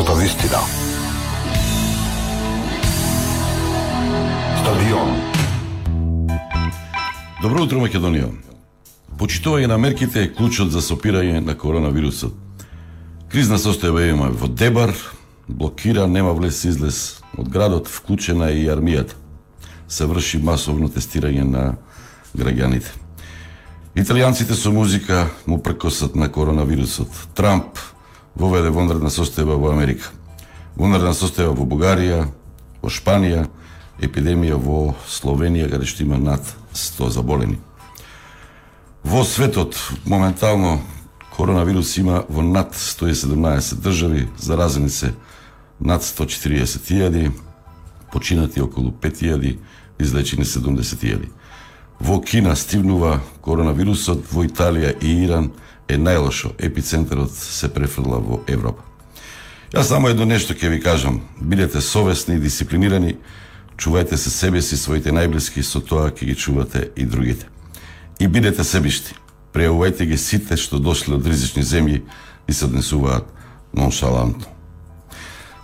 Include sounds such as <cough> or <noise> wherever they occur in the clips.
нашата вистина. Стадион. Добро утро, Македонија. Почитување на мерките е клучот за сопирање на коронавирусот. Кризна состојба има во Дебар, блокира, нема влез излез од градот, вклучена е и армијата. Се врши масовно тестирање на граѓаните. Италијанците со музика му прекосат на коронавирусот. Трамп воведе вонредна состојба во Америка. Вонредна состојба во Бугарија, во Шпанија, епидемија во Словенија, каде што има над 100 заболени. Во светот, моментално, коронавирус има во над 117 држави, заразени се над 140.000, починати околу 5.000, излечени 70.000. Во Кина стивнува коронавирусот, во Италија и Иран е најлошо. Епицентарот се префрла во Европа. Јас само едно нешто ќе ви кажам. Бидете совесни и дисциплинирани, чувајте се себе си, своите најблиски, со тоа ќе ги чувате и другите. И бидете себишти. Преувајте ги сите што дошле од ризични земји и се однесуваат ноншалантно.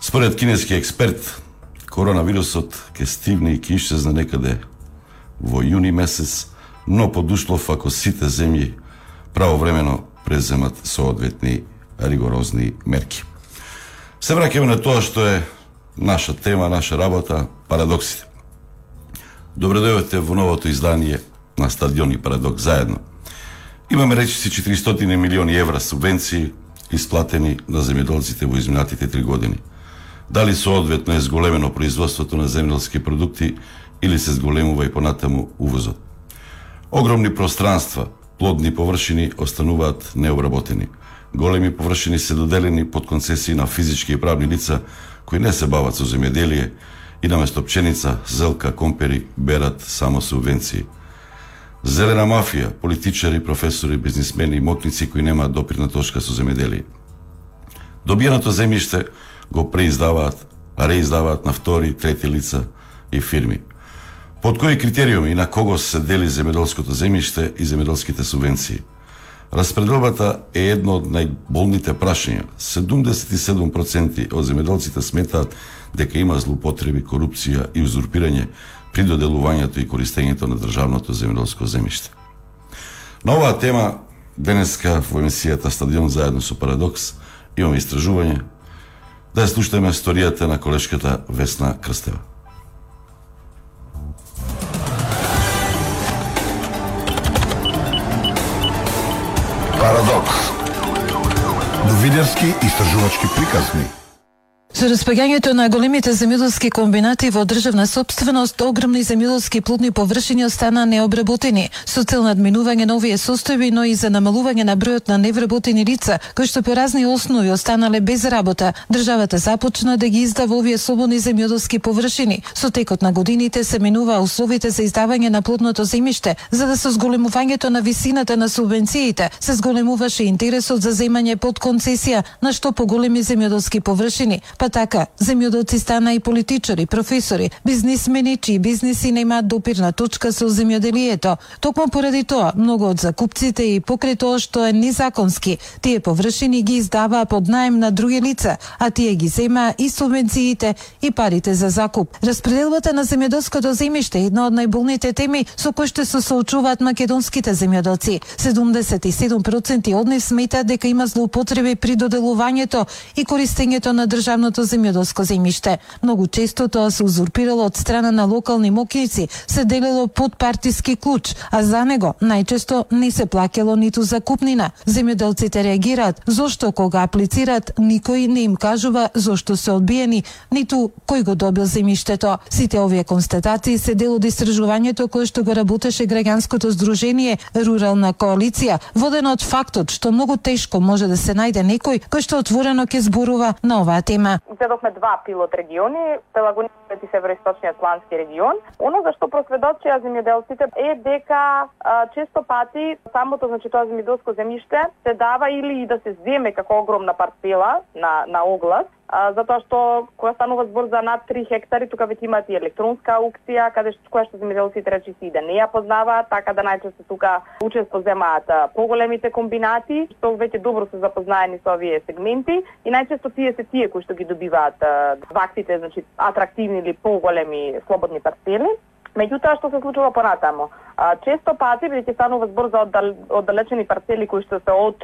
Според кинески експерт, коронавирусот ќе стигне и ќе исчезне некаде во јуни месец, но подушлов ако сите земји правовремено преземат соодветни ригорозни мерки. Се враќаме на тоа што е наша тема, наша работа, парадоксите. Добре дојдовте во новото издание на Стадион и Парадокс заедно. Имаме речиси 400 милиони евра субвенции исплатени на земјоделците во изминатите три години. Дали соодветно е зголемено производството на земјоделски продукти или се зголемува и понатаму увозот. Огромни пространства, плодни површини остануваат необработени. Големи површини се доделени под концесии на физички и правни лица кои не се бават со земјоделие и наместо пченица, зелка, компери берат само субвенции. Зелена мафија, политичари, професори, бизнисмени и мокници кои немаат допирна точка со земјоделие. Добиеното земјиште го преиздаваат, а реиздаваат на втори, трети лица и фирми. Под кои критериуми и на кого се дели земеделското земјиште и земеделските субвенции? Распределбата е едно од најболните прашања. 77% од земеделците сметаат дека има злоупотреби, корупција и узурпирање при доделувањето и користењето на државното земеделско земјиште. На оваа тема денеска во емисијата Стадион заедно со Парадокс имаме истражување да ја слушаме историјата на колешката Весна Крстева. Парадокс. Новинарски истражувачки приказни. Со распаѓањето на големите земјоделски комбинати во државна собственост, огромни земјоделски плодни површини остана необработени, со цел надминување на овие состојби, но и за намалување на бројот на невработени лица, кои што по разни основи останале без работа. Државата започна да ги издава овие слободни земјоделски површини. Со текот на годините се менува условите за издавање на плодното земјиште, за да со зголемувањето на висината на субвенциите се зголемуваше интересот за земање под концесија на што поголеми земјоделски површини, па така земјоделци стана и политичари, професори, бизнисмени чии бизниси немаат допирна точка со земјоделието. Токму поради тоа, многу од закупците и покрај тоа што е незаконски, тие површини ги издаваа под наем на други лица, а тие ги земаа и субвенциите и парите за закуп. Распределбата на земјоделското земјиште е една од најболните теми со кои што се соочуваат македонските земјоделци. 77% од нив сметаат дека има злоупотреби при доделувањето и користењето на државното земјоделско земјиште. Многу често тоа се узурпирало од страна на локални мокијци, се делело под партиски клуч, а за него најчесто не се плакело ниту закупнина. Земјоделците реагираат зошто кога аплицираат никој не им кажува зошто се одбиени, ниту кој го добил земјиштето. Сите овие констатации се дел од истражувањето кое што го работеше граѓанското здружение Рурална коалиција, водено од фактот што многу тешко може да се најде некој кој што отворено ќе зборува на оваа тема. Изедовме два пилот региони, Пелагонијскиот и Североисточниот плански регион. Оно за што просведочија земјоделците е дека а, често пати самото значи тоа земјоделско земјиште се дава или и да се земе како огромна парцела на на оглас а, затоа што кога станува збор за над 3 хектари, тука веќе имаат и електронска аукција, каде што која што земјоделците речиси и да не ја познаваат, така да најчесто тука учество земаат поголемите комбинати, што веќе добро се запознаени со овие сегменти и најчесто тие се тие кои што ги добиваат ваксите, значи атрактивни или поголеми слободни парцели. Меѓутоа што се случува понатамо? А, често пати бидејќи станува збор за оддал, оддалечени парцели кои што се од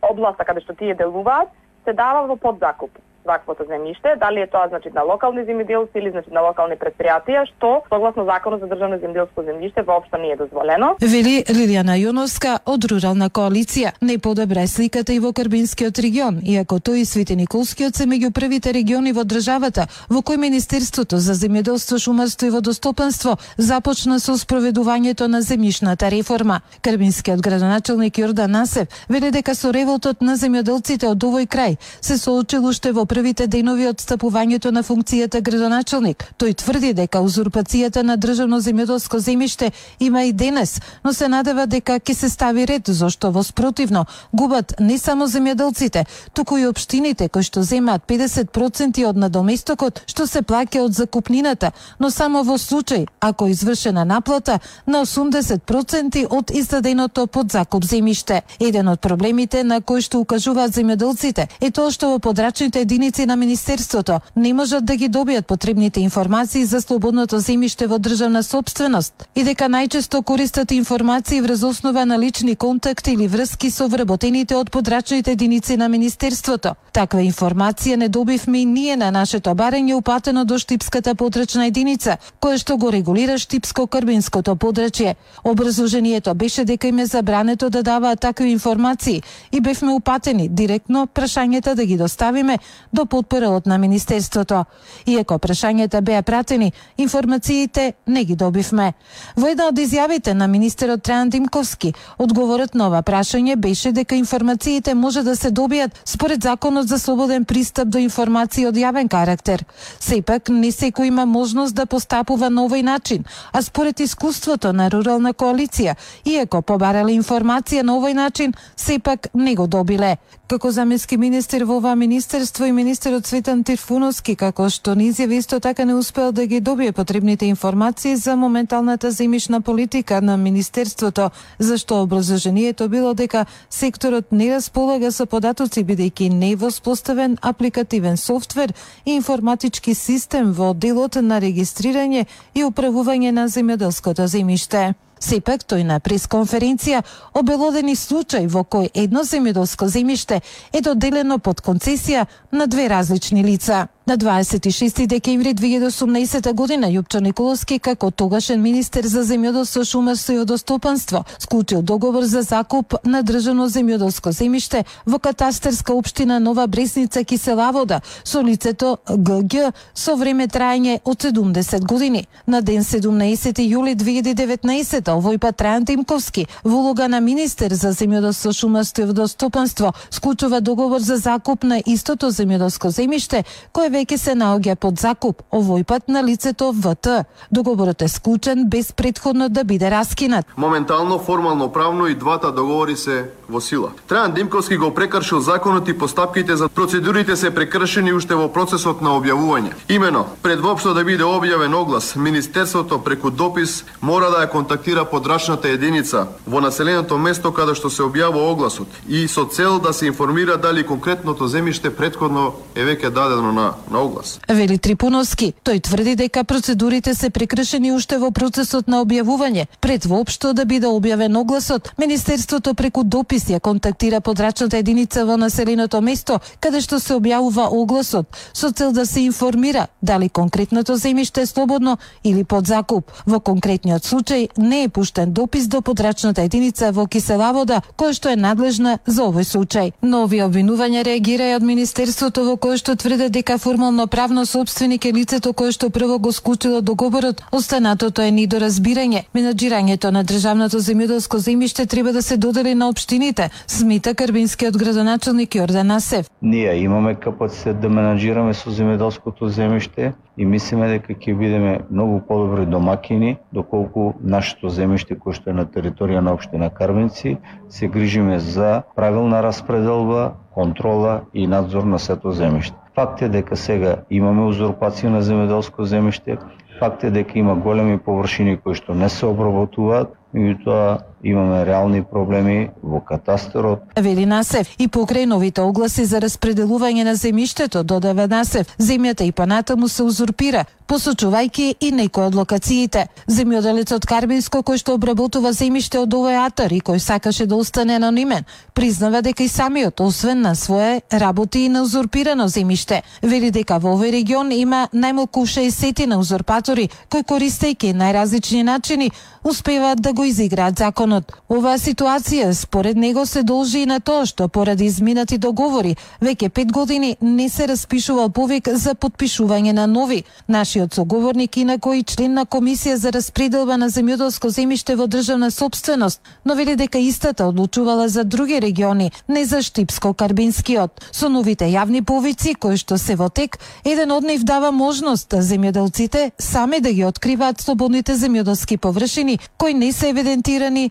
областа каде што тие делуваат, се дава во подзакуп ваквото земјиште, дали е тоа значи на локални земјоделци или значи на локални предпријатија, што согласно законот за државно земјоделско земјиште воопшто не е дозволено. Вели Лилијана Јоновска од Рурална коалиција. Не подобра сликата и во Карбинскиот регион, иако тој и Свети Николскиот се меѓу првите региони во државата во кој Министерството за земјоделство, шумарство и водостопанство започна со спроведувањето на земјишната реформа. Карбинскиот градоначелник Јордан Насев вели дека со револтот на земјоделците од овој крај се соочил уште во првите денови од стапувањето на функцијата градоначелник. Тој тврди дека узурпацијата на државно земјоделско земјиште има и денес, но се надева дека ќе се стави ред, зашто во спротивно губат не само земјоделците, туку и општините кои што земаат 50% од надоместокот што се плаќа од закупнината, но само во случај ако извршена наплата на 80% од издаденото под закуп земјиште. Еден од проблемите на кои што укажуваат земјоделците е тоа што во подрачните единици единици на Министерството не можат да ги добијат потребните информации за слободното земјиште во државна собственост и дека најчесто користат информации врз основа на лични контакти или врски со вработените од подрачните единици на Министерството. Таква информација не добивме и ние на нашето барење упатено до Штипската подрачна единица, која што го регулира Штипско-Крбинското подрачје. Образложението беше дека им е забрането да даваат такви информации и бевме упатени директно прашањата да ги доставиме до подпорелот на Министерството. Иако прашањата беа пратени, информациите не ги добивме. Во една од изјавите на министерот Трајан Димковски, одговорот на ова прашање беше дека информациите може да се добијат според Законот за слободен пристап до информации од јавен карактер. Сепак, не секој има можност да постапува на овој начин, а според искуството на рурална коалиција, иако побарале информација на овој начин, сепак не го добиле. Како заменски министер во ова министерство и министерот Цветан Тирфуновски, како што ни изјави исто така не успел да ги добие потребните информации за моменталната земишна политика на министерството, зашто образложението било дека секторот не располага со податоци бидејќи не е воспоставен апликативен софтвер и информатички систем во делот на регистрирање и управување на земјоделското земјиште. Сепак тој на пресконференција обелодени случај во кој едно земјоделско земјиште е доделено под концесија на две различни лица. На 26 декември 2018 година Јупчо Николовски како тогашен министер за земјоделство, шумарство и водостопанство склучил договор за закуп на државно земјоделско земјиште во катастарска општина Нова Бресница Киселавода со лицето ГГ со време трајање од 70 години. На ден 17 јули 2019 овој пат Трајан Тимковски во улога на министер за земјоделство, шумарство и водостопанство склучува договор за закуп на истото земјоделско земјиште кое веќе се наоѓа под закуп, овој пат на лицето ВТ. Договорот е склучен без предходно да биде раскинат. Моментално, формално правно и двата договори се во сила. Трајан Димковски го прекршил законот и постапките за процедурите се прекршени уште во процесот на објавување. Имено, пред воопшто да биде објавен оглас, Министерството преку допис мора да ја контактира подрачната единица во населеното место каде што се објавува огласот и со цел да се информира дали конкретното земјиште предходно е веќе дадено на на оглас. Вели Трипуновски, тој тврди дека процедурите се прекршени уште во процесот на објавување. Пред воопшто да биде објавен огласот, Министерството преку допис ја контактира подрачната единица во населеното место каде што се објавува огласот со цел да се информира дали конкретното земјиште е слободно или под закуп. Во конкретниот случај не е пуштен допис до подрачната единица во Киселавода, која што е надлежна за овој случај. Нови обвинувања реагира од Министерството во кое што тврде дека формално правно собственик е лицето кое што прво го склучило договорот, останатото е недоразбирање. Менаџирањето на државното земјоделско земјиште треба да се додели на општините, смита Карбинскиот градоначелник Јордан Асев. Ние имаме капацитет да менаџираме со земјоделското земјиште и мислиме дека ќе бидеме многу подобри домакини доколку нашето земјиште кое што е на територија на општина Карбинци се грижиме за правилна распределба, контрола и надзор на сето земјиште. Факт е дека сега имаме узурпација на земеделско земјиште, факт е дека има големи површини кои што не се обработуваат, меѓутоа имаме реални проблеми во катастерот. Вели Насев и покрај новите огласи за распределување на земиштето. додава Насев, земјата и понатаму се узурпира, посочувајќи и некои од локациите. Земјоделецот Карбинско кој што обработува земјиште од овој атар и кој сакаше да остане анонимен, признава дека и самиот освен на свое работи и на узурпирано земјиште. Вели дека во овој регион има најмалку 60 на узурпатори кои користејќи најразлични начини успеваат да го изиграат законот. Оваа ситуација според него се должи и на тоа што поради изминати договори веќе пет години не се распишувал повик за подпишување на нови. Нашиот соговорник инако и член на комисија за распределба на земјоделско земјиште во државна собственост, но вели дека истата одлучувала за други региони, не за Штипско-Карбинскиот. Со новите јавни повици кои што се во тек, еден од нив дава можност земјоделците сами да ги откриваат слободните земјоделски површини кои не се евидентирани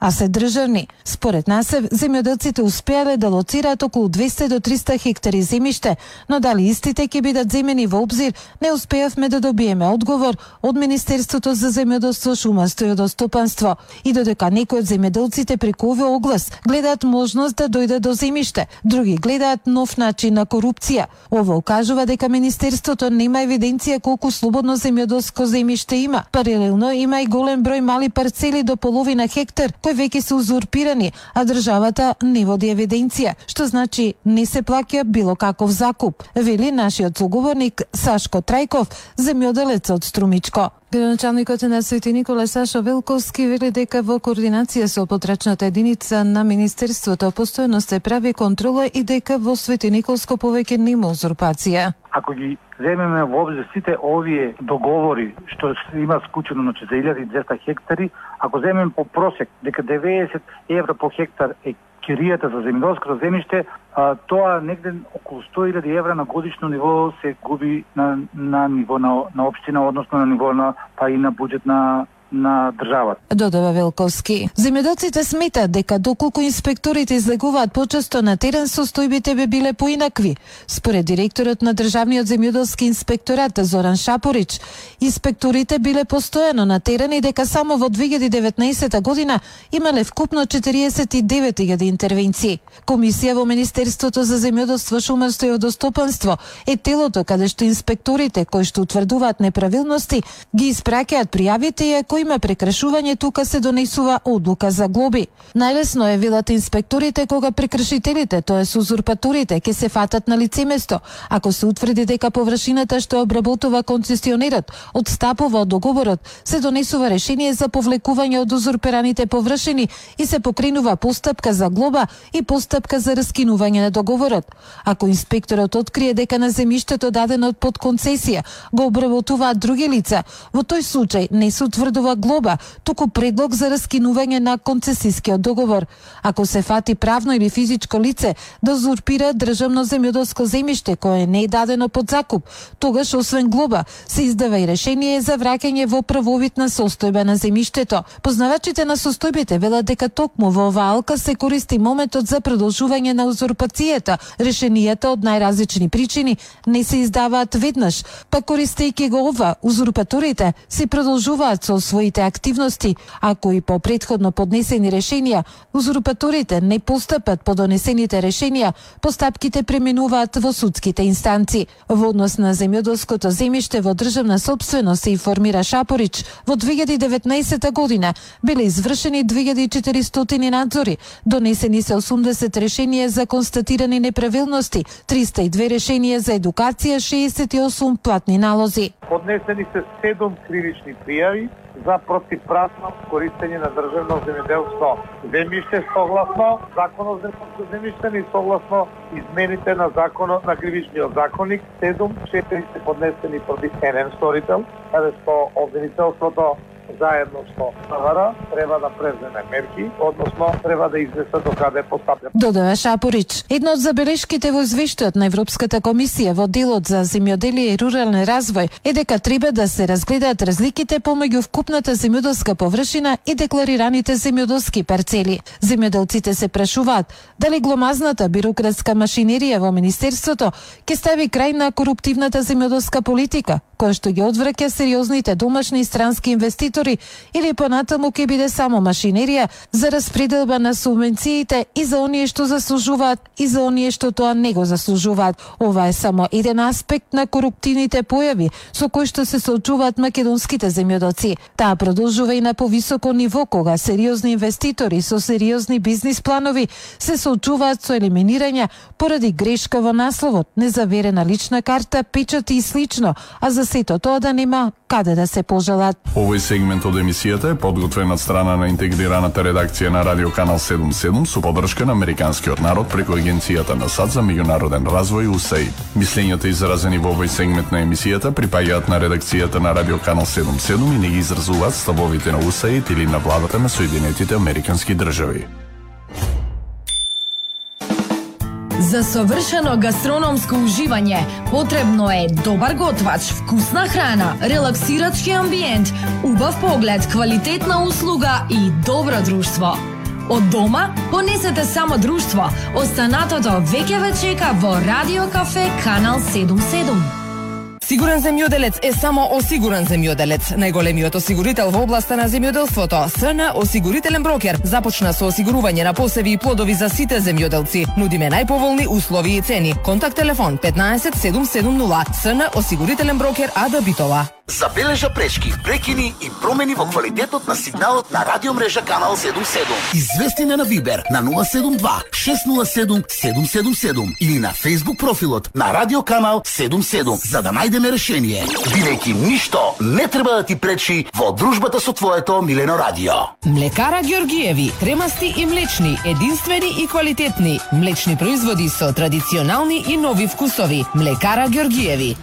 а се државни. Според насев земјоделците успеале да лоцираат околу 200 до 300 хектари земјиште, но дали истите ќе бидат земени во обзир, не успеавме да добиеме одговор од Министерството за земјоделство, шумарство и водостопанство. И додека некои од земјоделците преку овој оглас гледаат можност да дојдат до земјиште, други гледаат нов начин на корупција. Ово укажува дека Министерството нема евиденција колку слободно земјоделско земјиште има. Паралелно има и голем број мали парцели до половина хектар кои веќе се узурпирани, а државата не води евиденција, што значи не се плаќа било каков закуп, вели нашиот соговорник Сашко Трајков, земјоделец од Струмичко. Градоначалникот на Свети Никола Сашо Велковски вели дека во координација со потрачната единица на Министерството постојано се прави контрола и дека во Свети Николско повеќе нема узурпација. Ако ги земеме во обзир сите овие договори што има склучено значи за 1200 хектари, ако земеме по просек дека 90 евра по хектар е киријата за земјоделското земјиште, тоа негде околу 100.000 евра на годишно ниво се губи на, на ниво на, на општина, односно на ниво на па и на буџет на на државата. Додава Велковски. Земјоделците сметаат дека доколку инспекторите излегуваат почесто на терен, состојбите би биле поинакви. Според директорот на Државниот земјоделски инспекторат Зоран Шапорич, инспекторите биле постојано на терен и дека само во 2019 година имале вкупно 49.000 интервенции. Комисија во Министерството за земјоделство, шумарство и водостопанство е телото каде што инспекторите кои што утврдуваат неправилности ги испраќаат пријавите и ако има прекршување, тука се донесува одлука за глоби. Најлесно е вилат инспекторите кога прекршителите, тоа е узурпаторите, ќе се фатат на лице место. Ако се утврди дека површината што обработува концесионерот одстапува од договорот, се донесува решение за повлекување од узурпираните површини и се покренува постапка за глоба и постапка за раскинување на договорот. Ако инспекторот открие дека на земјиштето дадено под концесија го обработуваат други лица, во тој случај не се утврдува ова глоба, туку предлог за раскинување на концесискиот договор. Ако се фати правно или физичко лице да зурпира државно земјоделско земјиште кое не е дадено под закуп, тогаш освен глоба се издава и решение за враќање во правовитна состојба на земјиштето. Познавачите на состојбите велат дека токму во оваа алка се користи моментот за продолжување на узурпацијата. Решенијата од најразлични причини не се издаваат веднаш, па користејќи го ова, узурпаторите се продолжуваат со своите активности, ако и по предходно поднесени решенија, узурпаторите не постапат по донесените решенија, постапките преминуваат во судските инстанци. Во однос на земјоделското земјиште во државна собственост се информира Шапорич, во 2019 година биле извршени 2400 надзори, донесени се 80 решенија за констатирани неправилности, 302 решенија за едукација, 68 платни налози. Поднесени се 7 кривични пријави за противправно користење на државно земјоделство. Земјиште согласно законот за земјиште и согласно измените на законот на кривичниот законник 7 4 се поднесени против еден сторител, каде што обвинителството заедно со СВР треба да преземе мерки, односно треба да известа до каде постапја. Додава Шапорич. Едно од забелешките во извештајот на Европската комисија во делот за земјоделие и рурален развој е дека треба да се разгледаат разликите помеѓу вкупната земјоделска површина и декларираните земјоделски парцели. Земјоделците се прашуваат дали гломазната бирократска машинерија во министерството ќе стави крај на коруптивната земјоделска политика, која што ги одвраќа сериозните домашни и странски инвеститори или понатаму ќе биде само машинерија за распределба на субвенциите и за оние што заслужуваат и за оние што тоа не го заслужуваат. Ова е само еден аспект на коруптивните појави со кои што се соочуваат македонските земјодоци. Таа продолжува и на повисоко ниво кога сериозни инвеститори со сериозни бизнис планови се соочуваат со елиминирање поради грешка во насловот, незаверена лична карта, печати и слично, а за сето тоа да нема каде да се пожелат. Овој сегмент од емисијата е подготвен од страна на интегрираната редакција на Радио Канал 77 со поддршка на Американскиот народ преку Агенцијата на САД за меѓународен развој УСАИД. Мислењата изразени во овој сегмент на емисијата припаѓаат на редакцијата на Радио Канал 77 и не ги изразуваат ставовите на УСАИД или на владата на Соединетите Американски држави. За совршено гастрономско уживање потребно е добар готвач, вкусна храна, релаксирачки амбиент, убав поглед, квалитетна услуга и добро друштво. Од дома понесете само друштво. Останатото веќе ве чека во Радио Кафе Канал 77. Сигурен земјоделец е само осигурен земјоделец. Најголемиот осигурител во областа на земјоделството, СН Осигурителен брокер, започна со осигурување на посеви и плодови за сите земјоделци. Нудиме најповолни услови и цени. Контакт телефон 15 770 СН Осигурителен брокер АД Битола. Забележа пречки, прекини и промени во квалитетот на сигналот на радиомрежа Канал 77. Извести на Вибер на 072 607 777 или на Facebook профилот на Радио Канал 77 за да најдеме решение. Бидејќи ништо не треба да ти пречи во дружбата со твоето милено радио. Млекара Георгиеви, кремасти и млечни, единствени и квалитетни. Млечни производи со традиционални и нови вкусови. Млекара Георгиеви.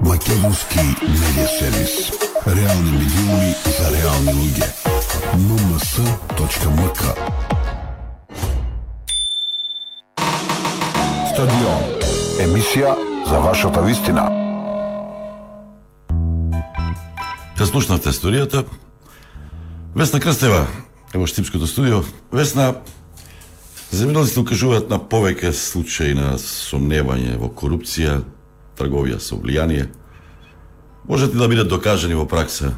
Македонски медиа сервис. Реални медиуми за реални луѓе. nms.mk Стадион. Емисија за вашата вистина. Те слушнавте историјата. Весна Крстева е во Штипското студио. Весна, земјоделците укажуваат на повеќе случаи на сомневање во корупција, трговија со влијание. Можете да бидат докажани во пракса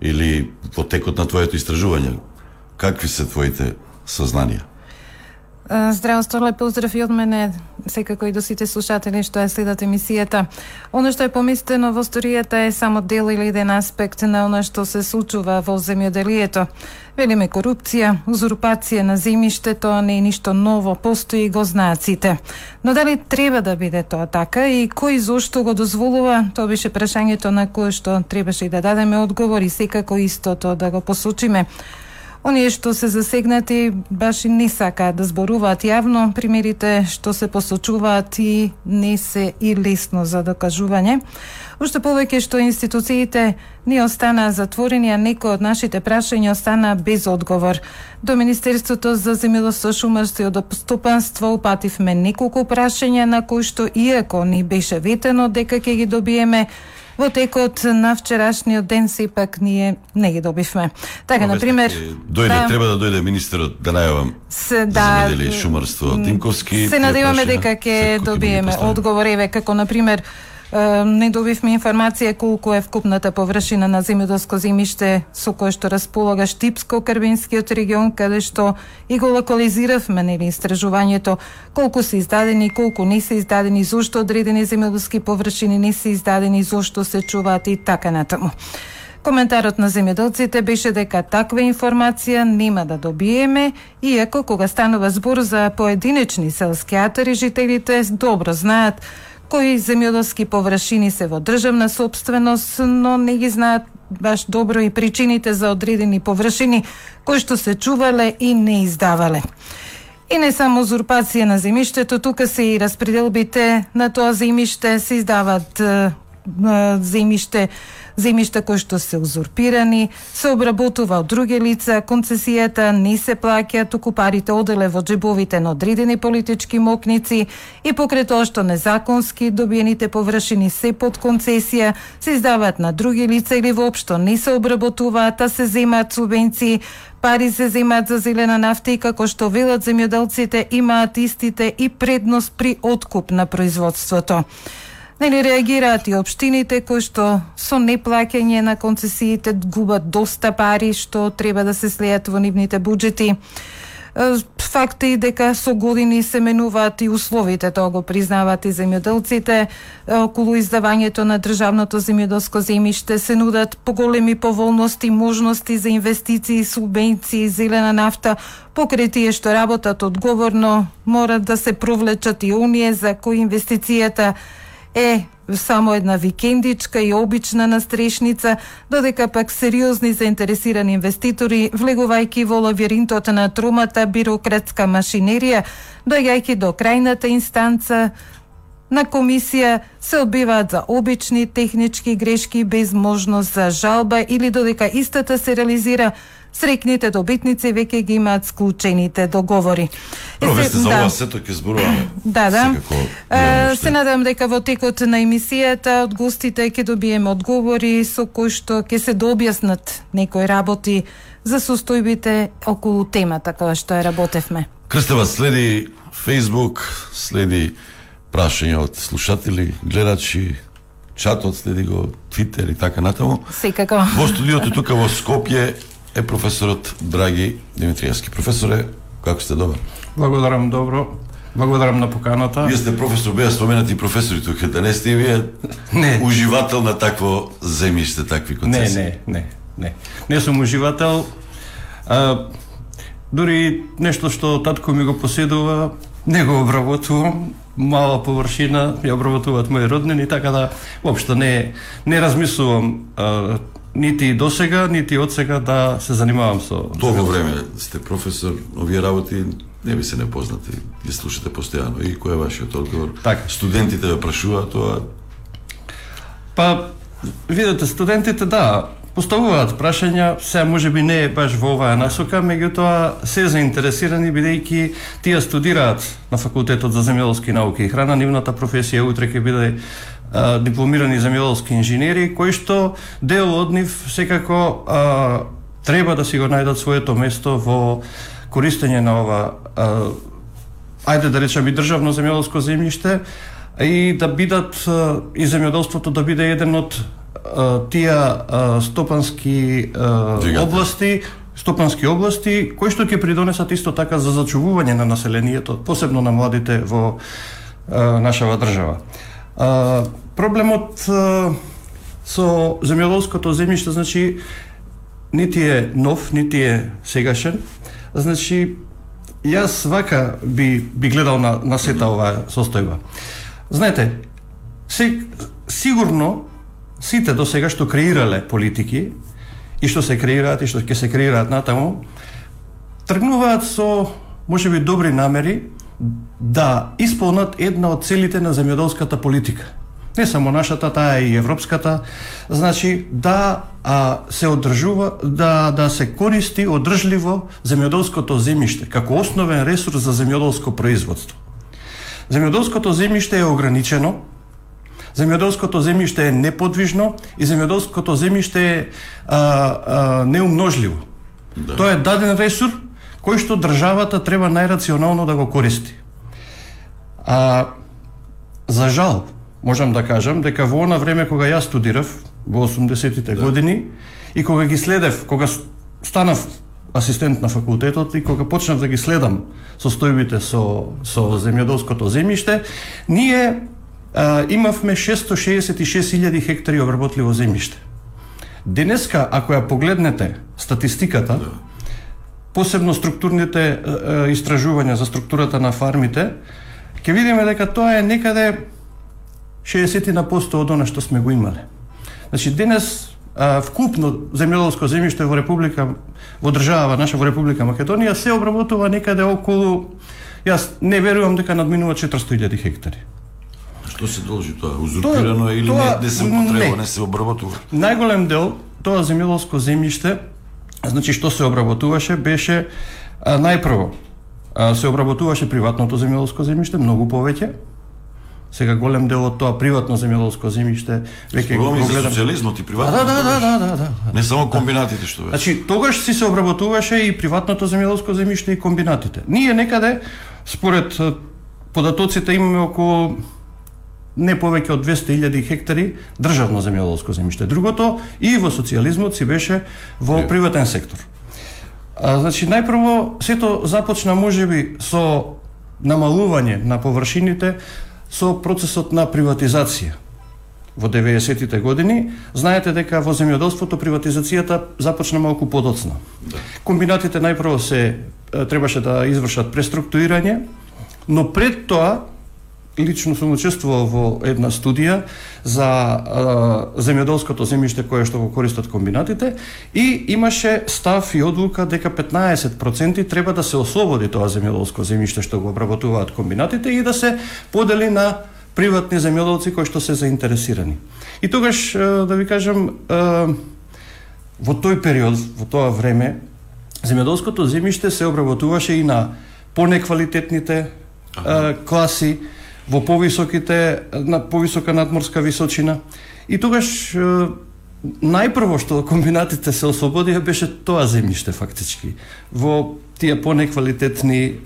или во текот на твоето истражување? Какви се твоите сознанија? Здраво, Сторле, поздрав и од мене, секако и до сите слушатели што ја следат емисијата. Оно што е поместено во сторијата е само дел или еден аспект на оно што се случува во земјоделието. Велиме корупција, узурпација на земјиште, тоа не е ништо ново, постои го знаат сите. Но дали треба да биде тоа така и кој зошто го дозволува, тоа беше прашањето на кое што требаше и да дадеме одговор и секако истото да го посочиме. Оние што се засегнати баш и не сакаат да зборуваат јавно, примерите што се посочуваат и не се и лесно за докажување. Уште повеќе што институциите не останаа затворени, а некои од нашите прашања остана без одговор. До Министерството за земјоделство, шумарство и одостопанство упативме неколку прашања на кои што иако ни беше ветено дека ќе ги добиеме, во текот на вчерашниот ден сепак ние не ги добивме. Така, на пример, дојде да, треба да дојде министерот да најавам се да и шумарство Тимковски. Се надеваме дека ќе добиеме одговор еве како на пример не добивме информација колку е вкупната површина на земјоделско земјиште со кое што располага Штипско-Карбинскиот регион, каде што и го локализиравме нели истражувањето, колку се издадени, колку не се издадени, зошто одредени земјоделски површини не се издадени, зошто се чуваат и така натаму. Коментарот на земјоделците беше дека таква информација нема да добиеме, иако кога станува збор за поединечни селски атари, жителите добро знаат кои земјоделски површини се во државна собственост, но не ги знаат баш добро и причините за одредени површини кои што се чувале и не издавале. И не само узурпација на земиштето, тука се и распределбите на тоа земиште се издаваат земиште Земјишта кои што се узурпирани, се обработува од други лица, концесијата не се плаќа, туку парите оделе во джебовите на одредени политички мокници и покрај тоа што незаконски добиените површини се под концесија, се издаваат на други лица или воопшто не се обработуваат, а се земаат субвенции, пари се земаат за зелена нафта и како што велат земјоделците имаат истите и предност при откуп на производството. Нели реагираат и општините кои што со неплаќање на концесиите губат доста пари што треба да се слеат во нивните буџети. Факт е и дека со години се менуваат и условите, тоа го признаваат и земјоделците. Околу издавањето на државното земјоделско земјиште се нудат поголеми поволности, можности за инвестиции, субвенции, зелена нафта, покрај тие што работат одговорно, морат да се провлечат и оние за кои инвестицијата е само една викендичка и обична настрешница, додека пак сериозни заинтересирани инвеститори, влегувајќи во лавиринтот на трумата бирократска машинерија, дојајќи до крајната инстанца на комисија се одбиваат за обични технички грешки без можност за жалба или додека истата се реализира срекните добитници веќе ги имаат склучените договори. Провесте за да. ова сето ќе зборуваме. Да, да. Секако, се надам дека во текот на емисијата од гостите ќе добиеме одговори со кои што ќе се дообјаснат некои работи за состојбите околу темата која што ја работевме. Крстева следи Facebook, следи прашања од слушатели, гледачи, чатот следи го, Твитер и така натаму. Секако. Во студиото тука во Скопје е професорот Драги Димитриевски. Професоре, како сте добар? Благодарам добро. Благодарам на поканата. Вие сте професор, беа споменати професори тука, да не сте вие не. уживател на такво земјиште, такви концесии? Не, не, не, не. Не сум уживател. А, дури нешто што татко ми го поседува, не го обработувам. Мала површина ја обработуваат мои роднини, така да воопшто не не размислувам а, нити до сега, нити од сега да се занимавам со... Долго време сте професор, овие работи не ви се непознати, ги слушате постојано. И кој е вашиот одговор? Така. Студентите ве прашуваат тоа? Па, видете, студентите, да, поставуваат прашања, се може би не е баш во оваа насока, меѓутоа се заинтересирани бидејќи тие студираат на факултетот за земјоделски науки и храна, нивната професија утре ќе биде а, дипломирани земјоделски инженери, кои што дел од нив секако а, треба да си го најдат своето место во користење на ова а, ајде да речеме и државно земјоделско земјиште и да бидат а, и земјоделството да биде еден од а, тие а, стопански а, области стопански области кои што ќе придонесат исто така за зачувување на населението, посебно на младите во нашава држава. А, проблемот а, со земјоделското земјиште, значи, нити е нов, нити е сегашен. Значи, јас вака би, би гледал на, на сета оваа состојба. Знаете, се, сигурно сите до сега што креирале политики и што се креираат и што ќе се креираат натаму, тргнуваат со можеби добри намери да исполнат една од целите на земјоделската политика. Не само нашата, таа и европската, значи да а, се одржува, да, да се користи одржливо земјоделското земјиште како основен ресурс за земјоделско производство. Земјоделското земјиште е ограничено, земјоделското земјиште е неподвижно и земјоделското земјиште е а, а, неумножливо. Да. Тоа е даден ресурс кој што државата треба најрационално да го користи. А за жал, можам да кажам дека во она време кога јас студирав во 80-тите да. години и кога ги следев, кога станав асистент на факултетот и кога почнав да ги следам состојбите со со земјоделското земјиште, ние а, имавме 666.000 хектари обработливо земјиште. Денеска, ако ја погледнете статистиката, да посебно структурните истражувања за структурата на фармите, ќе видиме дека тоа е некаде 60 на посто од она што сме го имале. Значи денес а, вкупно земјоделско земјиште во Република во држава наша во Република Македонија се обработува некаде околу јас не верувам дека надминува 400.000 хектари. Што се должи тоа? Узурпирано е или тоа- не, не се употреба, не. не се обработува? Најголем дел тоа земјоделско земјиште, значи што се обработуваше беше а, најпрво а, се обработуваше приватното земјоделско земјиште многу повеќе. Сега голем дел од тоа приватно земјоделско земјиште веќе го гледам. социјализмот и Да, приватното. да, да, да, да, да. Не само комбинатите што беше. Значи, тогаш си се обработуваше и приватното земјоделско земјиште и комбинатите. Ние некаде, според податоците, имаме околу не повеќе од 200.000 хектари државно земјоделско земјиште. Другото и во социјализмот си беше во приватен сектор. А, значи, најпрво, сето започна можеби со намалување на површините со процесот на приватизација во 90-тите години, знаете дека во земјоделството приватизацијата започна малку подоцна. Да. Комбинатите најпрво се требаше да извршат преструктурирање, но пред тоа лично сум учествувал во една студија за е, земјоделското земјиште кое што го користат комбинатите и имаше став и одлука дека 15% треба да се ослободи тоа земјоделско земјиште што го обработуваат комбинатите и да се подели на приватни земјоделци кои што се заинтересирани. И тогаш, е, да ви кажам, е, во тој период, во тоа време, земјоделското земјиште се обработуваше и на понеквалитетните класи, во повисоките, на повисока надморска височина. И тогаш најпрво што комбинатите се ослободија беше тоа земјиште фактички. Во тие понеквалитетни е,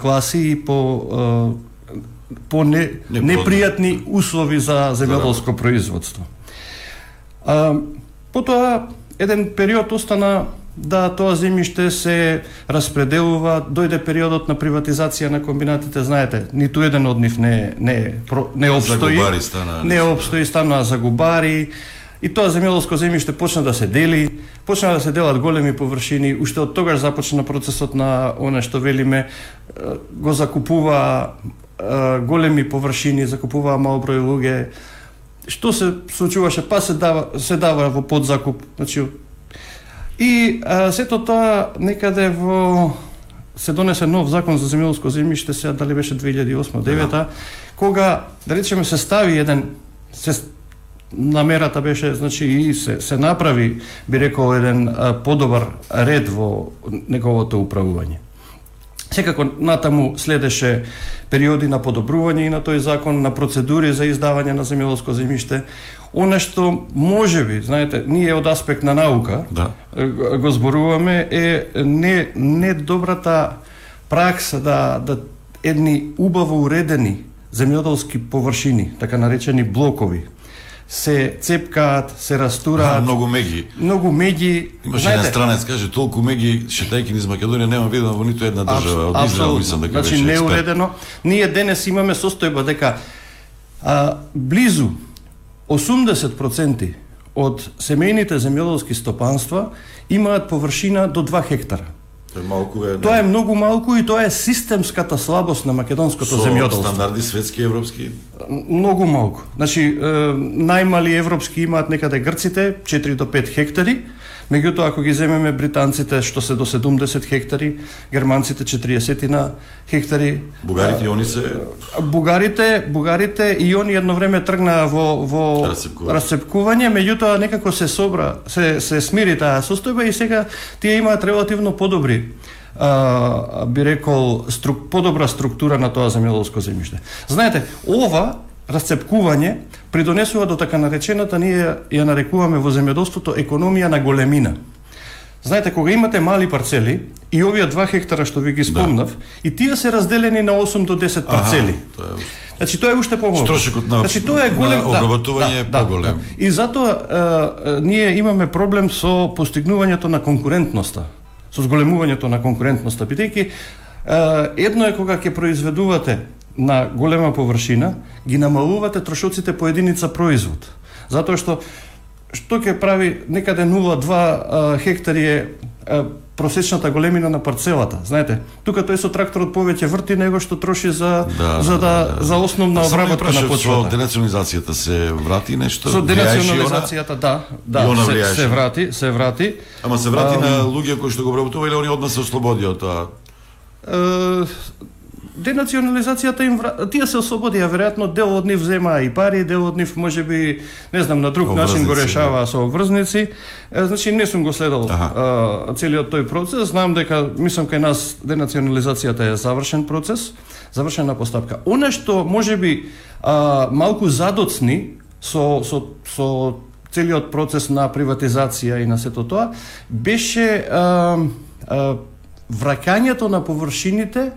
класи и по е, по не, непријатни услови за земјоделско производство. А, потоа еден период остана да тоа земјиште се распределува, дојде периодот на приватизација на комбинатите, знаете, ниту еден од нив не не не обстои. Стана, Не обстои, станаа загубари. И тоа земјоделско земјиште почна да се дели, почна да се делат големи површини, уште од тогаш започна процесот на оне што велиме го закупува големи површини, закупуваа мал број луѓе. Што се случуваше? Па се дава се дава во подзакуп, значи И а, сето тоа некаде во се донесе нов закон за земјоделско земјиште, сега дали беше 2008-2009, кога да речеме се стави еден се намерата беше значи и се се направи би рекол еден а, подобар ред во неговото управување. Секако натаму следеше периоди на подобрување и на тој закон, на процедури за издавање на земјоделско земјиште. Оно што можеби, знаете, ние од аспект на наука Да. го зборуваме е не не добрата пракса да да едни убаво уредени земјоделски површини, така наречени блокови, се цепкаат, се растураат, многу меги. многу меѓи. Имаше еден странец каже толку меги шетајки низ Македонија нема видено во ниту една држава. Од Израел мислам дека значи, неуредено. Ние денес имаме состојба дека а, близу 80% од семејните земјоделски стопанства имаат површина до 2 хектара. Тоа е малку е. Тоа е многу малку и тоа е системската слабост на македонското со земјоделство. стандарди светски европски. Многу малку. Значи, е, најмали европски имаат некаде грците 4 до 5 хектари, меѓутоа ако ги земеме британците што се до 70 хектари, германците 40 на хектари, Бугарите и они се Бугарите, бугарите и они едно време тргнаа во во Расцепкување. расцепкување, меѓутоа некако се собра, се се смири таа состојба и сега тие имаат релативно подобри а, би рекол струк, подобра структура на тоа земјоделско земјиште. Знаете, ова расцепкување придонесува до така наречената ние ја нарекуваме во земјоделството економија на големина. Знаете, кога имате мали парцели и овие 2 хектара што ви ги спомнав, и тие се разделени на 8 до 10 парцели. тоа е Значи тоа е уште помалку. Строшокот на- значи тоа е голем на обработување е поголем. И затоа е, е, ние имаме проблем со постигнувањето на конкурентноста, со зголемувањето на конкурентноста, бидејќи едно е кога ќе произведувате на голема површина, ги намалувате трошоците по единица производ. Затоа што што ќе прави некаде 0,2 а, хектари е а, просечната големина на парцелата. Знаете, тука тој со тракторот повеќе врти него што троши за за да, за основна А само ми обработка на прашав, Со почвата. денационализацијата се врати нешто? Со денационализацијата, да, да, се, се врати, се врати. Ама се врати Ам, на луѓе кои што го обработува или они одма се ослободи од тоа? Е, денационализацијата им вра- тие се ослободија веројатно дел од нив земаа и пари, дел од нив можеби не знам на друг начин го Обврзници, решаваа со обврзници. Е, значи не сум го следел а, целиот тој процес, знам дека мислам кај нас денационализацијата е завршен процес, завршена постапка. Она што можеби а, малку задоцни со со со целиот процес на приватизација и на сето тоа беше а, а, враќањето на површините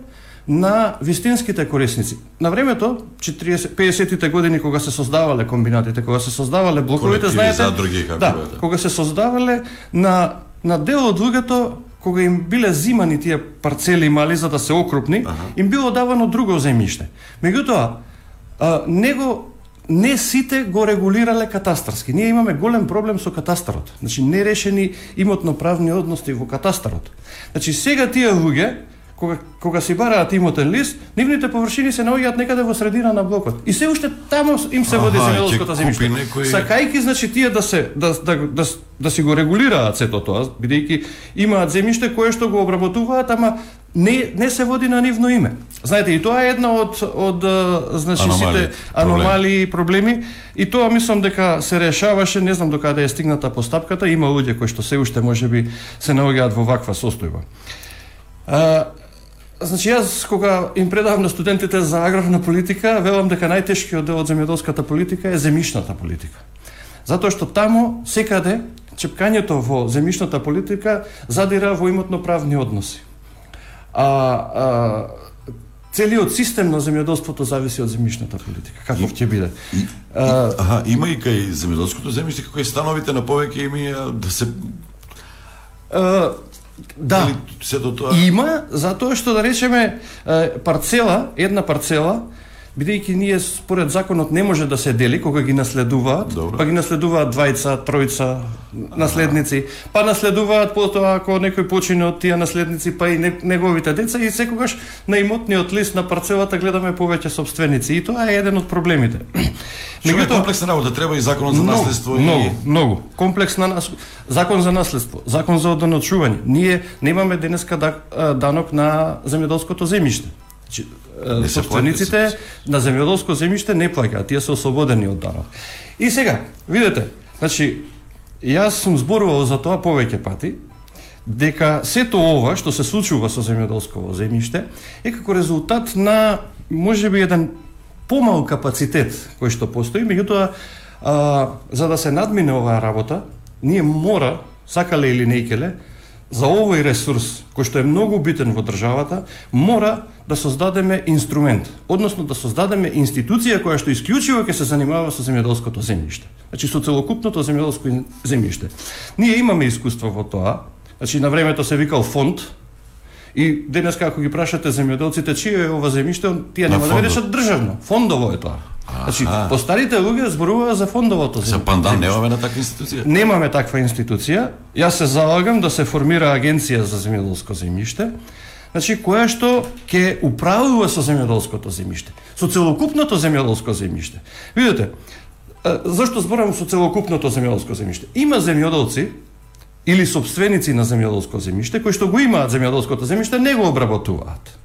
на вистинските корисници. На времето, 40 50-тите години кога се создавале комбинатите, кога се создавале блоковите, знаете, задруги, како да, беше. кога се создавале на на дел од луѓето кога им биле зимани тие парцели мали за да се окрупни, им било давано друго земјиште. Меѓутоа, него не сите го регулирале катастарски. Ние имаме голем проблем со катастарот. Значи нерешени имотно-правни односи во катастарот. Значи сега тие луѓе кога кога си бараат имотен лист, нивните површини се наоѓаат некаде во средина на блокот. И се уште таму им се води земјоделското земјиште. некој- Сакајки значи тие да се да да да, да си го регулираат сето тоа, бидејќи имаат земјиште кое што го обработуваат, ама не не се води на нивно име. Знаете, и тоа е една од од значи Аномалии, сите аномалии и проблеми и тоа мислам дека се решаваше, не знам докаде е стигната постапката, има луѓе кои што се уште можеби се наоѓаат во ваква состојба. А, Значи јас кога им предавам на студентите за аграрна политика, велам дека најтешкиот дел од земјоделската политика е земјишната политика. Затоа што таму секаде чепкањето во земјишната политика задира во имотно-правни односи. А, а целиот систем на земјоделството зависи од земјишната политика. Каков ќе биде? А, аха, има и кај земјоделското земјиште како и становите на повеќе ими а, да се А, да. Дали сето тоа Има, затоа што да речеме парцела, една парцела, бидејќи ние според законот не може да се дели кога ги наследуваат, Добро. па ги наследуваат двајца, тројца наследници, па наследуваат потоа ако некој почине од тие наследници, па и не- неговите деца и секогаш на имотниот лист на парцелата гледаме повеќе собственици и тоа е еден од проблемите. Е комплексна работа, треба и законот за Многу, наследство многу, и многу. Комплексна нас... закон за наследство, закон за одоночување. Ние немаме денеска да, данок на земјоделското земјиште. Собствениците на земјоделско земјиште не плаќаат, тие се ослободени од данок. И сега, видете, значи јас сум зборувал за тоа повеќе пати, дека сето ова што се случува со земјоделско земјиште е како резултат на можеби еден помал капацитет кој што постои, меѓутоа а, за да се надмине оваа работа, ние мора, сакале или не икеле, за овој ресурс, кој што е многу битен во државата, мора да создадеме инструмент, односно да создадеме институција која што исклучиво ќе се занимава со земјоделското земјиште. Значи со целокупното земјоделско земјиште. Ние имаме искуство во тоа, значи на времето се викал фонд, И денес ако ги прашате земјоделците чие е ова земјиште, тие нема да ви решат државно. Фондово е тоа. Значи, Аха. постарите луѓе зборуваа за фондовото за земјиште. пандан немаме на таква институција. Немаме таква институција. Јас се залагам да се формира агенција за земјоделско земјиште, значи која што ќе управува со земјоделското земјиште, со целокупното земјоделско земјиште. Видете, зашто зборам со целокупното земјоделско земјиште? Има земјоделци или собственици на земјоделско земјиште кои што го имаат земјоделското земјиште не го обработуваат.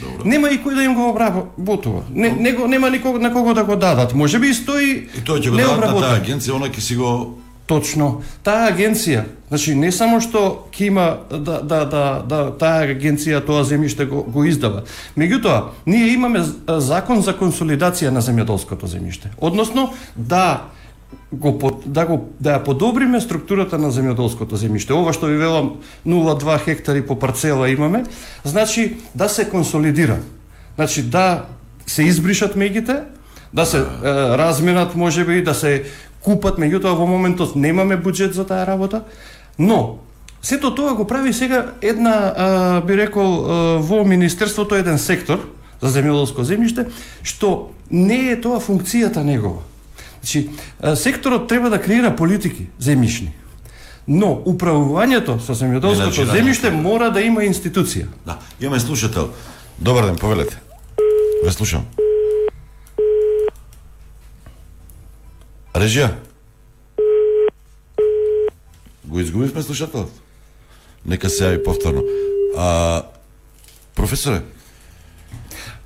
Добро. Нема и кој да им го обработува. Не, не го, нема никого на кого да го дадат. Може би и стои И тоа ќе го дадат на таа агенција, она ќе си го Точно. Таа агенција, значи не само што ќе има да, да, да, да таа агенција тоа земјиште го, го издава. Меѓутоа, ние имаме закон за консолидација на земјоделското земјиште. Односно да го да го да ја подобриме структурата на земјоделското земјиште. Ова што ви велам 0,2 хектари по парцела имаме, значи да се консолидира. Значи да се избришат мегите, да се е, разменат можеби, да се купат, меѓутоа во моментот немаме буџет за таа работа, но сето тоа го прави сега една, а, би рекол, а, во Министерството еден сектор за земјоделско земјиште, што не е тоа функцијата негова. Значи, секторот треба да креира политики земјишни. Но управувањето со земјоделското земјиште мора да има институција. Да, имаме слушател. Добар ден, повелете. Ве слушам. Режија. Го изгубивме слушателот. Нека се јави повторно. А, професоре,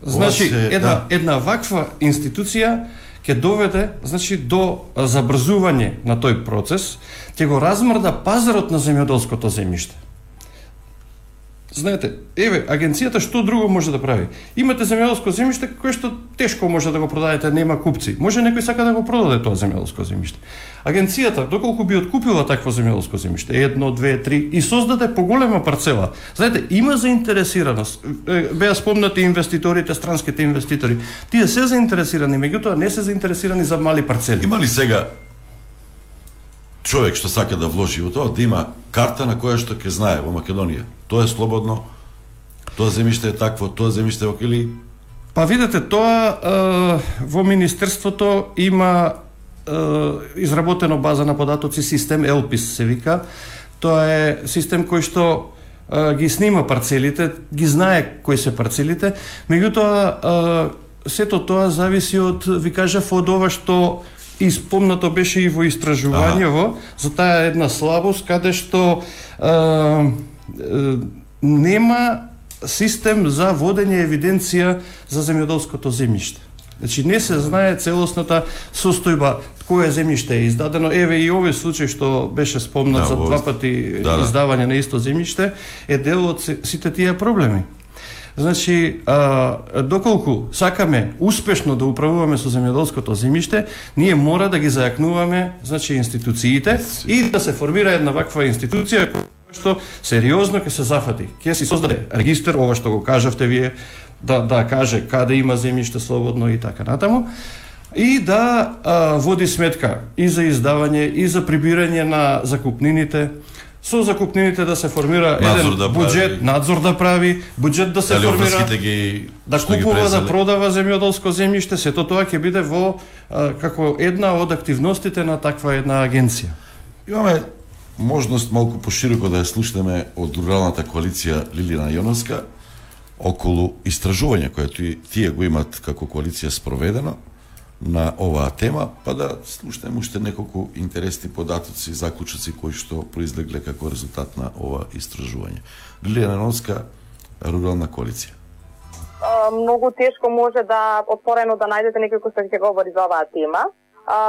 Значи, се- една, да. една ваква институција ќе доведе значи, до забрзување на тој процес, ќе го размрда пазарот на земјоделското земјиште. Знаете, еве, агенцијата што друго може да прави? Имате земјоделско земјиште кое што тешко може да го продадете, нема купци. Може некој сака да го продаде тоа земјоделско земјиште. Агенцијата, доколку би откупила такво земјоделско земјиште, едно, две, три, и создаде поголема парцела. Знаете, има заинтересираност. Беа спомнати инвеститорите, странските инвеститори. Тие се заинтересирани, меѓутоа не се заинтересирани за мали парцели. Има ли сега човек што сака да вложи во тоа, да има карта на која што ќе знае во Македонија? Тоа е слободно, тоа земјиште е такво, тоа земјиште е или Па видете, тоа е, во Министерството има е, изработено база на податоци, систем Елпис се вика. Тоа е систем кој што е, ги снима парцелите, ги знае кои се парцелите, меѓутоа е, сето тоа зависи од, ви кажав, од ова што испомнато беше и во истражувањево за таа една слабост каде што е, е, нема систем за водење евиденција за земјоделското земјиште. Значи не се знае целосната состојба кое земјиште е издадено. Еве и овој случај што беше спомнат Да, за два пати да, да. издавање на исто земјиште е дел од сите тие проблеми. Значи, а, доколку сакаме успешно да управуваме со земјоделското земјиште, ние мора да ги зајакнуваме значи институциите и да се формира една ваква институција што сериозно ќе се зафати. Ќе се создаде регистар, ова што го кажавте вие, да да каже каде има земјиште слободно и така натаму и да а, води сметка и за издавање и за прибирање на закупнините со закупнините да се формира Надзор еден да буџет, прави. надзор да прави, буџет да се дали формира, ги да што ги купува, да продава земјоделско земјиште, сето тоа ќе биде во а, како една од активностите на таква една агенција. Имаме можност малку пошироко да ја слушнеме од руралната коалиција Лилина Јоновска околу истражување ти- тие го имат како коалиција спроведено на оваа тема, па да слушнеме уште неколку интересни податоци, и заклучоци кои што произлегле како резултат на ова истражување. Лилина Јоновска, рурална коалиција. Многу тешко може да отворено да најдете некој кој што ќе говори за оваа тема.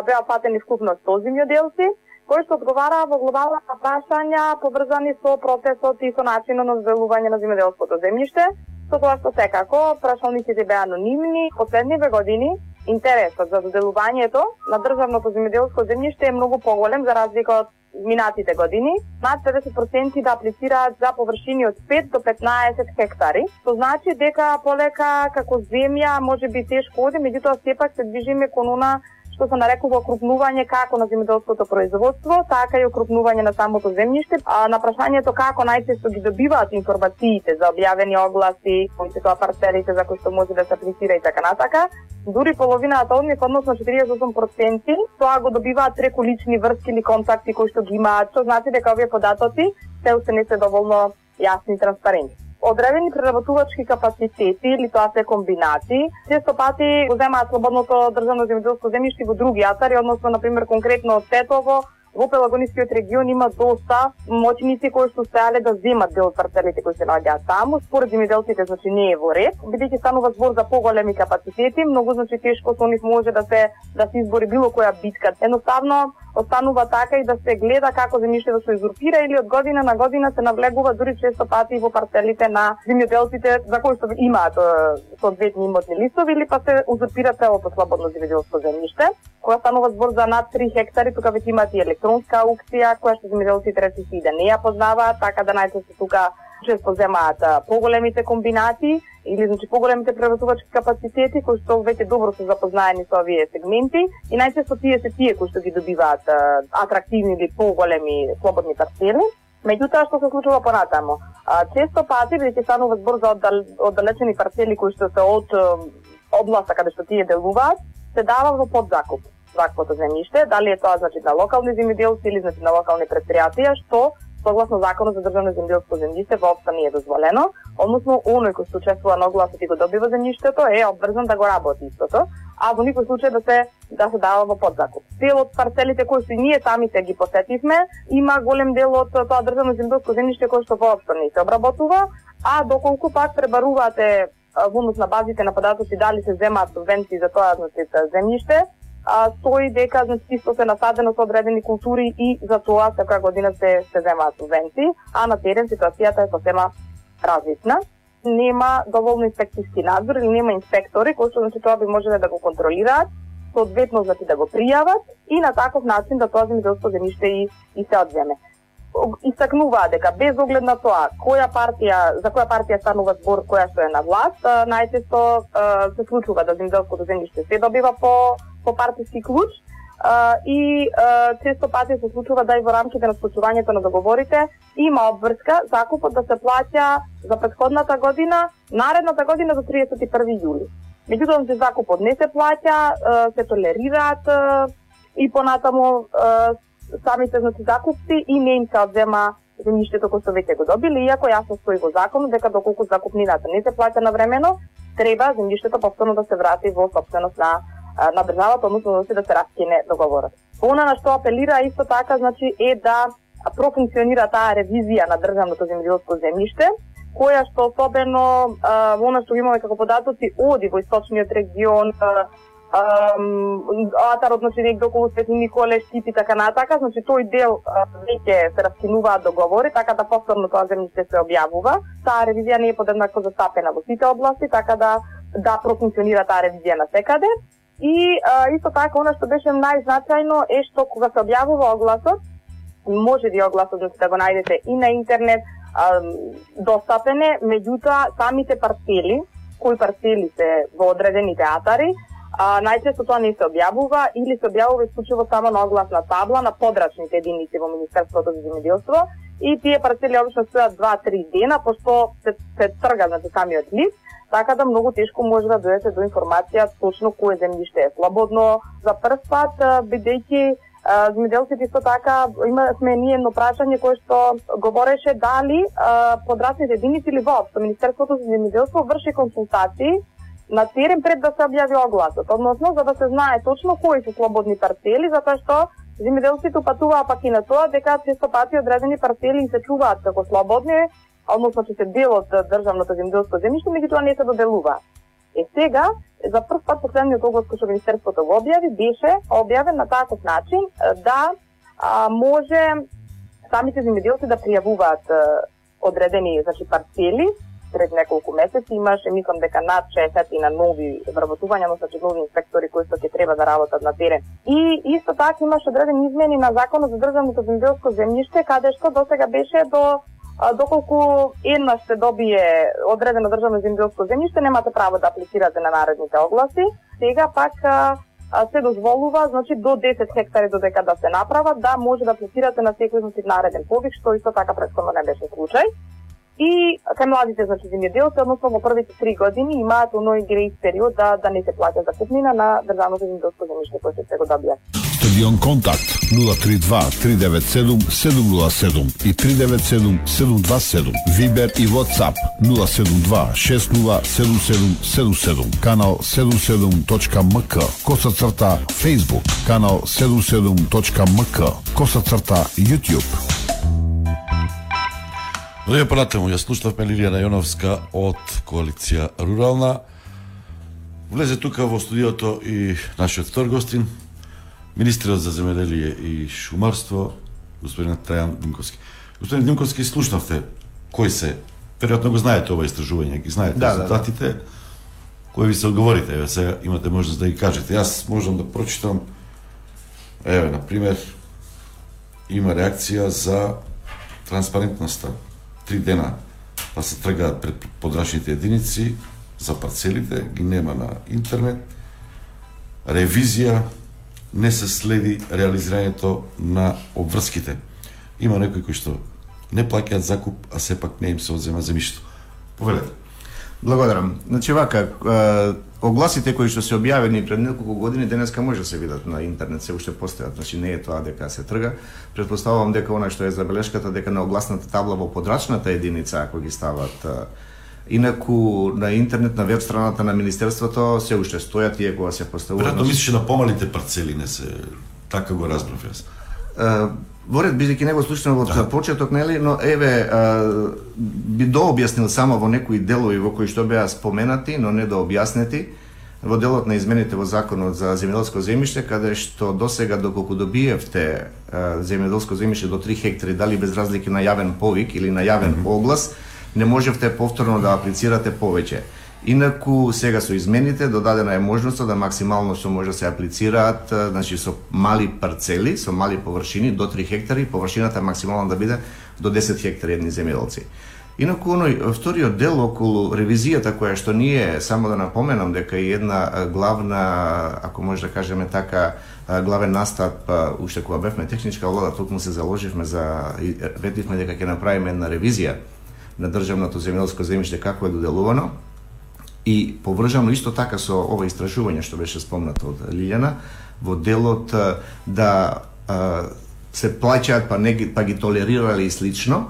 Беа фатени вкупно 100 земјоделци, кои што одговараа во глобална прашања поврзани со процесот и со начинот на зделување на земјоделското земјиште, со тоа што секако прашалниците беа анонимни. Последниве години интересот за доделувањето на државното земјоделско земјиште е многу поголем за разлика од минатите години. Над 50% да аплицираат за површини од 5 до 15 хектари. Тоа значи дека полека како земја може би тешко оди, меѓутоа сепак се движиме кон она што се нарекува окрупнување како на земјоделското производство, така и окрупнување на самото земјиште. А на прашањето како најчесто ги добиваат информациите за објавени огласи, кои се тоа парцелите за кои што може да се аплицира и така натака, дури половината од нив, односно 48%, тоа го добиваат преку лични врски или контакти кои што ги имаат, што значи дека овие податоци се уште не се доволно јасни и транспарентни одредени преработувачки капацитети или тоа се комбинации, често пати го земаат слободното државно земјоделско земјиште во други атари, односно на пример конкретно од Тетово, во Пелагонискиот регион има доста моќници кои што успеале да земат дел од парцелите кои се наоѓаат таму. Според земјоделците значи не е во ред, бидејќи станува збор за поголеми капацитети, многу значи тешко со нив може да се да се избори било која битка. Едноставно останува така и да се гледа како земјиште да се узурпира или од година на година се навлегува дури често пати во парцелите на земјоделците за кои што имаат соодветни имотни листови или па се узурпира целото слободно земјоделско земјиште. Кога станува збор за над 3 хектари, тука веќе имаат и електронска аукција, која што земјоделците речиси и да не ја познаваат, така да најчесто тука често земаат поголемите комбинати или значи поголемите преработувачки капацитети кои што веќе добро се запознаени со овие сегменти и најчесто тие се тие кои што ги добиваат атрактивни или поголеми слободни парцели. Меѓутоа што се случува понатаму? А, често пати бидејќи станува збор за оддалечени парцели кои што се од областа каде што тие делуваат, се дава во подзакуп ваквото земјиште, дали е тоа значи на локални земјоделци или значи на локални предпријатија, што согласно законот за државно земјоделско земјиште воопшто не е дозволено, односно оној кој се учествува на огласот и го добива земјиштето е обврзан да го работи истото, а во никој случај да се да се дава во подзакуп. Дел од парцелите кои што ние самите ги посетивме, има голем дел од тоа државно земјоделско земјиште кој што воопшто не се обработува, а доколку пак пребарувате во однос на базите на податоци дали се земаат субвенции за тоа значи земјиште, а, стои дека значи исто се насадено со одредени култури и за тоа секоја година се се земаат субвенции, а на терен ситуацијата е сосема различна. Нема доволно инспекцијски надзор или нема инспектори кои што значи тоа би можеле да го контролираат, соодветно значи да го пријават и на таков начин да тоа земјоделско земјиште и, и се одземе истакнуваа дека без оглед на тоа која партија за која партија станува збор која што е на власт, најчесто се случува да земјоделското земјиште се добива по по партиски клуч и често пати се случува да и во рамките на склучувањето на договорите има обврска закупот да се плаќа за претходната година, наредната година до 31 јули. Меѓутоа, се закупот не се плаќа, се толерираат и понатаму самите значи закупци и не им се одзема земјиштето кој што веќе го добили, иако јасно стои во закон дека доколку закупнината не се плаќа навремено, треба земјиштето повторно да се врати во собственост на на државата, односно да се да се раскине договорот. Она на што апелира исто така значи е да профункционира таа ревизија на државното земјоделско земјиште, која што особено во она што имаме како податоци оди во источниот регион, Атарот, значи, некде околу Свети Николе, Штип и така натака, значи тој дел веќе се раскинуваат договори, така да повторно тоа земјиште се објавува. Таа ревизија не е подеднакво застапена во сите области, така да да профункционира таа ревизија на секаде. И а, исто така, она што беше најзначајно е што кога се објавува огласот, може да огласот значи, да го најдете и на интернет, а, достапен е, меѓутоа самите парцели, кои парцели се во одредените атари, а, најчесто тоа не се објавува или се објавува исклучиво само на огласна табла на подрачните единици во Министерството за земјоделство. И тие парцели обично стојат 2-3 дена пошто се, се трга значи, самиот лист, така да многу тешко може да дојдете до информација точно кое земјиште е слободно за прв пат бидејќи земјоделците исто така има сме ние едно прашање кое што говореше дали подрачните единици или воопшто. Министерството за земјоделство врши консултации на терен пред да се објави огласот, односно за да се знае точно кои се слободни парцели, затоа што земјоделците патуваа пак и на тоа дека често пати одредени парцели се чуваат како слободни, односно че се дел од државното земјоделско земјиште, меѓутоа не се доделува. Е сега, за прв пат последниот оглас кој што Министерството го објави, беше објавен на таков начин да а, може самите земјоделци да пријавуваат одредени значи, парцели пред неколку месеци имаше, мислам дека над 60 на нови вработувања, но значи нови инспектори кои што ќе треба да работат на терен. И исто така имаше одредени измени на законот за државното земјоделско земјиште, каде што досега беше до доколку еднаш се добие одредено државно земјоделско земјиште, немате право да апликирате на наредните огласи. Сега пак се дозволува, значи до 10 хектари додека да се направат, да може да апликирате на секој значи нареден повик, што исто така претходно не беше случај и кај младите значи земјоделци, односно во првите три години имаат оној грејс период да да не се плаќа закупнина на државното земјоделско земјиште кое се го добија. Стадион Контакт 032 397 707 и 397 727. Вибер и WhatsApp 072 60 7777 Канал 77.мк. Коса црта Facebook. Канал 77.мк. Коса црта YouTube. Но ја понатаму ја слушнавме Лилија Јоновска од коалиција Рурална. Влезе тука во студиото и нашиот втор гостин, министерот за земеделие и шумарство, господин Трајан Димковски. Господин Димковски, слушнавте кои се, веројатно го знаете ова истражување, ги знаете да, резултатите, да, да. кои ви се одговорите, еве сега имате можност да ги кажете. Јас можам да прочитам, еве, на пример, има реакција за транспарентноста три дена па се тргаат пред подрачните единици за парцелите, ги нема на интернет. Ревизија не се следи реализирањето на обврските. Има некои кои што не плаќаат закуп, а сепак не им се одзема земјишто. Повелете. Благодарам. Значи вака, огласите кои што се објавени пред неколку години денеска може да се видат на интернет, се уште постојат, значи не е тоа дека се трга. Предпоставувам дека она што е забелешката дека на огласната табла во подрачната единица ако ги стават Инаку на интернет на веб страната на министерството се уште стојат тие кога се поставуваат. Веројатно мислиш на помалите парцели не се така го разбрав јас. Во ред бидејќи него слушнав од Да. почеток, нели, но еве а, би дообјаснил само во некои делови во кои што беа споменати, но не дообјаснети во делот на измените во законот за земјоделско земјиште, каде што досега доколку добиевте земјоделско земјиште до 3 хектари, дали без разлики на јавен повик или на јавен оглас, не можевте повторно да аплицирате повеќе. Инаку сега со измените додадена е можноста да максимално што може да се аплицираат, значи со мали парцели, со мали површини до 3 хектари, површината максимално да биде до 10 хектари едни земјоделци. Инаку оној вториот дел околу ревизијата која што ние само да напоменам дека е една главна, ако може да кажеме така, главен настап уште кога бевме техничка влада, токму се заложивме за ветивме дека ќе направиме една ревизија на државното земјоделско земјиште како е доделувано и поврзано исто така со ова истражување што беше спомнато од Лилјана во делот да се плаќаат па не па ги толерирале и слично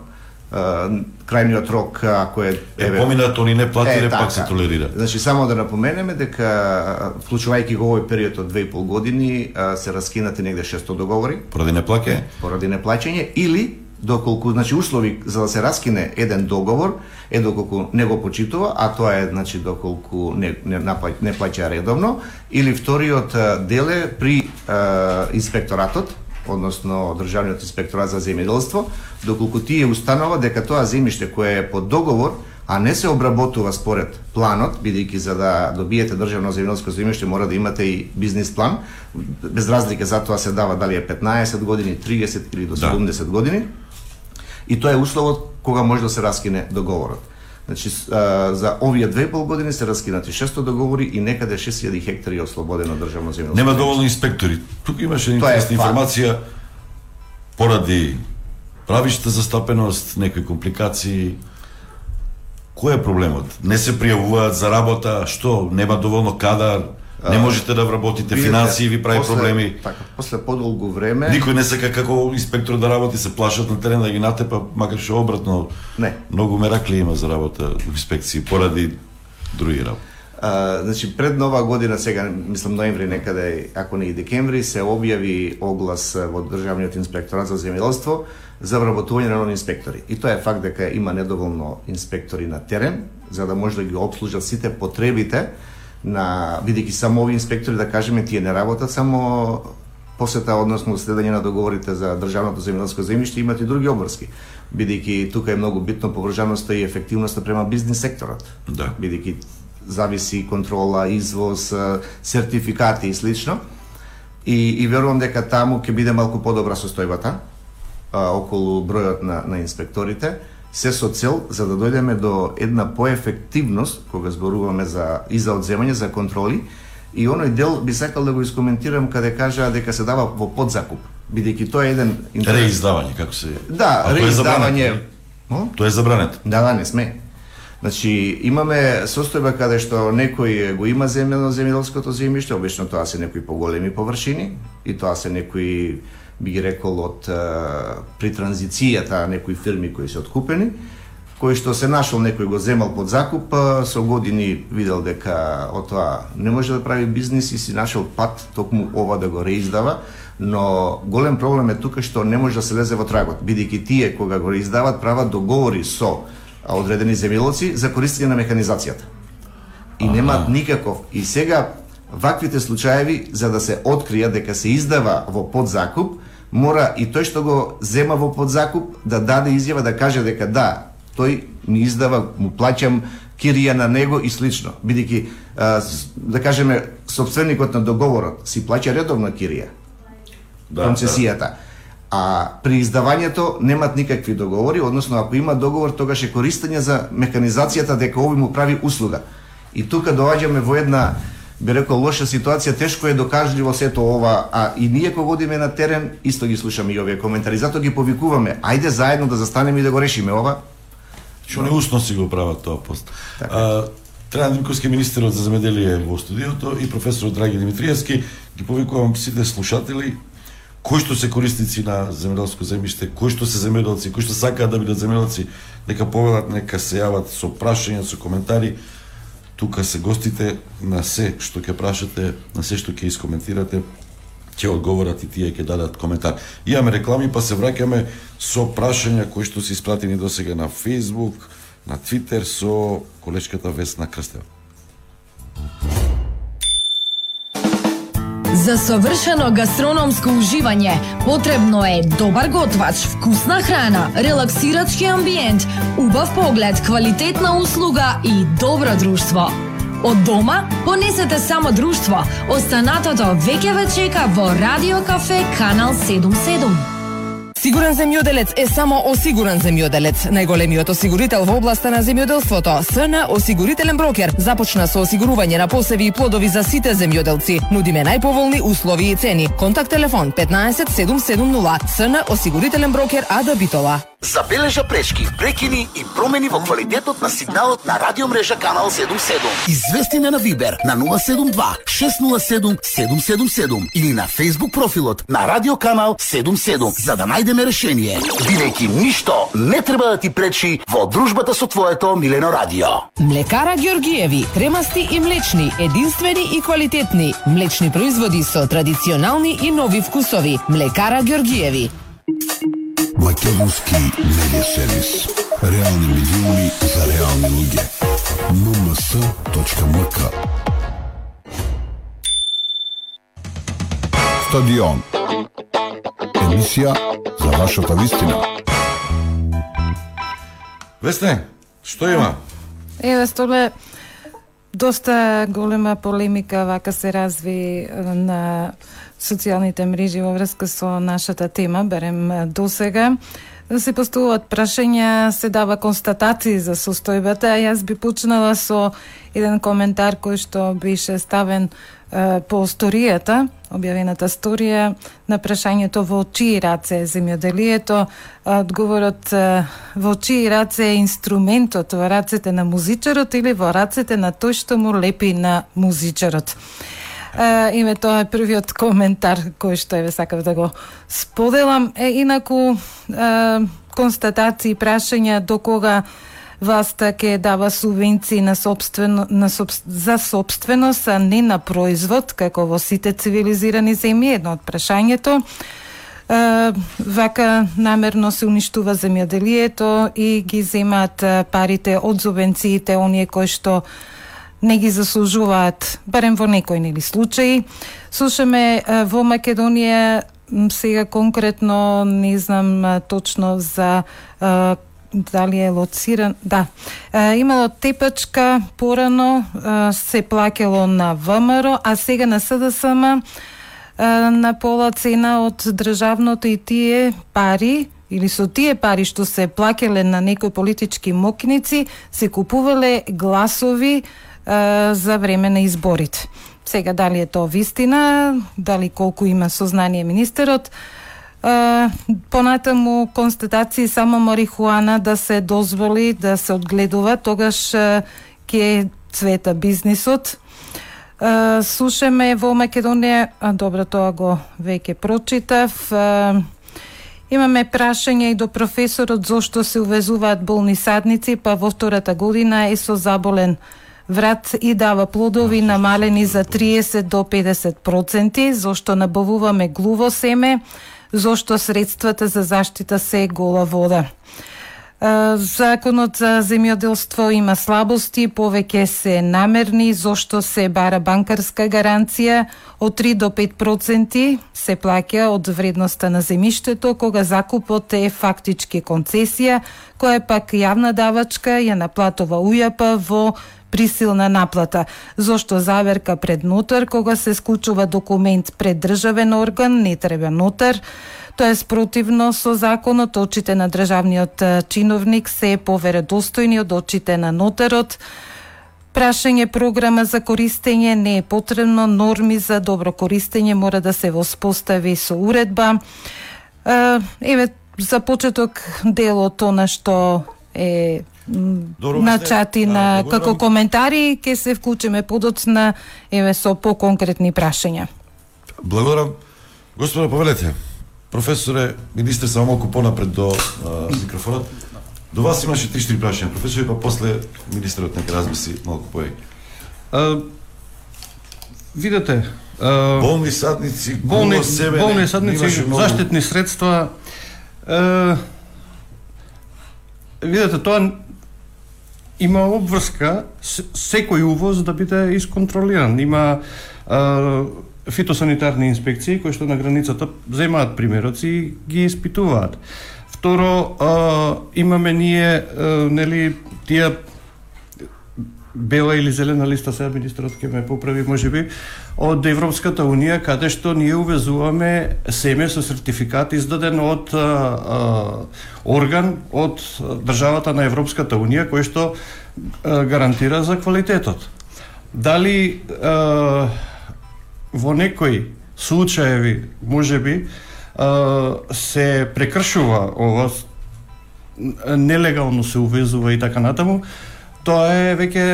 крајниот рок ако е Е, поминат, они не платиле, пак се толерира. Значи само да напоменеме дека вклучувајќи го овој период од 2,5 години се раскинати негде 600 договори Поради неплаќање? поради неплаќање или доколку значи услови за да се раскине еден договор е доколку не го почитува, а тоа е значи доколку не не, напла- не плаќа редовно или вториот дел е при а, инспекторатот односно Државниот инспекторат за земјоделство, доколку тие установа дека тоа земјиште кое е под договор, а не се обработува според планот, бидејќи за да добиете државно земјоделско земјиште мора да имате и бизнис план, без разлика за тоа се дава дали е 15 години, 30 или до Да. 70 години. И тоа е условот кога може да се раскине договорот. Значи, за овие две и пол години се раскинати 600 договори и некаде 6000 хектари е ослободено државно земјоделско. Нема доволно инспектори. Тука имаше интересна информација поради правишта застапеност, некои компликации. Кој е проблемот? Не се пријавуваат за работа, што? Нема доволно кадар, не можете да вработите, Видете, финансии ви прави после- проблеми. Така, после подолго време Никој не сака како инспектор да работи, се плашат на терен да ги натепа, макар што обратно. Не. Многу меракли има за работа во инспекции поради други работи. А, значи пред нова година сега мислам ноември некаде ако не и декември се објави оглас во државниот инспекторат за земјоделство за вработување на нови инспектори. И тоа е факт дека има недоволно инспектори на терен за да може да ги обслужат сите потребите на бидејќи само овие инспектори да кажеме тие не работат само посета, односно следење на договорите за државното земјоделско земјиште, имат и други обврски. Бидејќи тука е многу битно поврзаноста и ефективноста према бизнис секторот. Да. Бидејќи зависи контрола, извоз, сертификати и слично. И, и верувам дека таму ќе биде малку подобра состојбата а, околу бројот на, на инспекторите, се со цел за да дојдеме до една поефективност кога зборуваме за и за одземање за контроли и оној дел би сакал да го искоментирам каде кажа дека се дава во подзакуп бидејќи тоа е еден Реиздавање, како се... Да, А реиздавање. Тоа е забрането. Да, да, не сме. Значи, имаме состојба каде што некој го има земја на земјоделското земјиште, обично тоа се некои поголеми површини и тоа се некои би ги рекол од при транзицијата некои фирми кои се откупени, кој што се нашол некој го земал под закуп, со години видел дека од тоа не може да прави бизнис и си нашол пат токму ова да го реиздава, но голем проблем е тука што не може да се лезе во трагот, бидејќи тие кога го реиздават прават договори со одредени земјоделци за користење на механизацијата. И немаат никаков. И сега ваквите случаеви за да се открија дека се издава во подзакуп, мора и тој што го зема во подзакуп да даде изјава да каже дека да, тој ми издава, му плаќам кирија на него и слично. Бидејќи да кажеме собственикот на договорот си плаќа редовно кирија. Да, концесијата. А при издавањето немат никакви договори, односно ако има договор, тогаш е користење за механизацијата дека овој му прави услуга. И тука доаѓаме во една би рекол лоша ситуација, тешко е докажливо сето ова, а и ние кога одиме на терен, исто ги слушаме и овие коментари, затоа ги повикуваме, ајде заедно да застанеме и да го решиме ова. Што не усно си го прават тоа пост. Така. А, Трајан Димковски министерот за земеделие во студиото и професорот Драги Димитриевски ги повикувам сите слушатели кои што се корисници на земјоделско земјиште, кои што се земјоделци, кои што сакаат да бидат земјоделци, нека повелат, нека се јават со прашања, со коментари. Тука се гостите на се што ќе прашате, на се што ќе искоментирате. ќе одговорат и тие ќе дадат коментар. Имаме реклами, па се враќаме со прашања кои што се испратени до сега на Facebook, на Twitter со колешката Весна Крстева. За совршено гастрономско уживање потребно е добар готвач, вкусна храна, релаксирачки амбиент, убав поглед, квалитетна услуга и добро друштво. Од дома понесете само друштво. Останатото веќе ве чека во Радио Кафе Канал 77. Сигурен земјоделец е само осигурен земјоделец. Најголемиот осигурител во областа на земјоделството, СН Осигурителен брокер, започна со осигурување на посеви и плодови за сите земјоделци. Нудиме најповолни услови и цени. Контакт телефон 15 770 СН Осигурителен брокер Ада Битола. Забележа пречки, прекини и промени во квалитетот на сигналот на радиомрежа Канал 77. Извести на Вибер на 072 607 777 или на Facebook профилот на Радио Канал 77 за да најдеме решение. Бидејќи ништо не треба да ти пречи во дружбата со твоето Милено Радио. Млекара Георгиеви, кремасти и млечни, единствени и квалитетни. Млечни производи со традиционални и нови вкусови. Млекара Георгиеви. Македонски медиа сервис. Реални медиуми за реални луѓе. mms.mk Стадион. Емисија за вашата вистина. Весне, што има? Еве, Столе, доста голема полемика вака се разви на социјалните мрежи во врска со нашата тема, берем досега. Се постуваат прашања, се дава констатации за состојбата, а јас би почнала со еден коментар кој што беше ставен е, по сторијата, објавената сторија на прашањето во чии раце е земјоделието, одговорот е, во чии раце е инструментот во рацете на музичарот или во рацете на тој што му лепи на музичарот. Uh, име тоа е првиот коментар кој што еве сакав да го споделам. Е, инаку е, констатации, прашања до кога власта ќе дава субвенции на собствено, на соб, за собственост, а не на производ, како во сите цивилизирани земји, едно од прашањето. Е, вака намерно се уништува земјоделието и ги земат парите од субвенциите оние кои што не ги заслужуваат, барем во некои нели случаи. Слушаме во Македонија сега конкретно не знам точно за дали е лоциран, да. имало тепачка порано се плакело на ВМРО, а сега на СДСМ на пола цена од државното и тие пари или со тие пари што се плакеле на некои политички мокници, се купувале гласови за време на изборите. Сега дали е тоа вистина, дали колку има сознание министерот, понатаму констатации само марихуана да се дозволи да се одгледува, тогаш ќе цвета бизнисот. Слушаме во Македонија, а добро тоа го веќе прочитав, Имаме прашање и до професорот зошто се увезуваат болни садници, па во втората година е со заболен врат и дава плодови намалени за 30 до 50%, зошто набавуваме глуво семе, зошто средствата за заштита се гола вода. Законот за земјоделство има слабости, повеќе се намерни, зошто се бара банкарска гаранција од 3 до 5% се плаќа од вредноста на земјиштето, кога закупот е фактички концесија, која е пак јавна давачка ја наплатува ујапа во присилна наплата. Зошто заверка пред нотар кога се склучува документ пред државен орган, не треба нотар. Тоа е спротивно со законот, очите на државниот чиновник се повередостојни од очите на нотарот. Прашање програма за користење не е потребно, норми за добро користење мора да се воспостави со уредба. Еве, за почеток делот она што е Добро, на чат и да, на како коментари ќе се вклучиме подоцна еве со поконкретни прашања. Благодарам. Господа, повелете. Професоре, министр само малку понапред до а, <clears throat> микрофонот. До вас имаше три-четири прашања. Професоре, па после министерот нека размисли малку повеќе. видете, болни садници, болни, себе, болни садници, многу... заштитни средства. Е, видете, тоа има обврска секој увоз да биде исконтролиран. Има е, фитосанитарни инспекции кои што на границата земаат примероци и ги испитуваат. Второ, а, имаме ние а, нели тие бела или зелена листа, се министрот ќе ме поправи можеби, од Европската Унија, каде што ние увезуваме семе со сертификат издаден од а, а, орган од државата на Европската Унија, кој што а, гарантира за квалитетот. Дали а, во некои случаеви, можеби, се прекршува ова, нелегално се увезува и така натаму, Тоа е веќе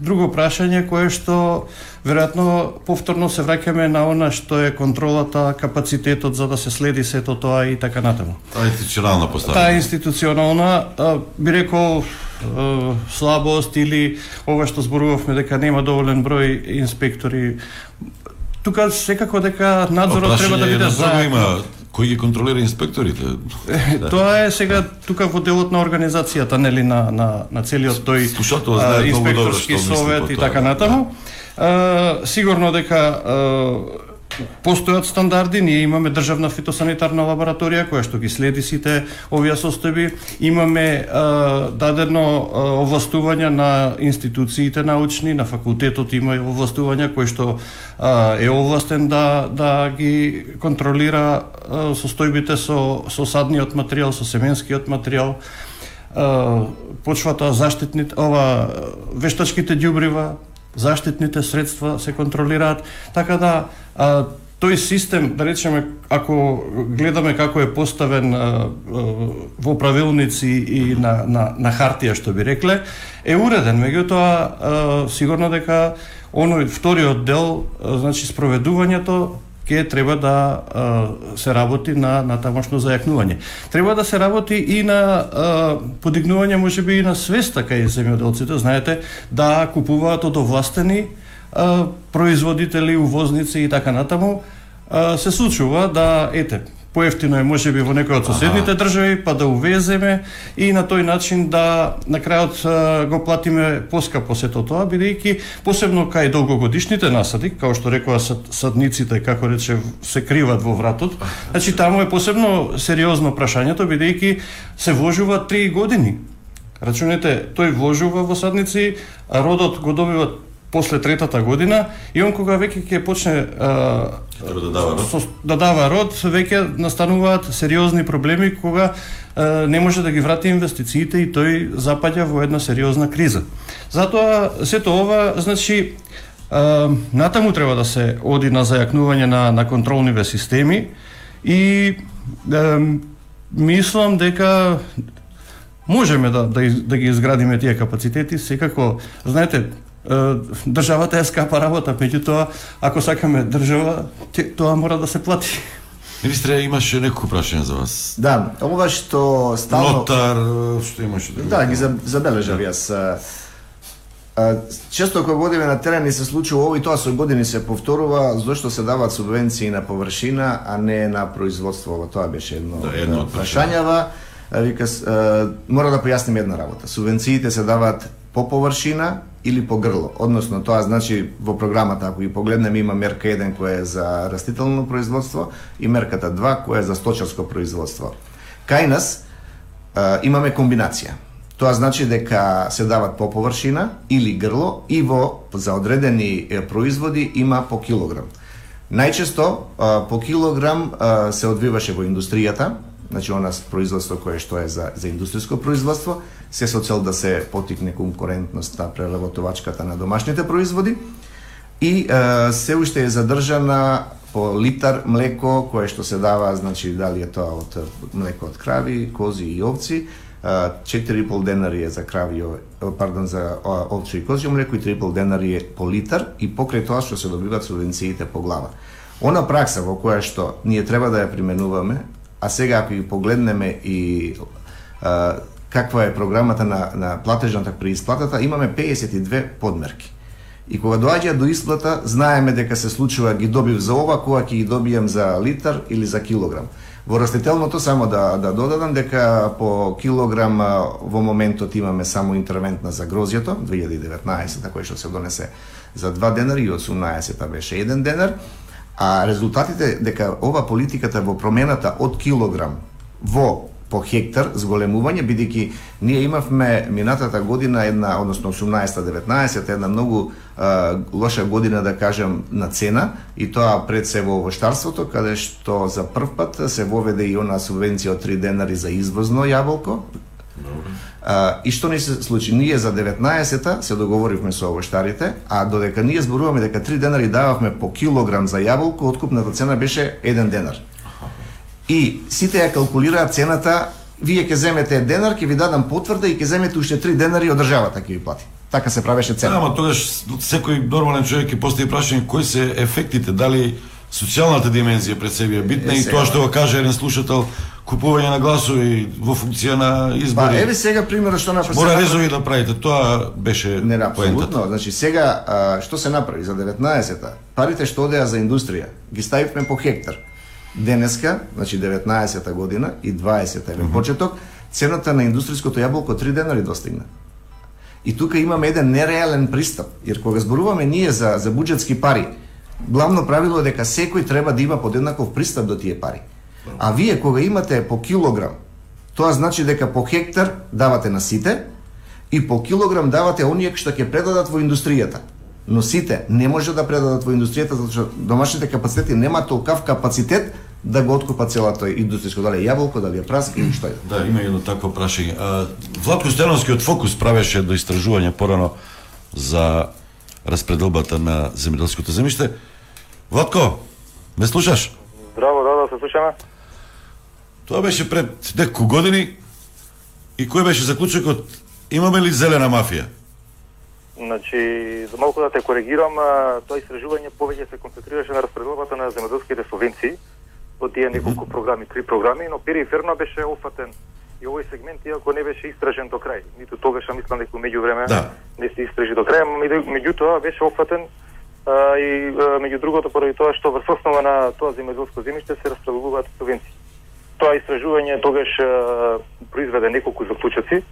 друго прашање кое што веројатно повторно се враќаме на она што е контролата, капацитетот за да се следи сето тоа и така натаму. Таа институционална поставка. Таа институционална, би рекол слабост или ова што зборувавме дека нема доволен број инспектори. Тука секако дека надзорот треба да биде за има Кој ги контролира инспекторите? Тоа е сега тука во делот на организацијата, нели на на на целиот тој а, инспекторски совет и така натаму. А, сигурно дека а, Постојат стандарди, ние имаме државна фитосанитарна лабораторија која што ги следи сите овие состојби. Имаме а, дадено а, овластување на институциите научни, на факултетот има овластување кој што а, е овластен да да ги контролира а, состојбите со со садниот материјал, со семенскиот материјал почвата заштитните ова вештачките ѓубрива заштитните средства се контролираат, така да а, тој систем, да речеме, ако гледаме како е поставен а, а, во правилници и на, на, на хартија, што би рекле, е уреден. Меѓутоа, сигурно дека оној вториот дел, а, значи спроведувањето, ќе треба да а, се работи на на тамошно зајакнување. Треба да се работи и на а, подигнување можеби и на свеста кај земјоделците, знаете, да купуваат од овластени а, производители, увозници и така натаму. Се случува да ете поевтино е можеби во некој од соседните ага. држави, па да увеземе и на тој начин да на крајот го платиме поскапо сето тоа, бидејќи посебно кај долгогодишните насади, како што рекоа сад, садниците, како рече, се криват во вратот. Значи таму е посебно сериозно прашањето, бидејќи се вложува 3 години. Рачунете, тој вложува во садници, родот го добива после третата година и он кога веќе ќе почне а, да дава род, со, да дава род веќе настануваат сериозни проблеми кога а, не може да ги врати инвестициите и тој запаѓа во една сериозна криза. Затоа сето ова значи а, натаму треба да се оди на зајакнување на на контролниве системи и а, мислам дека можеме да, да, да ги изградиме тие капацитети, секако, знаете, државата е скапа работа, меѓутоа, ако сакаме држава, тоа мора да се плати. Министре, имаше некој прашање за вас. Да, ова што стално... Нотар, што имаше да Да, ги забележав јас. Често кога годиме на терен и се случува ово и тоа со години се повторува зашто се даваат субвенции на површина, а не на производство. Тоа беше едно, да, едно од прашањава. Вика, мора да појасним една работа. Субвенциите се даваат по површина или по грло. Односно, тоа значи во програмата, ако ги погледнеме, има мерка 1 која е за растително производство и мерката 2 која е за сточарско производство. Кај нас а, имаме комбинација. Тоа значи дека се дават по површина или грло и во за одредени производи има по килограм. Најчесто по килограм се одвиваше во индустријата, значи она производство кое што е за, за индустријско производство, се со цел да се потикне конкурентноста преработувачката на домашните производи и е, се уште е задржана по литар млеко кое што се дава, значи дали е тоа од млеко од крави, кози и овци, 4,5 денари е за крави, пардон, за овче и козјо млеко и 3,5 денари е по литар и покрај тоа што се добиваат субвенциите по глава. Она пракса во која што ние треба да ја применуваме, а сега ако ги погледнеме и а, каква е програмата на, на платежната при исплатата, имаме 52 подмерки. И кога доаѓа до исплата, знаеме дека се случува ги добив за ова, кога ќе ги добијам за литар или за килограм. Во растителното само да да додадам дека по килограм во моментот имаме само интервентна за грозјето 2019 кој што се донесе за 2 денари и 18 беше 1 денар, а резултатите дека ова политиката во промената од килограм во по хектар зголемување бидејќи ние имавме минатата година една односно 18-19 една многу е, лоша година да кажам на цена и тоа пред се во овоштарството каде што за прв пат се воведе и она субвенција од 3 денари за извозно јаболко. А, и што не се случи? Ние за 19-та се договоривме со овоштарите, а додека ние зборуваме дека 3 денари дававме по килограм за јаболко, откупната цена беше 1 денар. И сите ја калкулираат цената, вие ќе земете денар, ќе ви дадам потврда и ќе земете уште 3 денари од државата ќе ви плати. Така се правеше цена. Да, ама тогаш секој нормален човек ќе постави прашање кои се ефектите, дали социјалната димензија пред себе е битна Е, и тоа што го каже еден слушател, купување на гласови во функција на Па избори. еве сега примерот што направи. Мора резови да правите, тоа беше Не, апсолутно. Значи сега а, што се направи за 19-та? Парите што одеа за индустрија ги ставивме по хектар. Денеска, значи 19-та година и 20-та mm почеток, цената на индустријското јаболко 3 денари достигна. И тука имаме еден нереален пристап, jer кога зборуваме ние за за буџетски пари, главно правило е дека секој треба да има подеднаков пристап до тие пари. А вие кога имате по килограм, тоа значи дека по хектар давате на сите и по килограм давате оние што ќе предадат во индустријата. Но сите не може да предадат во индустријата затоа што домашните капацитети нема толкав капацитет да го откупат целото индустријско, дали е јаболко, дали е праска или што е. Да, има едно такво прашање. А, Владко Стојановски од Фокус правеше до истражување порано за распределбата на земјоделското земјиште. Владко, ме слушаш? Здраво, да, да се слушаме. Тоа беше пред неколку години и кој беше заклучокот имаме ли зелена мафија? Значи, за малку да те коригирам, тоа истражување повеќе се концентрираше на распределбата на земјоделските субвенции од тие неколку програми, три програми, но периферно беше офатен и овој сегмент, иако не беше истражен до крај. Ниту тогаш, мислам дека меѓу време Да. не се истражи до крај, меѓутоа беше офатен а, и а, меѓу другото поради тоа што врз основа на тоа земјоделско земјиште се распределуваат субвенции. Тоа истражување тогаш произведе неколку заклучоци.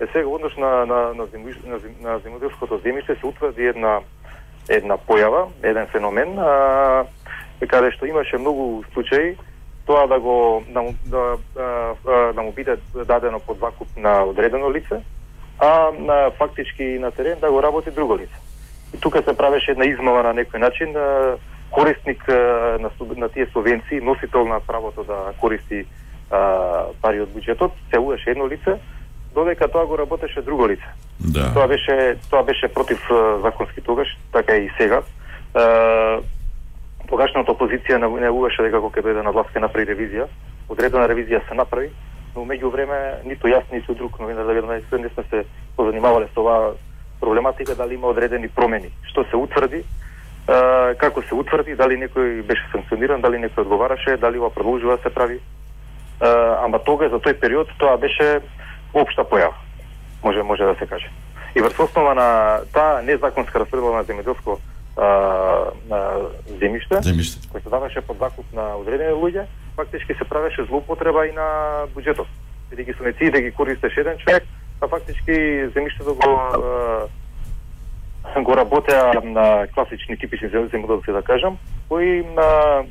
Е сега во однос на на на, земјиш, на, зем, на земјоделското земјиште се утврди една една појава, еден феномен, а, каде што имаше многу случаи тоа да го да му, да, да му биде дадено под вакуп на одредено лице, а на фактички на терен да го работи друго лице. И тука се правеше една измама на некој начин, а, корисник на, на тие субвенции, носител на правото да користи а, пари од буџетот, се уеше едно лице, додека тоа го работеше друго лице. Да. Тоа беше тоа беше против законски тогаш, така и сега. А, тогашната опозиција најавуваше дека кога ќе дојде на власт ќе направи ревизија. Одредена ревизија се направи, но меѓу време ниту јас ниту друг новинар да не сме се позанимавале со оваа проблематика дали има одредени промени. Што се утврди, како се утврди, дали некој беше санкциониран, дали некој одговараше, дали ова продолжува да се прави. А, ама тога за тој период тоа беше општа појава. Може може да се каже. И врз основа на таа незаконска распределба на земјоделско земјиште, Земјиште. кој се даваше под закуп на одредени луѓе, фактички се правеше злоупотреба и на буџетот. Бидејќи субвенции да ги користеш еден човек, а фактички земјиштето го го работеа на класични типични зем- земјоделци да кажам, кои на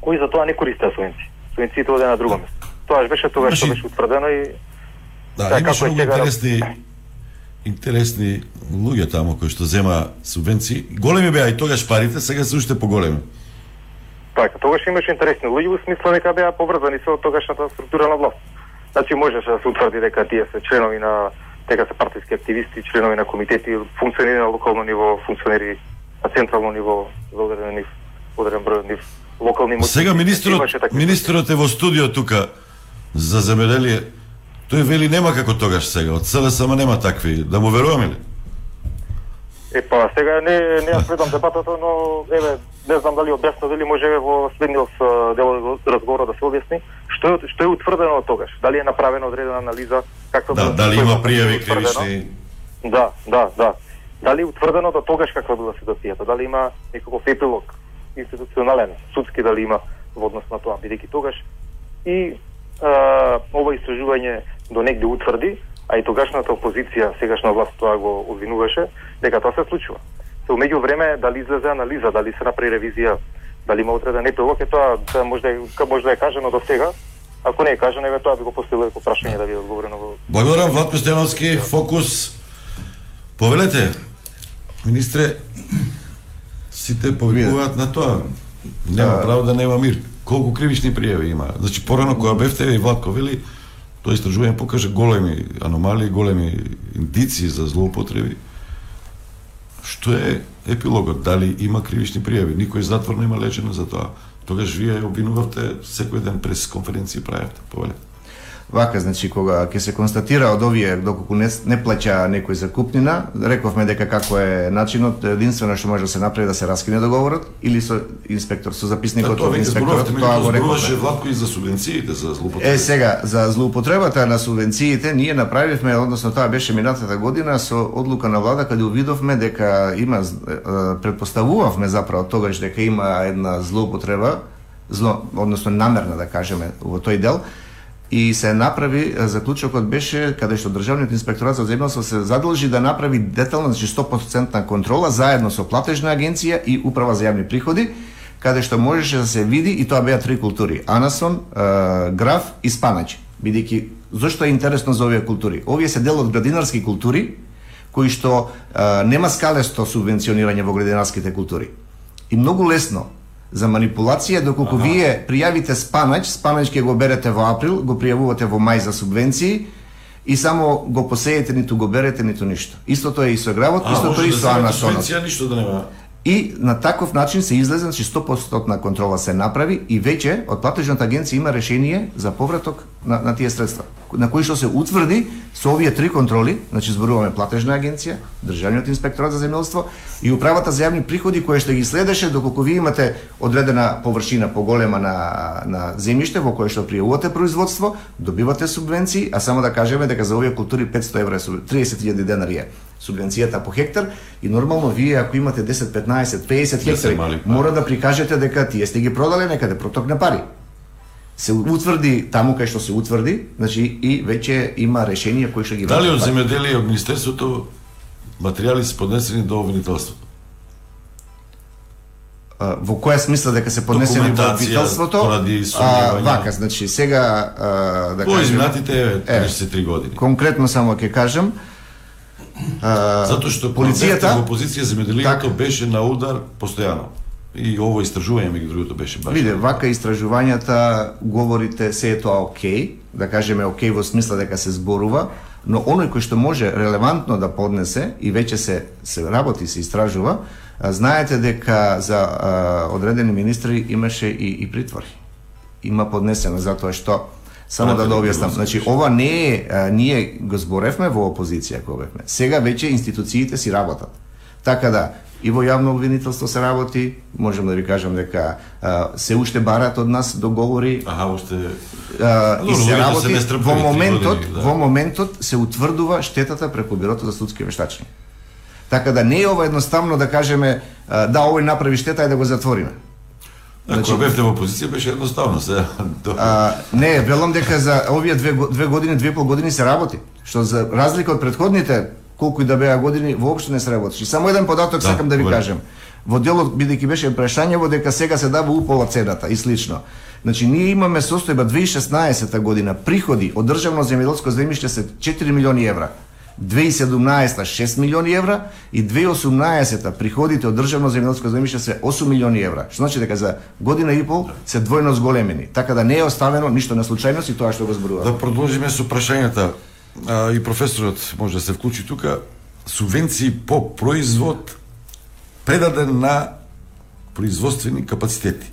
кои за тоа не користеа субвенции. Субвенциите оде на друго место. Тоа беше тогаш што Значи- беше утврдено и Да, Така, имаше многу сега- интересни интересни луѓе таму кои што зема субвенции. Големи беа и тогаш парите, сега се уште поголеми. Така, тогаш имаше интересни луѓе во смисла дека беа поврзани со тогашната структура на власт. Значи можеше да се утврди дека тие се членови на дека се партиски активисти, членови на комитети, функционери на локално ниво, функционери на централно ниво, за одреден нив, одреден број нив, локални мотиви. Сега министрот, министрот е во студио тука за земеделие. Тој вели нема како тогаш сега, од СДСМ нема такви. Да му веруваме ли? Е, па сега не не ја следам дебатата, но еве не знам дали објасна дали може во следниот дел од разговорот да се објасни што е што е утврдено од тогаш. Дали е направена одредена анализа како Да, да- дали има пријави кривични? Да, да, да. Дали утврдено до тогаш каква била ситуацијата? Дали има некаков епилог институционален, судски дали има во однос на тоа, бидејќи тогаш и а, ова истражување до негде утврди, а и тогашната опозиција, сегашна власт тоа го обвинуваше, дека тоа се случува. Се умеѓу време дали излезе анализа, дали се направи ревизија, дали има отреден епилог, е тоа да може да, може да е кажано до сега, Ако не е кажано, еве тоа би го поставило како прашање да ви одговорено во Благодарам Владко Стеновски, фокус. Повелете, министре, сите повикуваат на тоа. Нема право да нема мир. Колку кривични пријави има? Значи порано кога бевте и Владко вели, тоа истражување покаже големи аномалии, големи индиции за злоупотреби. Што е епилогот? Дали има кривични пријави? Никој затвор нема лечено за тоа. Тогаш вие обвинувавте секој ден прес конференции правевте, повеле. Вака, значи, кога ќе се констатира од овие, доколку не, не плаќа некој закупнина, рековме дека како е начинот, единствено што може да се направи да се раскине договорот, или со инспектор, со записникот да, од инспекторот, тоа го рековме. Владко и за субвенциите, за злоупотреба. Е, сега, за злоупотребата на субвенциите, ние направивме, односно тоа беше минатата година, со одлука на влада, каде увидовме дека има, предпоставувавме заправо тогаш дека има една злоупотреба, зло, односно намерна да кажеме во тој дел, и се направи заклучокот беше каде што државниот инспекторат за земјоделство се задолжи да направи детална значи 100% контрола заедно со платежна агенција и управа за јавни приходи каде што можеше да се види и тоа беа три култури. Анасон, граф и спанач бидејќи зошто е интересно за овие култури? Овие се дел од градинарски култури кои што нема скалесто субвенционирање во градинарските култури. И многу лесно за манипулација, доколку ага. вие пријавите спанач, спанач ќе го берете во април, го пријавувате во мај за субвенции, и само го посеете, ниту го берете, ниту ништо. Истото е и со гравот, истото е и да со анасонот. Субвенција ништо да нема. И на таков начин се излезе, значи 100% контрола се направи и веќе од платежната агенција има решение за повраток на, на тие средства, на кои што се утврди со овие три контроли, значи зборуваме платежна агенција, државниот инспекторат за земјоделство и управата за јавни приходи која што ги следеше доколку ви имате одредена површина поголема на на земјиште во кое што пријавувате производство, добивате субвенции, а само да кажеме дека за овие култури 500 евра 30.000 денари е субвенцијата по хектар и нормално вие ако имате 10, 15, 50 хектари, мали, мора да прикажете дека тие сте ги продале некаде протокне пари. Се утврди таму кај што се утврди, значи и веќе има решение кои што ги Дали од земјоделие од министерството материјали се поднесени до обвинителството? во која смисла дека се поднесени во обвинителството? А, вака, значи сега а, да кажем... По изминатите 33 години. Конкретно само ќе кажам, А, Затоа што полицијата во опозиција земјоделието беше на удар постојано. И ово истражување меѓу другото беше баш. Виде, вака истражувањата говорите се е тоа окей, да кажеме окей во смисла дека се зборува, но оној кој што може релевантно да поднесе и веќе се се работи, се истражува, знаете дека за а, одредени министри имаше и, и притвори. Има поднесено затоа што Само да објаснам. Значи, ова не е, а, ние го зборевме во опозиција кога бевме. Сега веќе институциите си работат. Така да, и во јавно обвинителство се работи, можам да ви кажам дека а, се уште барат од нас договори. Аха, уште а, и се работи се во моментот, години, да. во моментот се утврдува штетата преку бирото за судски вештачни. Така да не е ова едноставно да кажеме а, да овој направи штета и да го затвориме. Значи, Ако бевте во опозиција беше едноставно се. <laughs> А, не, велам дека за овие две, две години, две пол години се работи. Што за разлика од предходните колку и да беа години воопшто не се работи. И само еден податок да, сакам да ви кажем. Во делот бидејќи беше прашањево дека сега се дава упола цената и слично. Значи ние имаме состојба 2016 година приходи од државно земјоделско земјиште се 4 милиони евра. 2017 6 милиони евра и 2018 приходите од државно земјоделско земјиште се 8 милиони евра. Што значи дека за година и пол се двојно зголемени. Така да не е оставено ништо на случајност и тоа што го зборува. Да продолжиме со прашањата. А, и професорот може да се вклучи тука. Субвенции по производ предаден на производствени капацитети.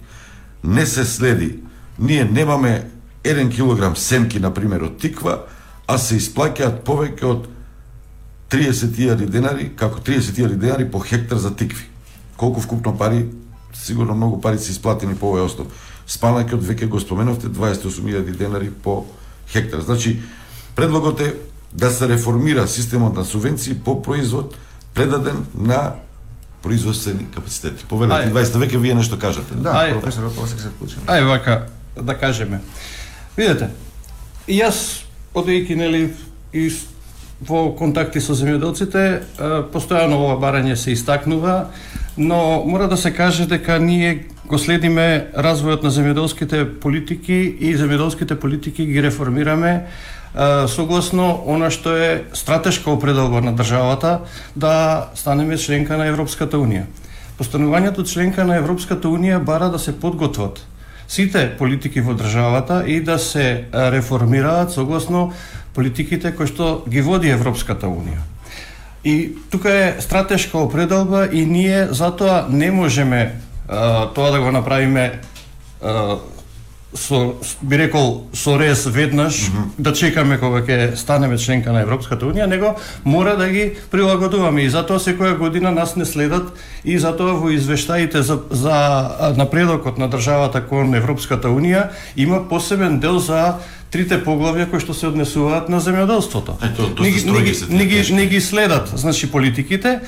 Не се следи. Ние немаме 1 килограм семки, на пример, од тиква, а се исплаќаат повеќе од 30.000 денари, како 30.000 денари по хектар за тикви. Колку вкупно пари, сигурно многу пари се исплатени по овој основ. Спанаќот веќе го споменавте 28.000 денари по хектар. Значи, предлогот е да се реформира системот на субвенции по производ предаден на производствени капацитети. Повелете, Ај. 20 веќе вие нешто кажате. Да, Ај. професорот после се вклучи. Ај вака да кажеме. Видете, и јас одејќи нели и во контакти со земјоделците, постојано ова барање се истакнува, но мора да се каже дека ние го следиме развојот на земјоделските политики и земјоделските политики ги реформираме согласно она што е стратешка определба на државата да станеме членка на Европската Унија. Постанувањето членка на Европската Унија бара да се подготват сите политики во државата и да се реформираат согласно политиките кои што ги води Европската Унија. И тука е стратешка определба и ние затоа не можеме а, тоа да го направиме а, со би рекол со рез веднаш mm -hmm. да чекаме кога ќе станеме членка на Европската унија, него мора да ги прилагодуваме и затоа секоја година нас не следат и затоа во извештаите за, за напредокот на државата кон Европската унија има посебен дел за трите поглавја кои што се однесуваат на земјоделството. Ето, Не не строги ги- се тие не ги не ги следат значи политиките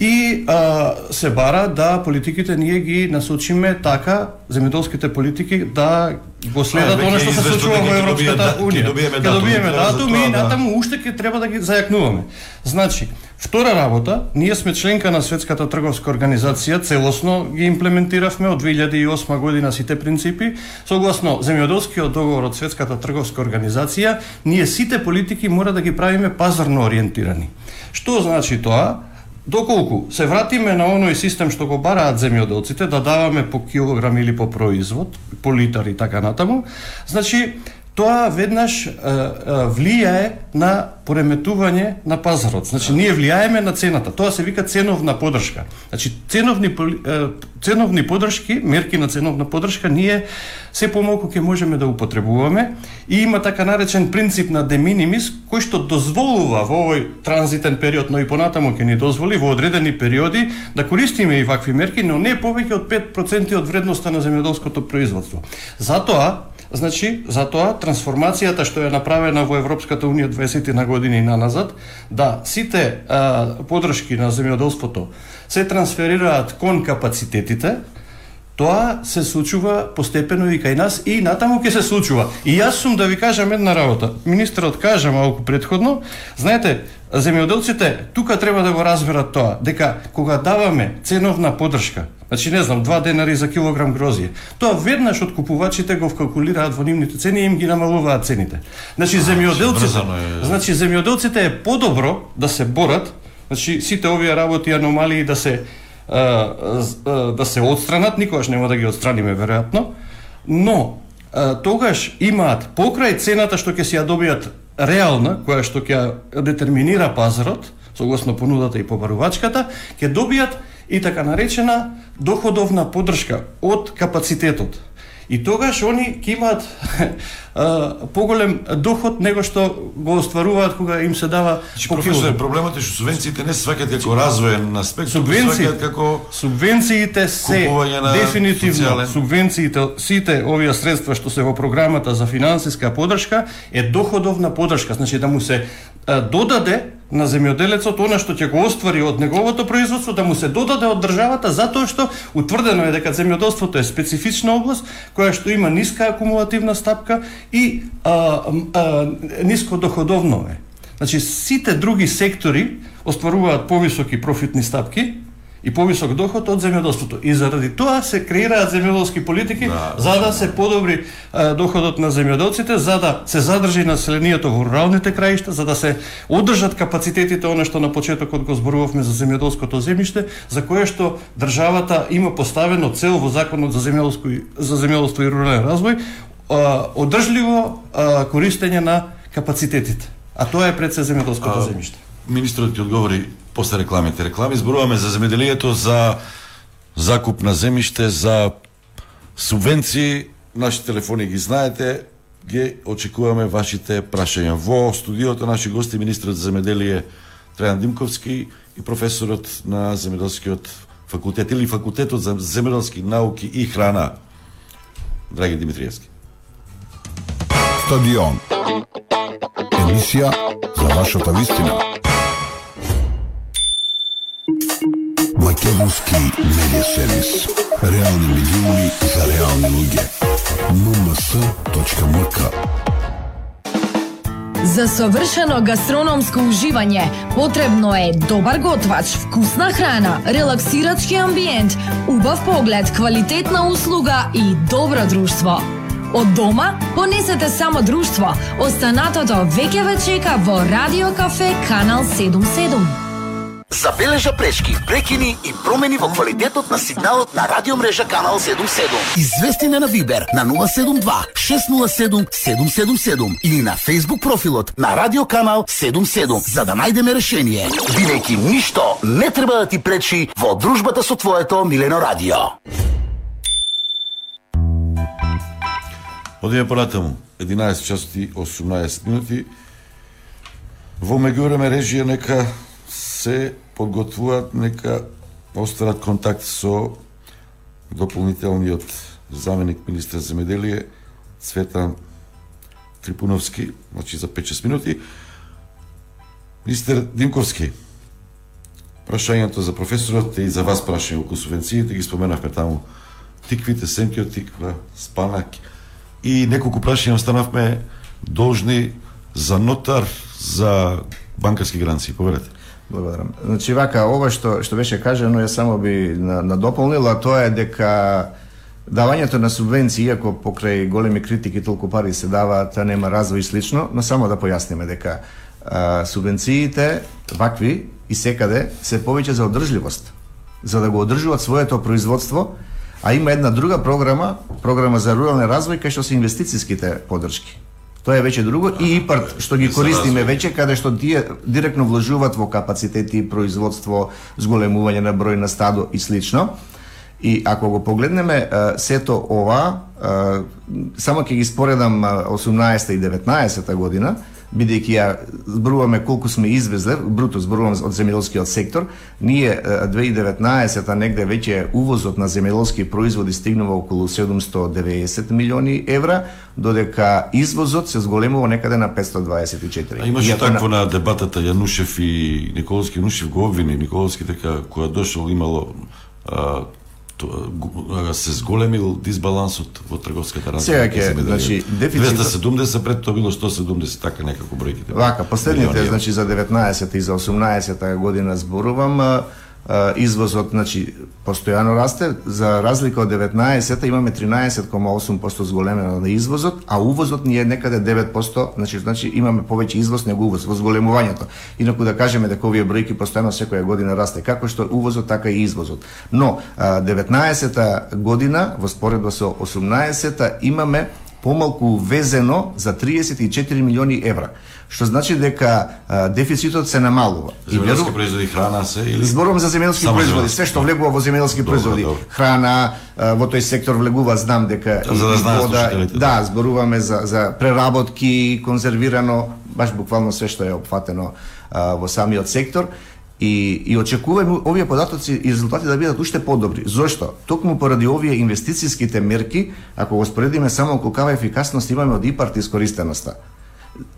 и а, се бара да политиките ние ги насочиме така земјоделските политики да го следат она што се случува во Европската добиеме да- ќе унија. добиеме Ќе датум, добиеме треба за датум и да- натаму уште ќе треба да ги зајакнуваме. Значи, втора работа, ние сме членка на Светската трговска организација, целосно ги имплементиравме од 2008 година сите принципи. Согласно земјоделскиот договор од Светската трговска организација, ние сите политики мора да ги правиме пазарно ориентирани. Што значи тоа? Доколку се вратиме на оној систем што го бараат земјоделците, да даваме по килограм или по производ, по литар и така натаму, значи тоа веднаш е, е, влијае на пореметување на пазарот. Значи ние влијаеме на цената. Тоа се вика ценовна подршка. Значи ценовни е, ценовни подршки, мерки на ценовна подршка ние се помалку ќе можеме да употребуваме и има така наречен принцип на де минимис кој што дозволува во овој транзитен период, но и понатаму ќе ни дозволи во одредени периоди да користиме и вакви мерки, но не повеќе од 5% од вредноста на земјоделското производство. Затоа Значи, затоа трансформацијата што е направена во Европската унија 20 на години на назад, да сите а, подршки на земјоделството се трансферираат кон капацитетите, тоа се случува постепено и кај нас и натаму ќе се случува. И јас сум да ви кажам една работа. Министерот кажа малку предходно, знаете, земјоделците тука треба да го разберат тоа, дека кога даваме ценовна подршка, значи не знам, 2 денари за килограм грозие, тоа веднаш од купувачите го вкалкулираат во нивните цени и им ги намалуваат цените. Значи земјоделците, врзано е. значи земјоделците е подобро да се борат, значи сите овие работи аномалии да се а, з- а, да се отстранат, никогаш нема да ги отстраниме веројатно, но а, тогаш имаат покрај цената што ќе си ја добијат реална, која што ќе детерминира пазарот, согласно понудата и побарувачката, ќе добијат и така наречена доходовна подршка од капацитетот. И тогаш они ќе имаат <laughs> поголем доход него што го остваруваат кога им се дава Значи, по професоре, килограм. проблемот е што субвенциите не се сваќаат како развоен аспект, сваќаат како субвенциите се дефинитивно социјален- субвенциите сите овие средства што се во програмата за финансиска подршка е доходовна подршка, значи да му се додаде на земјоделецот она што ќе го оствари од неговото производство да му се додаде од државата затоа што утврдено е дека земјоделството е специфична област која што има ниска акумулативна стапка и а, а, ниско доходовно е. Значи сите други сектори остваруваат повисоки профитни стапки и повисок доход од земјоделството. И заради тоа се креираат земјоделски политики Да, за да се подобри а, доходот на земјоделците, за да се задржи населението во руралните краишта, за да се одржат капацитетите она што на почетокот го зборувавме за земјоделското земјиште, за кое што државата има поставено цел во законот за земјоделско и- за земјоделство и рурален развој, а, одржливо а, користење на капацитетите. А тоа е пред се земјоделското земјиште. Министрот ти одговори после рекламите. Реклами зборуваме за земеделието, за закуп на земјиште, за субвенции. Нашите телефони ги знаете, ги очекуваме вашите прашања. Во студиото наши гости министрот за земеделие Трајан Димковски и професорот на земеделскиот факултет или факултетот за земеделски науки и храна Драги Димитриевски. Стадион. Емисија за вашата вистина. Македонски медиа сервис. Реални медиуми за реални луѓе. mms.mk За совршено гастрономско уживање потребно е добар готвач, вкусна храна, релаксирачки амбиент, убав поглед, квалитетна услуга и добро друштво. Од дома понесете само друштво. Останатото веќе ве чека во Радио Кафе Канал 77. Забележа пречки, прекини и промени во квалитетот на сигналот на радиомрежа Канал 77. Извести на Вибер на 072 607 777 или на Facebook профилот на Радио Канал 77 за да најдеме решение. Бидејќи ништо не треба да ти пречи во дружбата со твоето милено радио. Одиме понатаму. 11 часоти 18 минути. Во меѓувреме режија нека се подготвуваат, нека постарат контакт со дополнителниот заменик министр за земеделие Цветан Трипуновски, значи за 5-6 минути. Министер Димковски, прашањето за професорот и за вас прашање околу субвенциите, ги споменавме таму тиквите, сенкиот, тиква, спанак и неколку прашања останавме должни за нотар, за банкарски гаранции. Поверете. Благодарам. Значи вака, ова што што беше кажано, ја само би надополнила, тоа е дека давањето на субвенции, иако покрај големи критики толку пари се даваат, а нема развој и слично, но само да појасниме дека а, субвенциите вакви и секаде се повеќе за одржливост, за да го одржуваат своето производство, а има една друга програма, програма за рурален развој, кај што се инвестициските поддршки. Тоа е веќе друго и ИПАРТ што ги користиме веќе каде што тие директно вложуваат во капацитети, производство, зголемување на број на стадо и слично. И ако го погледнеме сето ова, само ќе ги споредам 18 и 19 година, бидејќи ја зборуваме колку сме извезле, бруто зборувам од земјоделскиот сектор, ние 2019-та негде веќе увозот на земјоделски производи стигнува околу 790 милиони евра, додека извозот се зголемува некаде на 524. А имаше Иако такво на дебатата Јанушев и Николовски, Јанушев го обвини Николовски дека која дошол имало а, тоа се зголемил дисбалансот во трговската разлика. Сега ќе, значи, дефицит 270 пред тоа било 170, така некако бројките. Вака, последните, значи за 19 и за 18 година зборувам, извозот значи постојано расте. За разлика од 19-та имаме 13,8% зголемено на извозот а увозот ни е некаде 9% значи значи имаме повеќе извоз него увоз во зголемувањето инаку да кажеме дека овие бројки постојано секоја година расте како што увозот така и извозот. Но 19-та година во споредба со 18-та имаме помалку увезено за 34 милиони евра што значи дека а, дефицитот се намалува. Земјоделски производи храна се или Зборувам за земјоделски производи, све што влегува во земјоделски производи, добро. храна, а, во тој сектор влегува, знам дека За да знаат вода, слушателите, да, зборуваме за за преработки, конзервирано, баш буквално све што е опфатено а, во самиот сектор. И, и очекуваме овие податоци и резултати да бидат уште подобри. Зошто? Токму поради овие инвестициските мерки, ако го споредиме само колкава ефикасност имаме од ИПАРТ искористеноста.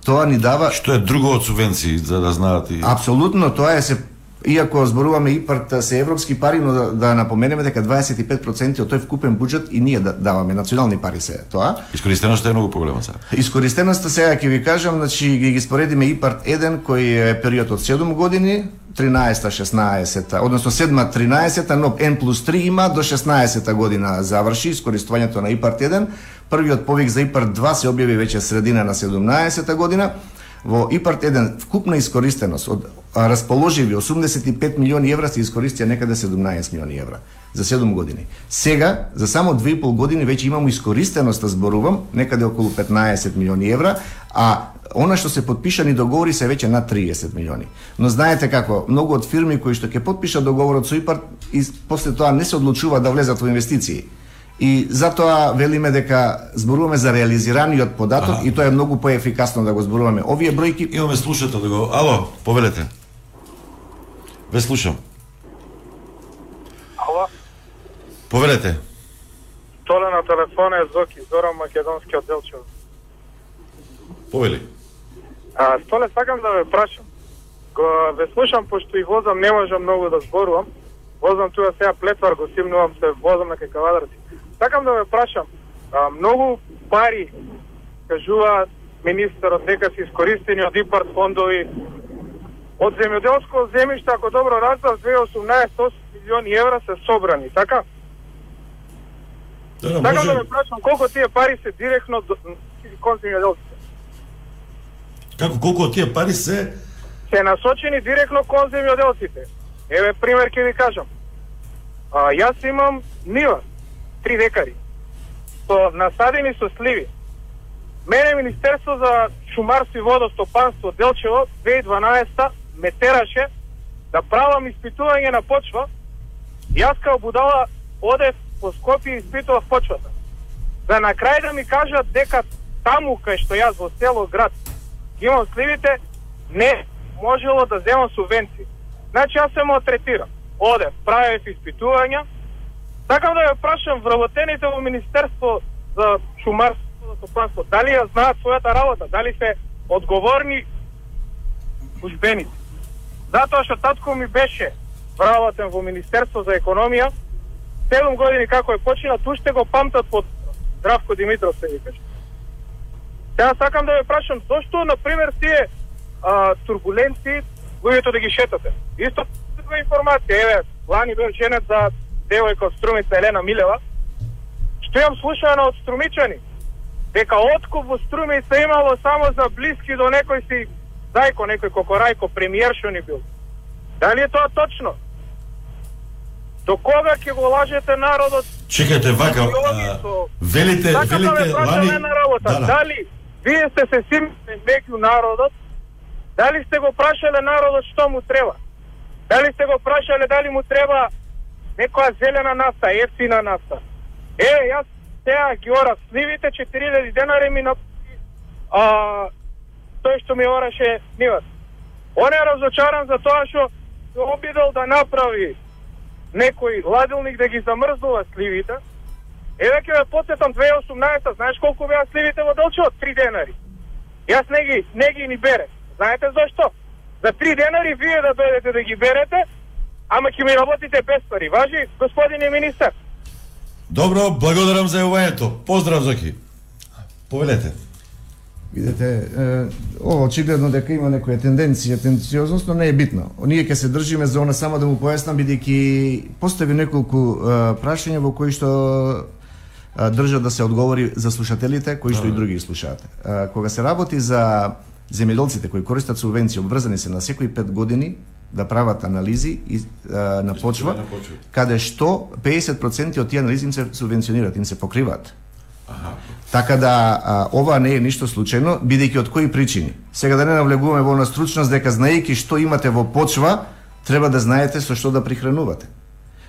Тоа ни дава Што е друго од субвенции, за да знаат и... Апсолутно, тоа е се Иако зборуваме ИПАРТ се европски пари, но да, да напоменеме дека 25% од тој вкупен буџет и ние да даваме национални пари се тоа. Искористеноста е многу поголема сега. Искористеноста сега ќе ви кажам, значи ги ги споредиме ИПАРТ 1 кој е период од 7 години, 13-та, 16-та, односно 7 13-та, но N плюс 3 има до 16-та година заврши искористувањето на ИПАРТ 1. Првиот повик за ИПАРТ 2 се објави веќе средина на 17-та година. Во ИПАРТ 1 вкупна искористеност од расположиви 85 милиони евра се искористија некаде 17 милиони евра за 7 години. Сега, за само 2,5 години веќе имамо искористеност, да зборувам, некаде околу 15 милиони евра, а она што се подпишани договори се веќе на 30 милиони. Но знаете како, многу од фирми кои што ќе подпишат договорот со ИПАРТ и после тоа не се одлучува да влезат во инвестиции. И затоа велиме дека зборуваме за реализираниот податок Аха. и тоа е многу поефикасно да го зборуваме. Овие бројки Имаме слушател да го... Ало, повелете. Ве слушам. Ало, Повелете. Толе на телефона е Зоки, Зоран Македонски од Делчево. Повели. А, Столе, сакам да ве прашам. Го ве слушам, пошто и возам, не можам многу да зборувам. возам тука сега плетвар, го симнувам се, возам на кај кавадарци. Сакам да ве прашам, а, многу пари, кажува министерот, дека се искористени од ИПАРТ фондови, од земјоделско земјиште, ако добро разбрав, 2018 8 милиони евра се собрани, така? Да, Сакам може... да ве прашам колку тие пари се директно до, кон земјоделците. Како колку од тие пари се се насочени директно кон земјоделците. Еве пример ќе ви кажам. А, јас имам нива, три декари, со насадени со сливи. Мене Министерство за шумарство и водостопанство Делчево 2012 ме тераше да правам испитување на почва. Јас као будала одев по Скопје и испитував почвата. За на крај да ми кажат дека таму кај што јас во село град имам сливите, не можело да земам субвенции. Значи јас се третирам. Одев, правев испитувања. Сакам да ја прашам вработените во Министерство за шумарство за водостопанство, дали ја знаат својата работа, дали се одговорни службеници. Затоа што татко ми беше вработен во Министерство за економија, 7 години како е почина, туште го памтат под Здравко Димитров се викаше. Сега сакам да ве прашам, зошто, на пример, тие а, турбуленци, луѓето да ги шетате? Исто таква информација, еве, лани бев женет за девојка од Струмица Елена Милева, што имам слушано од струмичани, дека откуп во Струмица имало само за блиски до некој си зајко, некој кокорајко, премиер што ни бил. Дали е тоа точно? До кога ќе го лажете народот? Чекајте вака, а, велите, да велите лани. Да, да. Дали вие сте се симне меѓу народот? Дали сте го прашале народот што му треба? Дали сте го прашале дали му треба некоја зелена нафта, ефтина нафта? Е, јас сега ги ора сливите 4000 денари ми на а, тој што ми ораше ниват. Он е разочаран за тоа што обидел да направи некој ладилник да ги замрзнува сливите. Еве ќе ве потсетам 2018, знаеш колку беа сливите во Делчот? 3 денари. Јас не ги не ги ни бере. Знаете зашто? За 3 денари вие да дојдете да ги берете, ама ќе ми работите без пари. Важи, господине министар? Добро, благодарам за јавувањето. Поздрав Зоки. Повелете. Видете, е, ова очигледно дека има некоја тенденција, тенденциозност, но не е битно. Ние ќе се држиме за она само да му појаснам, бидејќи постави неколку е, прашања во кои што е, држа да се одговори за слушателите, кои што и други ги слушаат. Е, Кога се работи за земјоделците кои користат субвенции, обврзани се на секои 5 години да прават анализи и, е, на почва, каде што 50% од тие анализи им се субвенционираат, им се покриваат. Така да а, ова не е ништо случајно, бидејќи од кои причини. Сега да не навлегуваме во на стручност дека знаејќи што имате во почва, треба да знаете со што да прихранувате.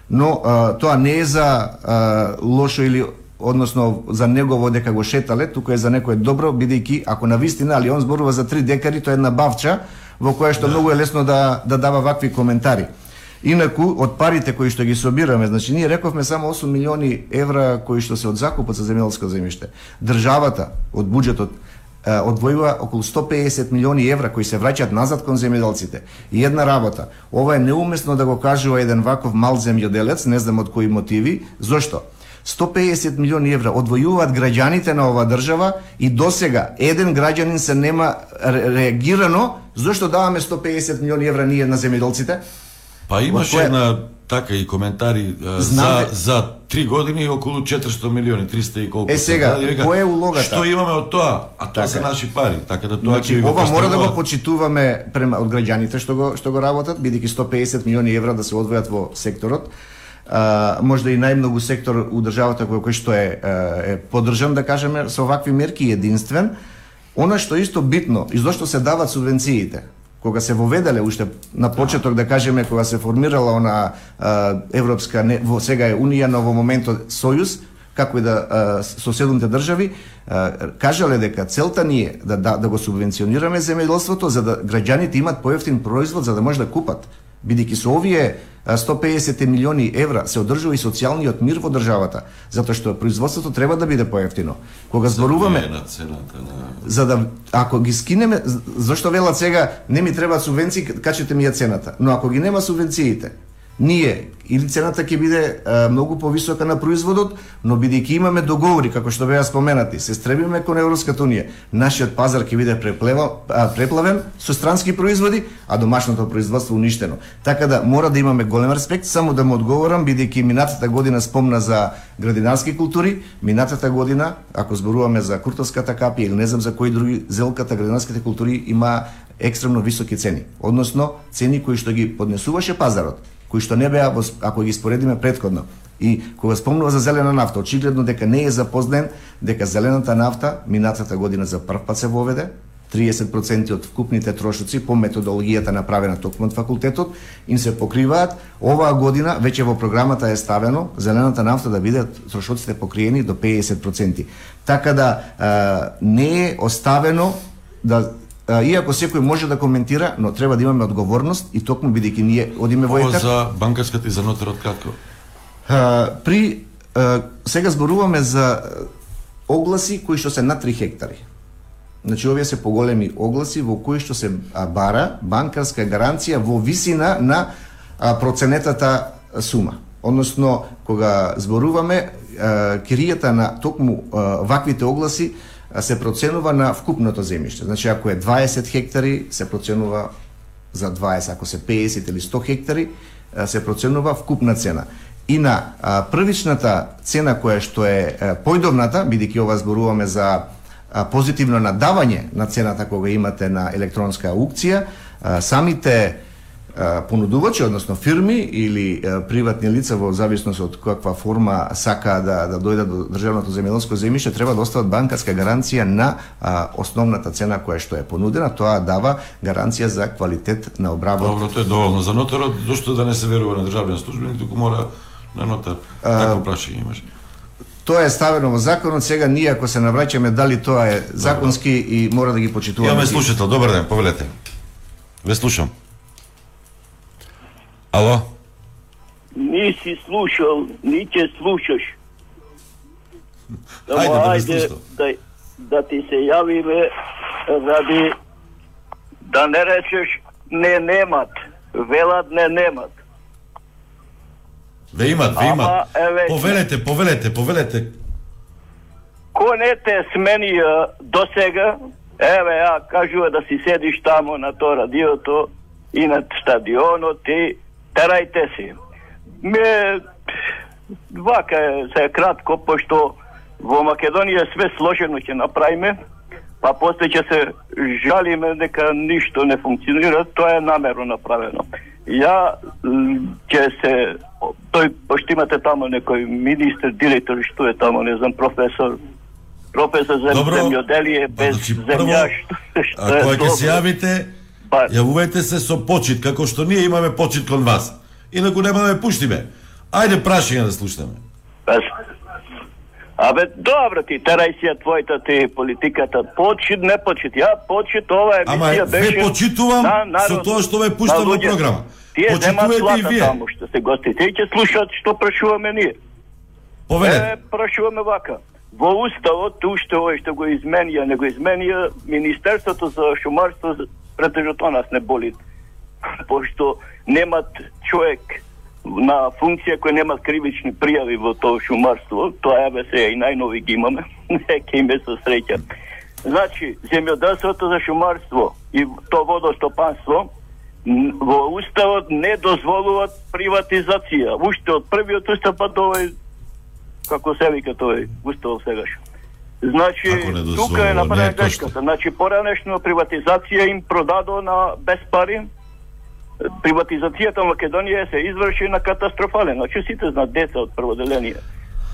Но а, тоа не е за а, лошо или односно за негово дека го шетале, туку е за некое добро, бидејќи ако на вистина, али он зборува за три декари, тоа е една бавча во која што многу е лесно да да дава вакви коментари. Инаку, од парите кои што ги собираме, значи ние рековме само 8 милиони евра кои што се од закупот за земјоделско земјиште. Државата од буџетот одвојува околу 150 милиони евра кои се враќаат назад кон земјоделците. И една работа, ова е неуместно да го кажува еден ваков мал земјоделец, не знам од кои мотиви, зошто? 150 милиони евра одвојуваат граѓаните на оваа држава и досега еден граѓанин се нема ре- реагирано зошто даваме 150 милиони евра ние на земјоделците. Па имаше која- една така и коментари Знам, за за три години околу 400 милиони, 300 и колку. Е, се сега, која е улогата? Што имаме од тоа? А тоа Така се наши пари, така да тоа Значи, ќе ова мора да го почитуваме према од граѓаните што го што го работат, бидејќи 150 милиони евра да се одвојат во секторот. А, можда и најмногу сектор у државата кој кој што е, е, поддржан да кажеме со вакви мерки единствен. Она што исто битно и зошто се дават субвенциите кога се воведеле уште на почеток да кажеме кога се формирала она а, европска не, во сега е унија, но во моментот сојуз, како и да а, држави а, кажале дека целта ни е да, да, да го субвенционираме земјоделството за да граѓаните имат поевтин производ за да може да купат бидејќи со овие а, 150 милиони евра се одржува и социјалниот мир во државата, затоа што производството треба да биде поевтино. Кога зборуваме на цената на за да ако ги скинеме зашто велат сега не ми требаат субвенции, качете ми ја цената. Но ако ги нема субвенциите, ние или цената ќе биде а, многу повисока на производот, но бидејќи имаме договори како што беа споменати, се стремиме кон Европската унија, нашиот пазар ќе биде преплева, а, преплавен со странски производи, а домашното производство уништено. Така да мора да имаме голем респект, само да му одговорам бидејќи минатата година спомна за градинарски култури, минатата година, ако зборуваме за куртовската капија или не знам за кои други зелката градинарските култури има екстремно високи цени, односно цени кои што ги поднесуваше пазарот кои што не беа, ако ги споредиме предходно. И кога спомнува за зелена нафта, очигледно дека не е запознен дека зелената нафта минатата година за прв пат се воведе, 30% од вкупните трошоци по методологијата направена токму од факултетот им се покриваат. Оваа година веќе во програмата е ставено зелената нафта да биде трошоците покриени до 50%. Така да а, не е оставено да иако секој може да коментира, но треба да имаме одговорност и токму бидејќи ние одиме во етер. за банкарската и за нотерот кратко. А, при а, сега зборуваме за огласи кои што се на 3 хектари. Значи овие се поголеми огласи во кои што се бара банкарска гаранција во висина на а, проценетата сума. Односно, кога зборуваме, киријата на токму ваквите огласи се проценува на вкупното земјиште. Значи, ако е 20 хектари, се проценува за 20, ако се 50 или 100 хектари, се проценува вкупна цена. И на првичната цена која што е појдовната, бидејќи ова зборуваме за позитивно надавање на цената кога имате на електронска аукција, а, самите понудувачи, односно фирми или приватни лица во зависност од каква форма сака да да дојдат до државното земјоделско земјиште, треба да остават банкарска гаранција на а, основната цена која што е понудена, тоа дава гаранција за квалитет на обработ. Добро, тоа е доволно за нотарот, зошто да не се верува на државен службеник, туку мора на нотар. Такво прашање имаш. Тоа е ставено во законот, сега ние ако се навраќаме дали тоа е законски Добре. и мора да ги почитуваме. Имаме слушател, добар ден, повелете. Ве слушам. Ало? Ниси слушал, ни ќе слушаш. Само Ајде, ајде да, да ти се јавиме ради да не речеш не немат, велат не немат. Ве имат, ве имат. Повелете, повелете, повелете. Ко не те сменија до сега, еве ја кажува да си седиш тамо на тоа радиото и на стадионот и терајте си. Ме, вака е, се кратко, пошто во Македонија све сложено ќе направиме, па после ќе се жалиме дека ништо не функционира, тоа е намерно направено. Ја ќе се тој пошто имате тамо некој министр, директор, што е тамо, не знам, професор, професор за земјоделие без значи, земја, што, <laughs> што ако ќе се јавите, Па... Јавувајте се со почит, како што ние имаме почит кон вас. Инаку нема да ме пуштиме. Ајде прашање да слушаме. Пас. Абе, добро ти, терај си ја твојата ти политиката. Почит, не почит. Ја почит, ова емисија Ама, беше... Ама, почитувам на, народ, со тоа што ме пуштам во програма. Тие земат плата таму што се гости. Тие ќе слушат што прашуваме ние. Повеле. Е, прашуваме вака. Во уставот, уште овој што го изменија, не го изменија Министерството за шумарство претежно тоа нас не боли, пошто немат човек на функција кој немат кривични пријави во тоа шумарство, тоа е се и најнови ги имаме, <laughs> ќе име со среќа. Значи, земјоделството за шумарство и то водостопанство во уставот не дозволуваат приватизација. Уште од првиот устав па до овој како се вика тој устав сегаш. Значи, тука е направена грешката. Значи, поранешно приватизација им продадо на без пари. Приватизацијата во Македонија се изврши на катастрофален. Значи, сите знаат деца од прводеление.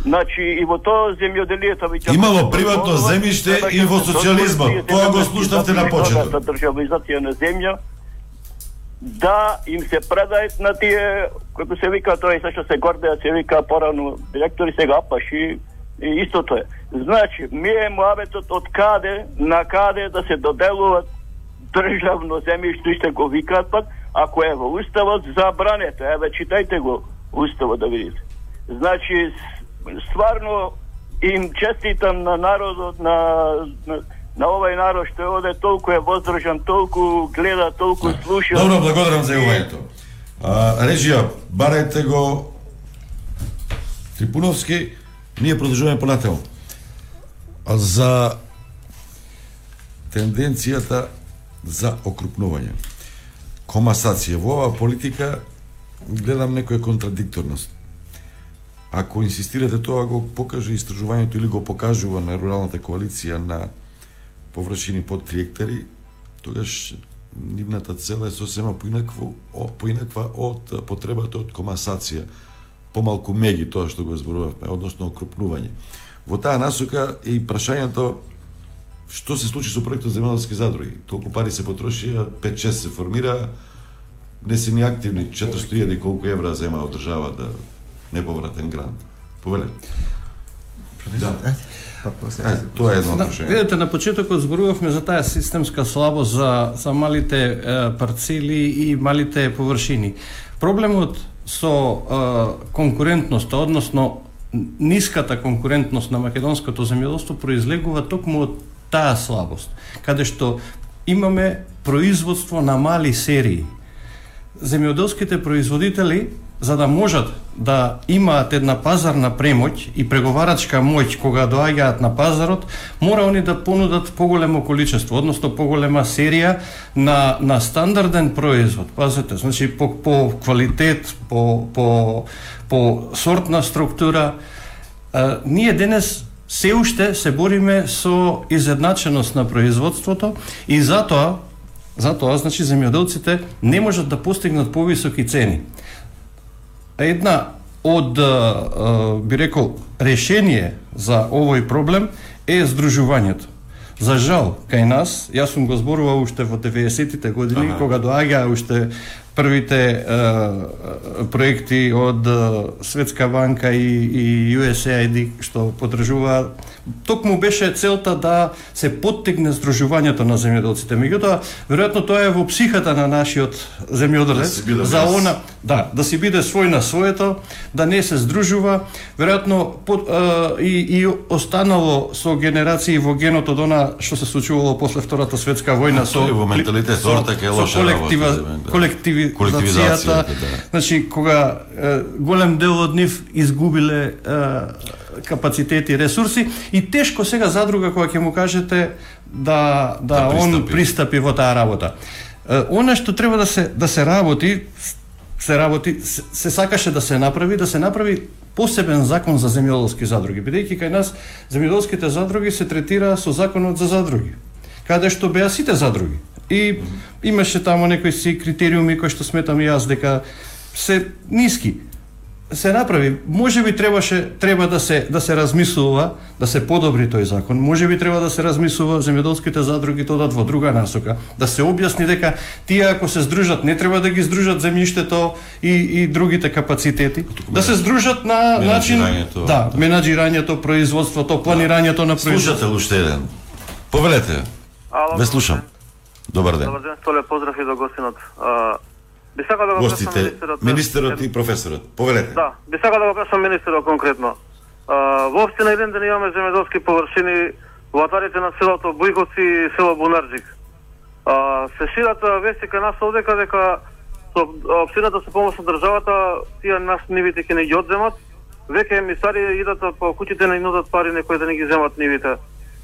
Значи, и во тоа земјоделието веќе... Имало приватно земјиште и во социализмот. Тоа го слушнавте на почеток. Државизација на земја, да им се предајат на тие, како се вика тоа и што се гордеа, се вика порано директори, сега апаши, истото е. Значи, ми е муабетот од каде на каде да се доделуваат државно земјиште, што го викаат пак, ако е во уставот забрането. Еве читајте го уставот да видите. Значи стварно им честитам на народот на, на на овој народ што оде толку е воздржан, толку гледа, толку слуша. Добро, благодарам за јувањето. Режија, барајте го Трипуновски, ние продолжуваме понатаму. А за тенденцијата за окрупнување. Комасација. Во оваа политика гледам некоја контрадикторност. Ако инсистирате тоа го покаже истражувањето или го покажува на руралната коалиција на површини под 3 хектари, тогаш нивната цела е сосема поинаква, поинаква од потребата од комасација, помалку меги тоа што го зборувавме, односно окрупнување. Во таа насока е и прашањето што се случи со проектот земјоделски задруги. Толку пари се потрошија, 5-6 се формира, не се ни активни, 400.000 колку евра зема од држава да неповратен грант. Повеле. Да. Па, е, тоа е едно прашање. видете, на почетокот зборувавме за таа системска слабост за, за малите е, парцели и малите површини. Проблемот со е, конкурентноста, односно ниската конкурентност на македонското земјоделство произлегува токму од таа слабост, каде што имаме производство на мали серии. Земјоделските производители за да можат да имаат една пазарна премоќ и преговарачка моќ кога доаѓаат на пазарот, мора они да понудат поголемо количество, односно поголема серија на, на стандарден производ. Пазете, значи по, по квалитет, по, по, по сортна структура. А, ние денес се уште се бориме со изедначеност на производството и затоа затоа значи земјоделците не можат да постигнат повисоки цени. Една од би рекол решение за овој проблем е здружувањето. За жал, кај нас, јас сум го зборувал уште во 90-тите години, ага. кога доаѓаа уште првите е, проекти од Светска банка и, и USAID што подржува токму беше целта да се поттегне здружувањето на земјоделците. Меѓутоа, веројатно тоа е во психата на нашиот земјоделец да за она да, да си биде свој на своето, да не се здружува, веројатно по, е, и, и останало со генерации во генот од она што се случувало после Втората светска војна со така е лоша колектива, работа, колективи колективизацијата, да. значи кога е, голем дел од нив изгубиле е, капацитети и ресурси и тешко сега задруга кога ќе му кажете да да, да пристапи. он пристапи во таа работа. Е, она што треба да се да се работи се работи се, се сакаше да се направи, да се направи посебен закон за земјоделски задруги, бидејќи кај нас земјоделските задруги се третира со законот за задруги, каде што беа сите задруги. И имаше таму некои си критериуми кои што сметам и јас дека се ниски. Се направи, може би требаше треба да се да се размислува, да се подобри тој закон. Може би треба да се размислува земјоделските задруги тоа во друга насока, да се објасни дека тие ако се здружат не треба да ги здружат земјиштето и и другите капацитети, да се здружат на начин да, менаџирањето, производството, планирањето на производството. Слушате уште еден. Повелете. Ало, Ве слушам. Добар ден. Добар ден, Столе, поздрав и до гостинот. А, би сакал да го прашам Гостите, министерот. министерот и професорот. Повелете. Да, би сакал да го прашам министерот конкретно. А, во општина еден ден имаме земјоделски површини во атарите на селото Бујковци и село Бунарджик. А, се шират вести кај нас овдека дека со општината со помош на државата тие нас нивите ќе не ги одземат. Веќе емисари идат по куќите не нудат пари некои да не ги земат нивите.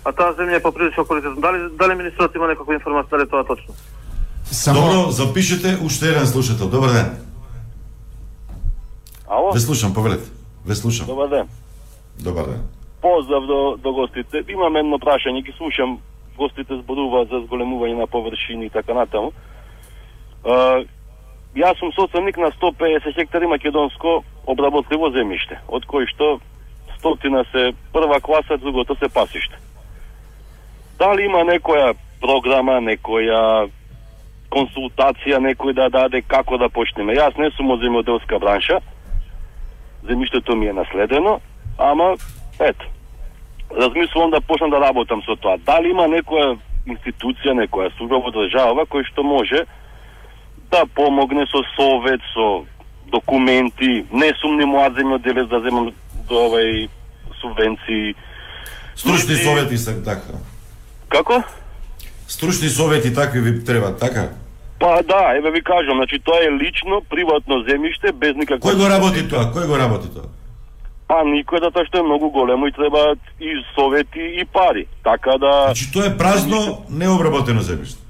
А таа земја е поприлично квалитетна. Дали дали министерот има некаква информација дали тоа точно? Само... Добро, запишете уште еден слушател. Добар ден. Ало? Ве слушам, повелете. Ве слушам. Добар ден. Добар ден. Поздрав до, до гостите. Имам едно прашање, ги слушам гостите зборуваат за зголемување на површини и така натаму. Uh, јас сум собственик на 150 хектари македонско обработливо земјиште, од кои што стотина се прва класа, другото се пасиште. Дали има некоја програма, некоја консултација, некој да даде како да почнеме? Јас не сум од земјоделска бранша, земјиштето ми е наследено, ама, ето, размислувам да почнам да работам со тоа. Дали има некоја институција, некоја служба во држава кој што може да помогне со совет, со документи, не сум ни млад земјоделец да земам до овај субвенции. Стручни совети се така. Како? Стручни совети такви ви треба, така? Па да, еве ви кажам, значи тоа е лично приватно земјиште без никаква Кој го работи тоа? Кој го работи тоа? Па никој затоа што е многу големо и требаат и совети и пари. Така да Значи тоа е празно, необработено земјиште.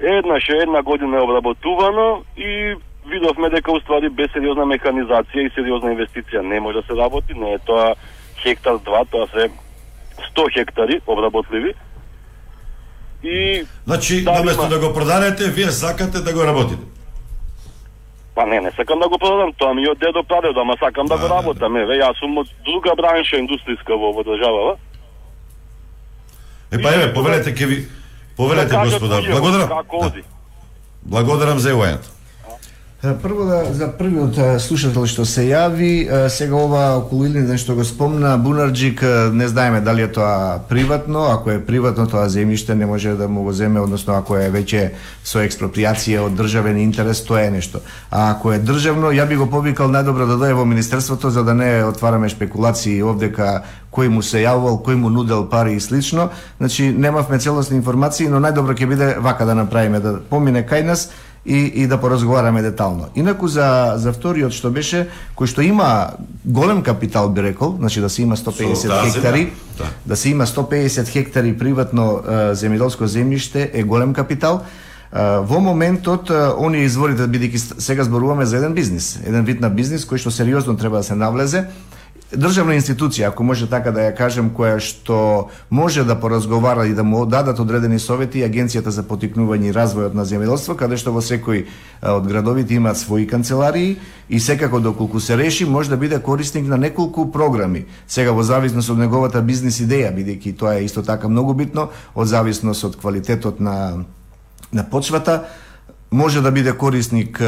еднаш една година е обработувано и видовме дека уствари без сериозна механизација и сериозна инвестиција не може да се работи, не е тоа хектар два, тоа се 100 хектари обработливи. И Значи, Да, наместо има. да го продадете, вие сакате да го работите. Па не, не сакам да го продадам, тоа ми од дедо прадедо, ама сакам да, го работам. Еве, јас сум од друга бранша индустријска во, државава. Е па еве, повелете ке ви повелете Да кажат господа. Благодарам. Да. Благодарам за евојањето. Прво да за првиот слушател што се јави, сега ова околу Илинден што го спомна Бунарджик, не знаеме дали е тоа приватно, ако е приватно тоа земјиште не може да му го земе, односно ако е веќе со експроприација од државен интерес, тоа е нешто. А ако е државно, ја би го повикал најдобро да дое во министерството за да не отвараме спекулации овдека кој му се јавувал, кој му нудел пари и слично. Значи немавме целосни информации, но најдобро ќе биде вака да направиме да помине кај нас и, и да поразговараме детално. Инаку за за вториот што беше кој што има голем капитал би рекол, значи да се има 150 Со таа хектари, да. да се има 150 хектари приватно е, земјоделско земјиште е голем капитал. Во моментот оние изворите бидејќи сега зборуваме за еден бизнис, еден вид на бизнис кој што сериозно треба да се навлезе, државна институција, ако може така да ја кажем, која што може да поразговара и да му дадат одредени совети Агенцијата за потикнување и развојот на земјоделство, каде што во секој од градовите има своји канцеларии и секако доколку се реши може да биде корисник на неколку програми. Сега во зависност од неговата бизнис идеја, бидејќи тоа е исто така многу битно, од зависност од квалитетот на на почвата, може да биде корисник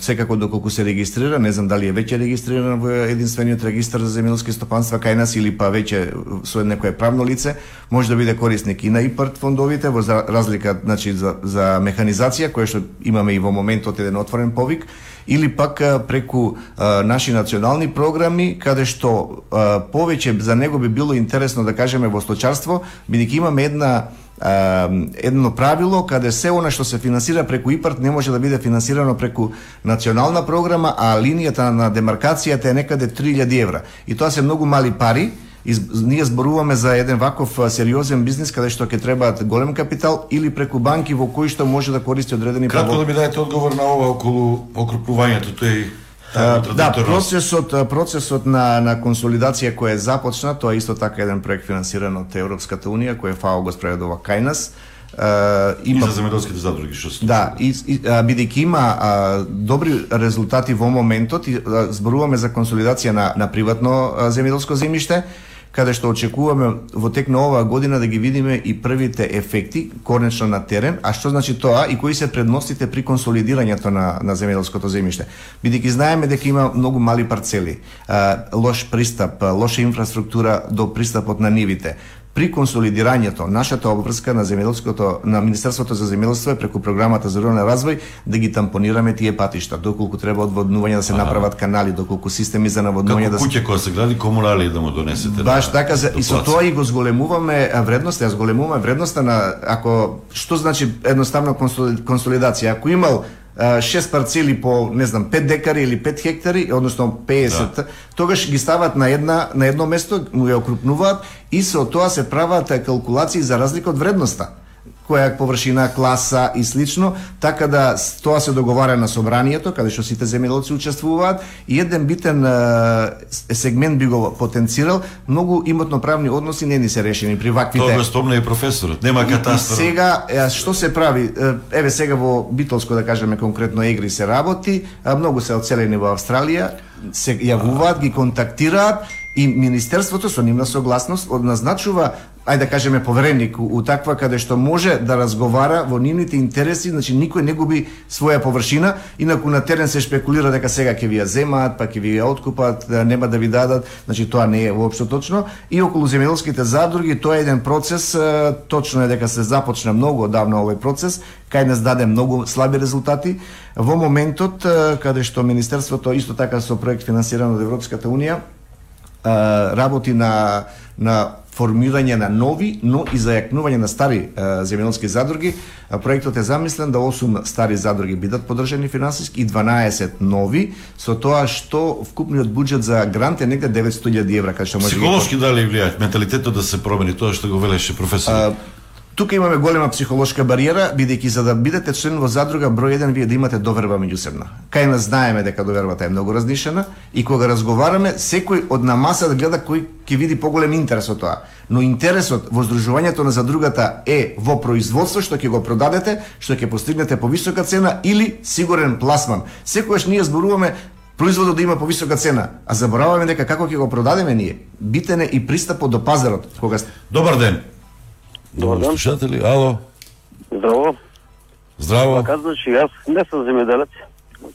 секако доколку се регистрира, не знам дали е веќе регистриран во единствениот регистар за земјоделски стопанства кај нас или па веќе со некое правно лице, може да биде корисник и на ИПРТ фондовите во разлика значи за за механизација која што имаме и во моментот еден отворен повик или пак преку а, наши национални програми каде што а, повеќе за него би било интересно да кажеме во сточарство, бидејќи имаме една едно правило каде се она што се финансира преку ИПАРТ не може да биде финансирано преку национална програма, а линијата на демаркацијата е некаде 3000 евра. И тоа се многу мали пари, ние зборуваме за еден ваков сериозен бизнис каде што ќе требаат голем капитал или преку банки во кои што може да користи одредени Кратко да ми дадете одговор на ова околу окрупнувањето тој да, процесот процесот на на консолидација кој е започна, тоа е исто така еден проект финансиран од Европската унија кој ФАО го спроведува кај нас. А, И за земјоделските задруги што се Да, и, и а, бидејќи има а, добри резултати во моментот и а, зборуваме за консолидација на на приватно а, земјоделско земјиште, каде што очекуваме во тек на оваа година да ги видиме и првите ефекти конечно на терен, а што значи тоа и кои се предностите при консолидирањето на на земјоделското земјиште. Бидејќи знаеме дека има многу мали парцели, лош пристап, лоша инфраструктура до пристапот на нивите при консолидирањето, нашата обврска на земјоделското на Министерството за земјоделство е преку програмата за рурален развој да ги тампонираме тие патишта, доколку треба одводнување да се направат канали, доколку системи за наводнување да се куќе која се гради комунали да му донесете. Баш така за, и со тоа и го зголемуваме вредноста, ја зголемуваме вредноста на ако што значи едноставно консоли- консолидација. Ако имал а, шест парцели по не знам 5 декари или 5 хектари, односно 50, Да. тогаш ги стават на една на едно место, му ја окрупнуваат и со тоа се прават калкулации за разлика од вредноста која е површина, класа и слично, така да тоа се договара на собранието, каде што сите земјоделци учествуваат и еден битен е, сегмент би го потенцирал, многу имотно-правни односи не ни се решени при ваквите. Тоа го спомна и професорот. Нема катастар. И сега, е, што се прави? Еве сега во Битолско, да кажеме конкретно Егри се работи, а многу се оцелени во Австралија, се јавуваат, ги контактираат и Министерството со нивна согласност одназначува ајде да кажеме повереник у, таква каде што може да разговара во нивните интереси, значи никој не губи своја површина, инаку на терен се шпекулира дека сега ќе ви ја земаат, па ќе ви ја откупат, да нема да ви дадат, значи тоа не е воопшто точно. И околу земјоделските задруги тоа е еден процес, точно е дека се започна многу одавно овој процес, кај нас даде многу слаби резултати. Во моментот каде што министерството исто така со проект финансиран од Европската унија, работи на на формирање на нови, но и за јакнување на стари земјоделски задруги. Проектот е замислен да 8 стари задруги бидат подржани финансиски и 12 нови, со тоа што вкупниот буџет за грант е негде 900.000 евра, кај што може ги Психолошки дали влијаат менталитетот да се промени тоа што го велеше професор. Тука имаме голема психолошка бариера, бидејќи за да бидете член во задруга број 1 вие да имате доверба меѓусебна. Кај нас знаеме дека довербата е многу разнишена и кога разговараме, секој од на маса да гледа кој ќе види поголем интерес од тоа. Но интересот во здружувањето на задругата е во производство што ќе го продадете, што ќе постигнете повисока цена или сигурен пласман. Секогаш ние зборуваме производот да има повисока цена, а забораваме дека како ќе го продадеме ние. Битен е и пристапот до пазарот. Кога Добар ден. Добар ден. Слушатели, ало. Здраво. Здраво. Така, значи, јас не сум земјоделец,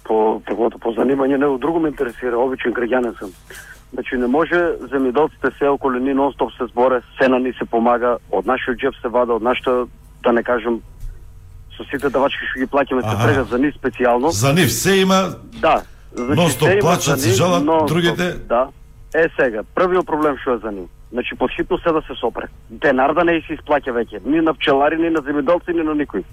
по таквото по занимање, него друго ме интересира, обичен граѓанин сум. Значи, не може земјоделците се околу ни нон-стоп се зборе, сена ни се помага, од нашиот джеб се вада, од нашата, да не кажем, со сите давачки што ги плаќаме се прегат за нив специјално. За нив се има Да. Нон-стоп се има плачат, се жалат, нон-стоп, другите- Да. Е сега, првиот проблем што е за нив. Значи подхитно се да се сопре. Денар да не се исплаќа веќе, ни на пчелари, ни на земјоделци, ни на никој.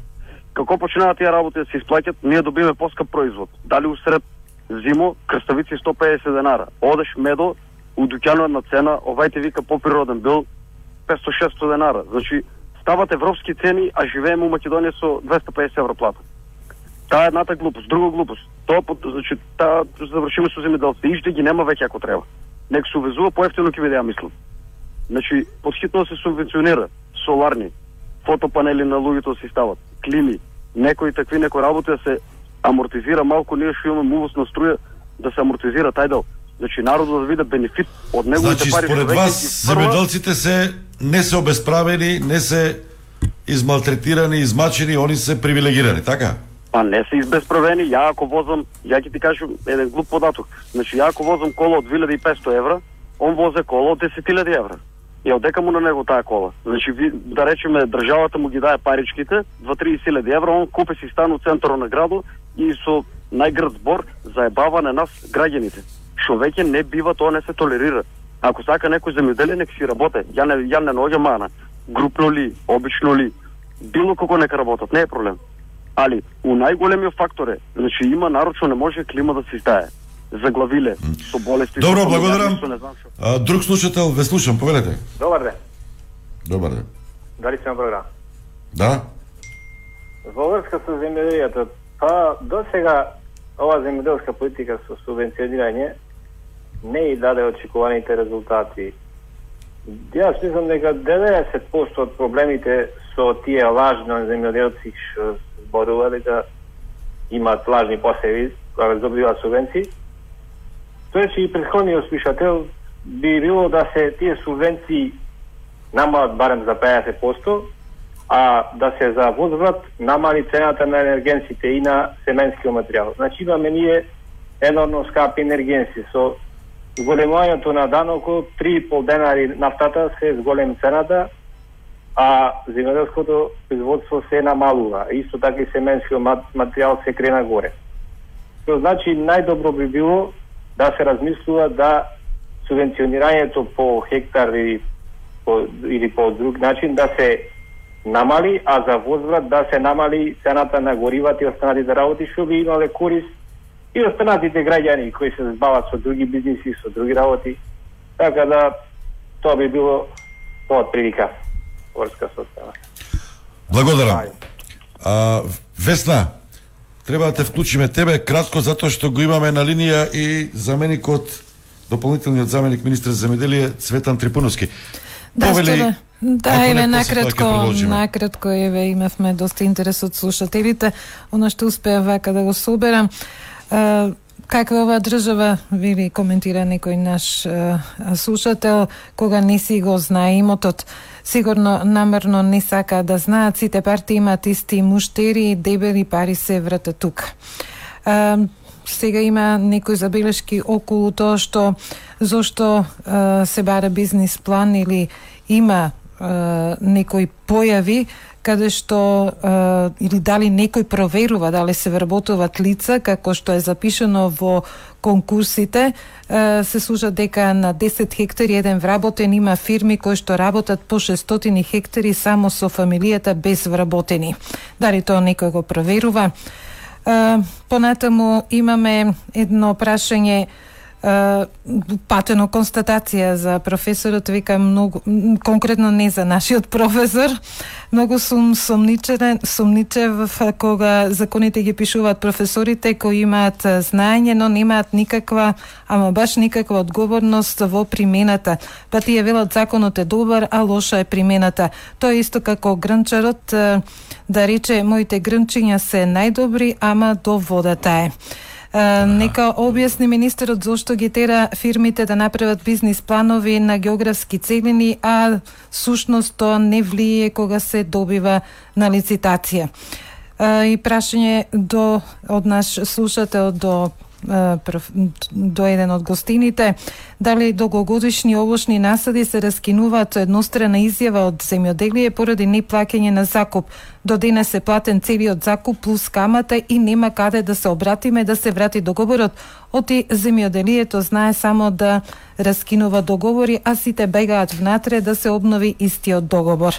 Како почнуваат тие работи да се исплаќат, ние добиваме поскап производ. Дали усред зимо, крставици 150 денара. Одеш медо, у дуќанот на цена, овајте вика поприроден бил 500-600 денара. Значи, стават европски цени, а живееме у Македонија со 250 евро плата. Таа е едната глупост, друга глупост. Тоа значи таа завршиме со земјоделците, иште ги нема веќе ако треба. Нека се увезува поевтино ќе биде ја мислам. Значи, подхитно се субвенционира соларни, фотопанели на луѓето се стават, клими, некои такви некои работи да се амортизира малку ние што имаме увоз на струја да се амортизира тај дел. Значи народот да види бенефит од неговите Значи, пари. што според вас, земјоделците се не се обесправени, не се измалтретирани, измачени, они се привилегирани, така? Па не се избесправени, ја ако возам, ја ќе ти кажам еден глуп податок. Значи ја ако возам кола од 2500 евра, он возе кола од 10.000 евра. Ја одека му на него таа кола. Значи ви, да речеме државата му ги дае паричките, 2-30.000 евра, он купи си стан у центарот на градот и со најгрд збор заебава на нас граѓаните. Што веќе не бива, тоа не се толерира. Ако сака некој земјоделие, нека си работе. Ја не, ја не наоѓам мана. Групно ли, обично ли, било како нека работат, не е проблем. Али, у најголемиот фактор е, значи има нарочно не може клима да се издае. Заглавиле, со болести. Добро, со благодарам. А, друг слушател, ве слушам, повелете. Добар ден. Добар ден. Дали сте на програм? Да? Во врска со земјоделието, па до сега ова земјоделска политика со субвенционирање не и даде очекуваните резултати. Јас мислам дека 90% од проблемите со тие лажно земјоделци што зборува дека имаат лажни посеви кога добиваат субвенции, тоа че и предходниот слушател би било да се тие субвенции намалат барем за 50%, а да се за возврат намали цената на енергенците и на семенскиот материјал. Значи имаме ние енорно скапи енергенци со зголемувањето на данокот 3,5 денари нафтата се зголем цената, а земјоделското производство се намалува. Исто така и семенскиот материјал се крена горе. Тоа значи најдобро би било да се размислува да субвенционирањето по хектар или по, или по друг начин да се намали, а за возврат да се намали цената на горивата и останатите работи, што би имале корист и останатите граѓани кои се збават со други бизниси, со други работи. Така да тоа би било тоа од прилика врска со тоа. Благодарам. А, Весна, треба да те вклучиме тебе кратко затоа што го имаме на линија и заменикот дополнителниот заменик министр за земјоделие Цветан Трипуновски. Да, Повели, да. Да, еве тоа накратко, накратко еве имавме доста интерес од слушателите. Она што успеа вака да го соберам. Каква е оваа држава, вели коментира некој наш е, слушател, кога не си го знае имотот, сигурно намерно не сака да знаат, сите партии имат исти муштери, дебели пари се вратат тука. Е, сега има некои забелешки околу тоа што зошто е, се бара бизнис план или има некои појави каде што е, или дали некој проверува дали се вработуваат лица како што е запишано во конкурсите е, се служат дека на 10 хектари еден вработен има фирми кои што работат по 600 хектари само со фамилијата без вработени. Дали тоа некој го проверува? Е, понатаму имаме едно прашање патено констатација за професорот, вика многу, конкретно не за нашиот професор, многу сум сомничен, сомничев кога законите ги пишуваат професорите кои имаат знаење, но немаат никаква, ама баш никаква одговорност во примената. Па тие велат законот е добар, а лоша е примената. Тоа е исто како грнчарот да рече моите грнчиња се најдобри, ама до водата е. Нека објасни министерот зошто ги тера фирмите да направат бизнис планови на географски целини, а сушност тоа не влие кога се добива на лицитација. И прашање до од наш слушател до до еден од гостините, дали долгогодишни овошни насади се раскинуваат со еднострана изјава од земјоделие поради неплаќање на закуп. До денес се платен целиот закуп плюс камата и нема каде да се обратиме да се врати договорот. Оти земјоделието знае само да раскинува договори, а сите бегаат внатре да се обнови истиот договор.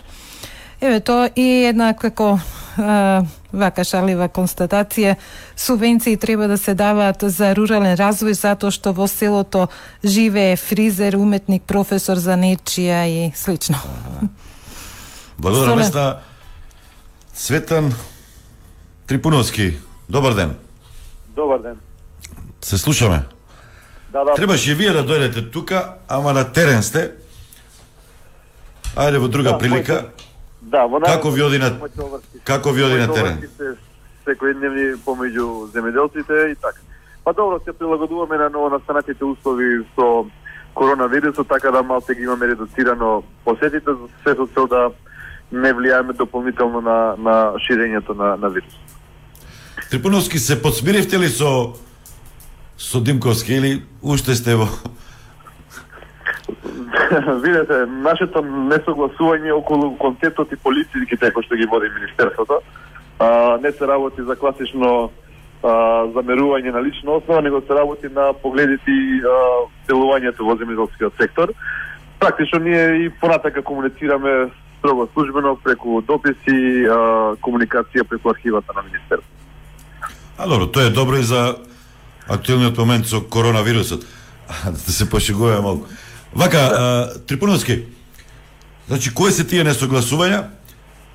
Еве тоа и една како вака шалива констатација. Субвенции треба да се даваат за рурален развој затоа што во селото живее фризер, уметник, професор за нечија и слично. Благодарам места Светан Трипуновски. Добар ден. Добар ден. Се слушаме. Да, да. Требаше вие да дојдете тука, ама на терен сте. Ајде во друга Да, прилика. моите- Да, во Како ви оди на како ви оди на терен? Секојдневни помеѓу земјоделците и така. Па добро, се прилагодуваме на ново настанатите услови со коронавирусот, така да малце ги имаме редуцирано посетите, се со цел да не влијаеме дополнително на, на ширењето на, на вирус. Трипуновски се подсмиривте ли со со Димковски или уште сте во <laughs> Видете, нашето несогласување околу концептот и политиките кои што ги води Министерството, а, не се работи за класично а, замерување на лична основа, него се работи на погледите и а, делувањето во земјоделскиот сектор. Практично ние и понатака комуницираме строго службено преку дописи, а, комуникација преку архивата на Министерството. А добро, тоа е добро и за актуелниот момент со коронавирусот. <laughs> да се пошегуваме малку. Вака, а, Трипуновски, значи, кои се тие несогласувања?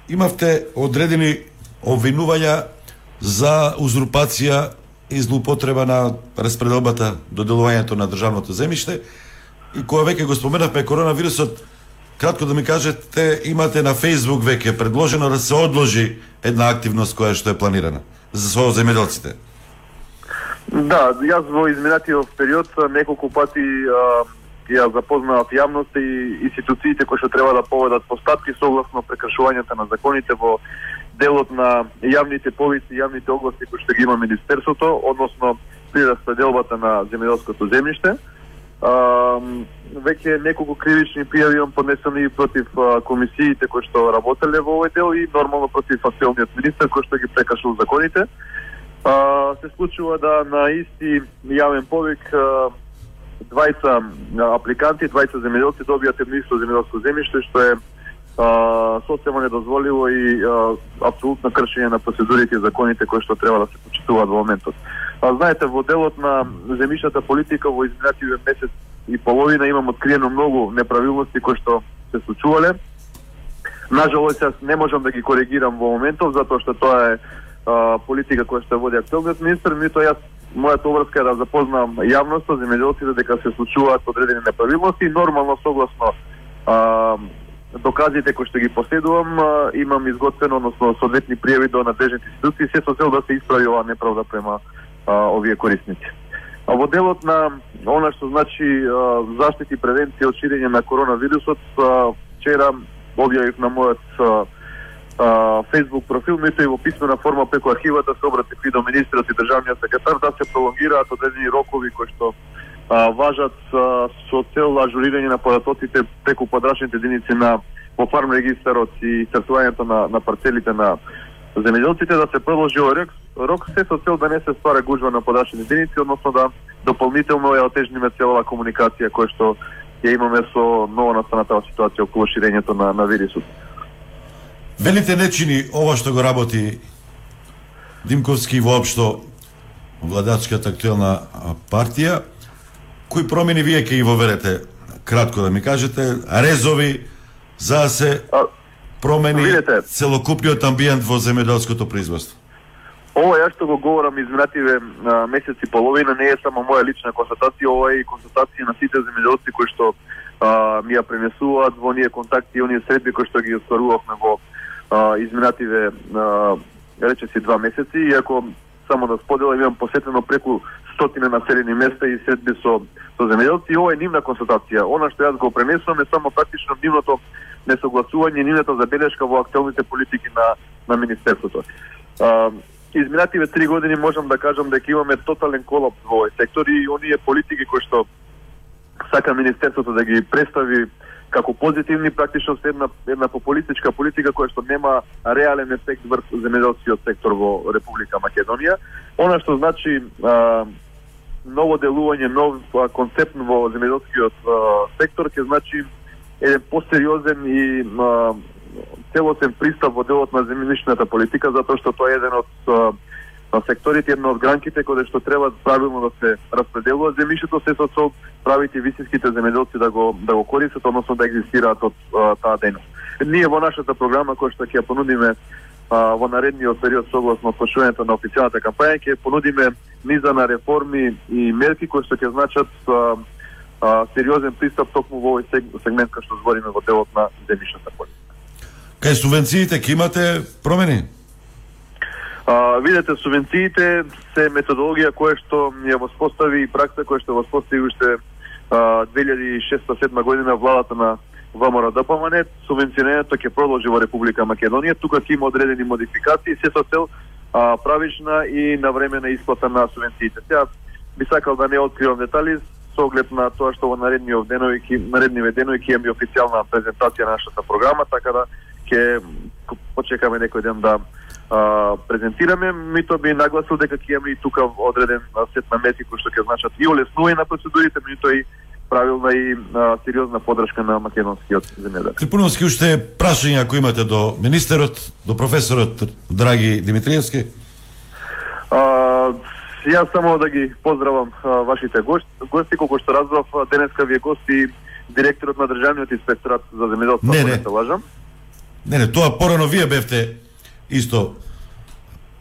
Имавте одредени обвинувања за узурпација и злоупотреба на распределбата до делувањето на државното земјиште и која веќе го споменавме коронавирусот, кратко да ми кажете, имате на Facebook веќе предложено да се одложи една активност која што е планирана за со земјоделците. Да, јас во изминатиот период неколку пати а, ја запознаат јавноста и институциите кои што треба да поведат постапки согласно прекршувањата на законите во делот на јавните повици, јавните огласи кои што ги има Министерството, односно при распределбата на земјоделското земјиште. Веќе неколку кривични пријави имам поднесени и против комисиите кои што работеле во овој дел и нормално против фасилниот министер кој што ги прекашал законите. А, се случува да на исти јавен повик а, двајца а, апликанти, двајца земјоделци добијат едно исто земјоделско земјиште што е а, социјално недозволиво и а, апсолутно кршење на процедурите и законите кои што треба да се почитуваат во моментот. А, знаете, во делот на земјишната политика во изминативен месец и половина имам откриено многу неправилности кои што се случувале. Нажалост, јас не можам да ги коригирам во моментов, затоа што тоа е а, политика која што води актуелниот министр, меѓутоа јас мојата обрска е да запознам јавноста, земјоделците дека се случуваат одредени неправилности и нормално согласно а, доказите кои што ги поседувам, а, имам изготвено, односно соодветни пријави до надлежните институции, се со цел да се исправи оваа неправда према а, овие корисници. А во делот на она што значи а, заштити и превенција од ширење на коронавирусот, а, вчера објавив на мојот а, Facebook профил, мето и во писмена форма преку архивата се обратив и до министрот и државниот секретар да се пролонгираат одредени рокови кои што а, важат а, со цел ажурирање на податоците преку подрачните единици на во фарм регистарот и стартувањето на, на парцелите на земјоделците да се продолжи овој рок, рок се со цел да не се ствара гужва на подрачни единици, односно да дополнително ја отежниме целова комуникација која што ја имаме со ново настаната ситуација околу ширењето на, на вирусот. Велите не чини ова што го работи Димковски воопшто владачката актуелна партија, кои промени вие ќе ги воверете кратко да ми кажете, резови за да се промени видите, целокупниот амбиент во земјоделското производство. Ова ја што го говорам изминативе месеци половина не е само моја лична констатација, ова е и констатација на сите земјоделци кои што а, ми ја пренесуваат во оние контакти и оние средби кои што ги остварувавме во а, изминативе а, речеси два месеци, иако само да споделам имам посетено преку стотина населени места и средби со со земјоделци и ова е нивна констатација. Она што јас го пренесувам е само практично нивното несогласување, нивната забелешка во актуелните политики на на министерството. А, изминативе три години можам да кажам дека имаме тотален колапс во овој сектор и оние политики кои што сака министерството да ги представи како позитивни практично се една една популистичка политика која што нема реален ефект врз земјоделскиот сектор во Република Македонија. Она што значи а, ново делување, нов а, концепт во земјоделскиот сектор ќе значи еден посериозен и а, целосен пристап во делот на земјишната политика затоа што тоа е еден од а, на секторите една од гранките каде што треба правилно да се распределува земјишето се со цел правите висиските земјоделци да го да го користат, односно да екзистираат од а, таа дејност. Ние во нашата програма која што ќе ја понудиме а, во наредниот период согласно почнувањето на официјалната кампања ќе понудиме низа на реформи и мерки кои што ќе значат а, а, сериозен пристап токму во овој сегмент кај што збориме во делот на земјишната политика. Кај субвенциите ќе имате промени? А, видете, субвенциите се методологија која што ја воспостави и пракса која што воспостави уште 2006-2007 година владата на ВМРО ДПМН, субвенционирањето ќе продолжи во Република Македонија. Тука ќе има одредени модификации, се со цел а, правична и навремена исплата на субвенциите. Сега би сакал да не откривам детали со оглед на тоа што во наредниот денови, наредниве денови ќе имаме официјална презентација на нашата програма, така да ќе почекаме некој ден да а, презентираме, мито би нагласил дека ќе имаме и тука одреден сет на мерки кои што ќе значат и олеснување на процедурите, мито и правилна и а, сериозна подршка на македонскиот земјоделец. Трипуновски уште прашања ако имате до министерот, до професорот Драги Димитриевски? А, јас само да ги поздравам а, вашите гости, гости колку што разбрав денеска ви е гости директорот на државниот инспекторат за земјоделство, не, не. не се лажам. Не, не, тоа порано вие бевте исто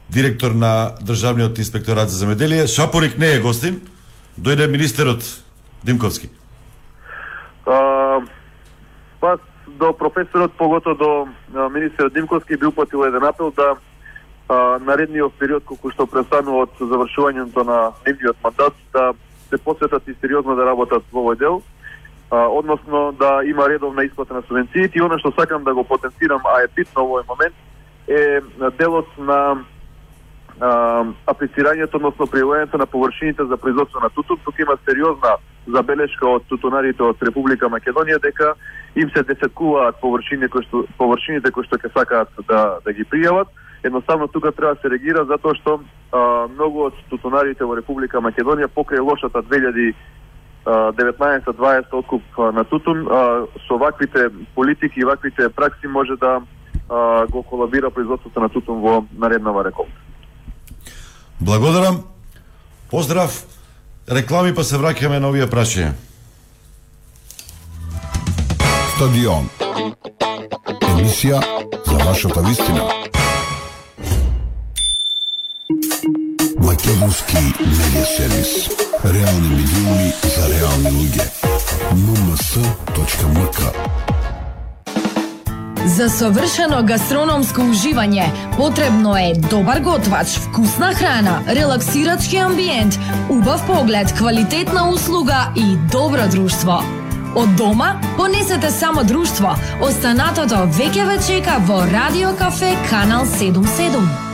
директор на Државниот инспекторат за земеделие. Шапорик не е гостин, дојде министерот Димковски. А, па до професорот, погото до министерот Димковски би упатил еден апел да а, наредниот период колку што престанува од завршувањето на нивниот мандат да се посветат и сериозно да работат во овој дел а, односно да има редовна исплата на субвенциите и она што сакам да го потенцирам, а е битно во овој момент, е делот на а, аплицирањето, односно прилагањето на површините за производство на тутун. Тука има сериозна забелешка од тутунарите од Република Македонија дека им се десеткуваат површини кои што површините кои што ќе сакаат да да ги пријават. Едноставно тука треба да се реагира затоа што а, многу од тутунарите во Република Македонија покрај лошата 2000 19-20 откуп на тутун, со ваквите политики и ваквите пракси може да го колабира производството на тутун во нареднава реколта. Благодарам. Поздрав. Реклами па се враќаме на овие прашања. Стадион. Емисија за вашата вистина. Македонски медиа сервис. Реални медиуми за реални луѓе. mms.mk За совршено гастрономско уживање потребно е добар готвач, вкусна храна, релаксирачки амбиент, убав поглед, квалитетна услуга и добро друштво. Од дома понесете само друштво. Останатото веќе ве чека во Радио Кафе Канал 77.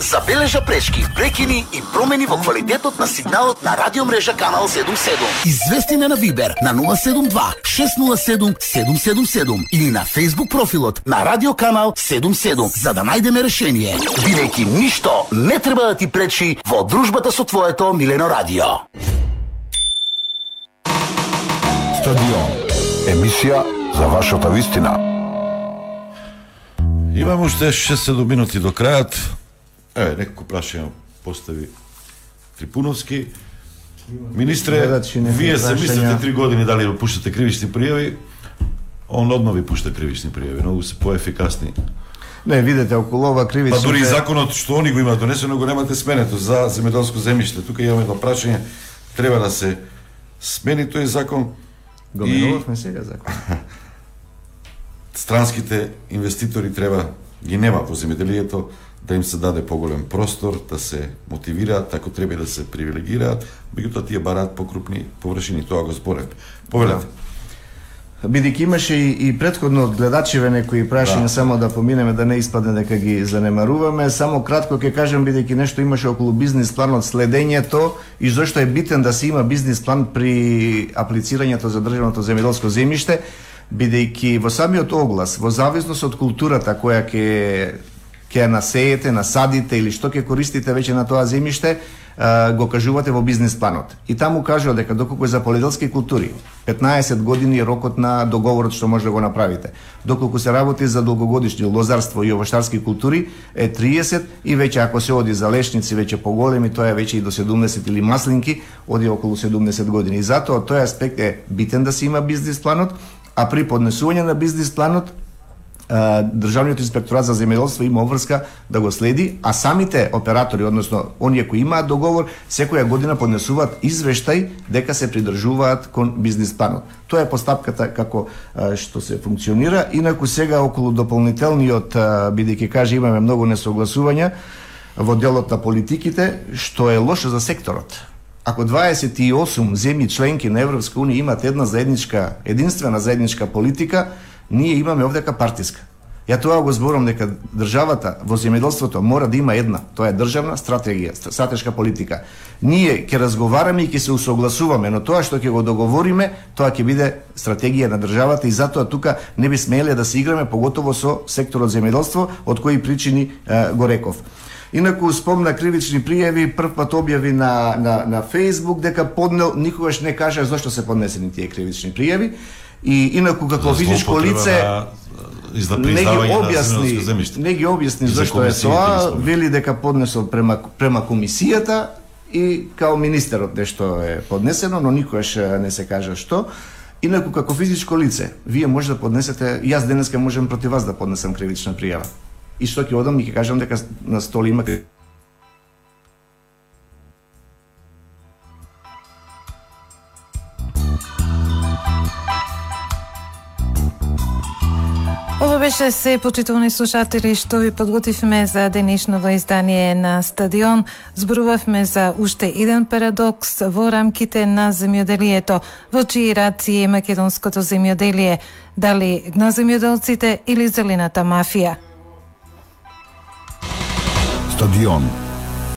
Забележа пречки, прекини и промени во квалитетот на сигналот на радиомрежа Канал 77. Извести на Вибер на 072 607 777 или на Facebook профилот на Радио Канал 77 за да најдеме решение. Бидејќи ништо не треба да ти пречи во дружбата со твоето милено радио. Стадион. Емисија за вашата вистина. Имам уште 6-7 минути до крајот. Еве, некако прашање постави Трипуновски. Министре, вие се прашања. мислите три години дали да пуштате кривични пријави, он одно ви пушта кривични пријави, многу се поефикасни. Не, видете, околу ова кривично... Па дури и законот што они го имаат донесено го немате сменето за земјоделско земјиште. Тука имаме едно прашање, треба да се смени тој закон Го и менувавме сега закон. <laughs> странските инвеститори треба ги нема во земјоделието да им се даде поголем простор, да се мотивираат, ако треба да се привилегираат, меѓутоа тие бараат покрупни површини, тоа го зборев. Повелете. Бидејќи имаше и, и предходно од гледачиве некои прашања Да. само да поминеме да не испадне дека ги занемаруваме, само кратко ќе кажам бидејќи нешто имаше околу бизнис планот следењето и зошто е битен да се има бизнис план при аплицирањето за државното земјоделско земјиште, бидејќи во самиот оглас, во зависност од културата која ќе ќе ја насеете, насадите или што ќе користите веќе на тоа земјиште, го кажувате во бизнес планот. И таму кажува дека доколку е за поледелски култури, 15 години е рокот на договорот што може да го направите. Доколку се работи за долгогодишни лозарство и овоштарски култури е 30 и веќе ако се оди за лешници веќе поголеми, тоа е веќе и до 70 или маслинки, оди околу 70 години. И затоа тој аспект е битен да се има бизнес планот, а при поднесување на бизнес планот Државниот инспекторат за земјоделство има обврска да го следи, а самите оператори, односно оние кои имаат договор, секоја година поднесуваат извештај дека се придржуваат кон бизнис планот. Тоа е постапката како што се функционира. Инаку сега околу дополнителниот, бидејќи каже имаме многу несогласувања во делот на политиките, што е лошо за секторот. Ако 28 земји членки на Европска унија имат една заедничка, единствена заедничка политика, ние имаме овдека партиска. Ја тоа го зборам дека државата во земјоделството мора да има една, тоа е државна стратегија, стратешка политика. Ние ќе разговараме и ќе се усогласуваме, но тоа што ќе го договориме, тоа ќе биде стратегија на државата и затоа тука не би смеле да се играме поготово со секторот земјоделство, од кои причини е, го реков. Инаку спомна кривични пријави, прв пат објави на, на, на Facebook дека поднел, никогаш не кажа зошто се поднесени тие кривични пријави. И инаку како физичко лице за не ги објасни, не ги објасни зашто е тоа, вели дека поднесол према према комисијата и као министерот нешто е поднесено, но никогаш е, не се кажа што. Инаку како физичко лице, вие може да поднесете, јас денеска можам против вас да поднесам кривична пријава. И што ќе одам и ќе кажам дека на столи има Ова беше се, почитувани слушатели, што ви подготвивме за денешното издание на Стадион. Зборувавме за уште еден парадокс во рамките на земјоделието, во чии раци е македонското земјоделие, дали на земјоделците или зелената мафија. Стадион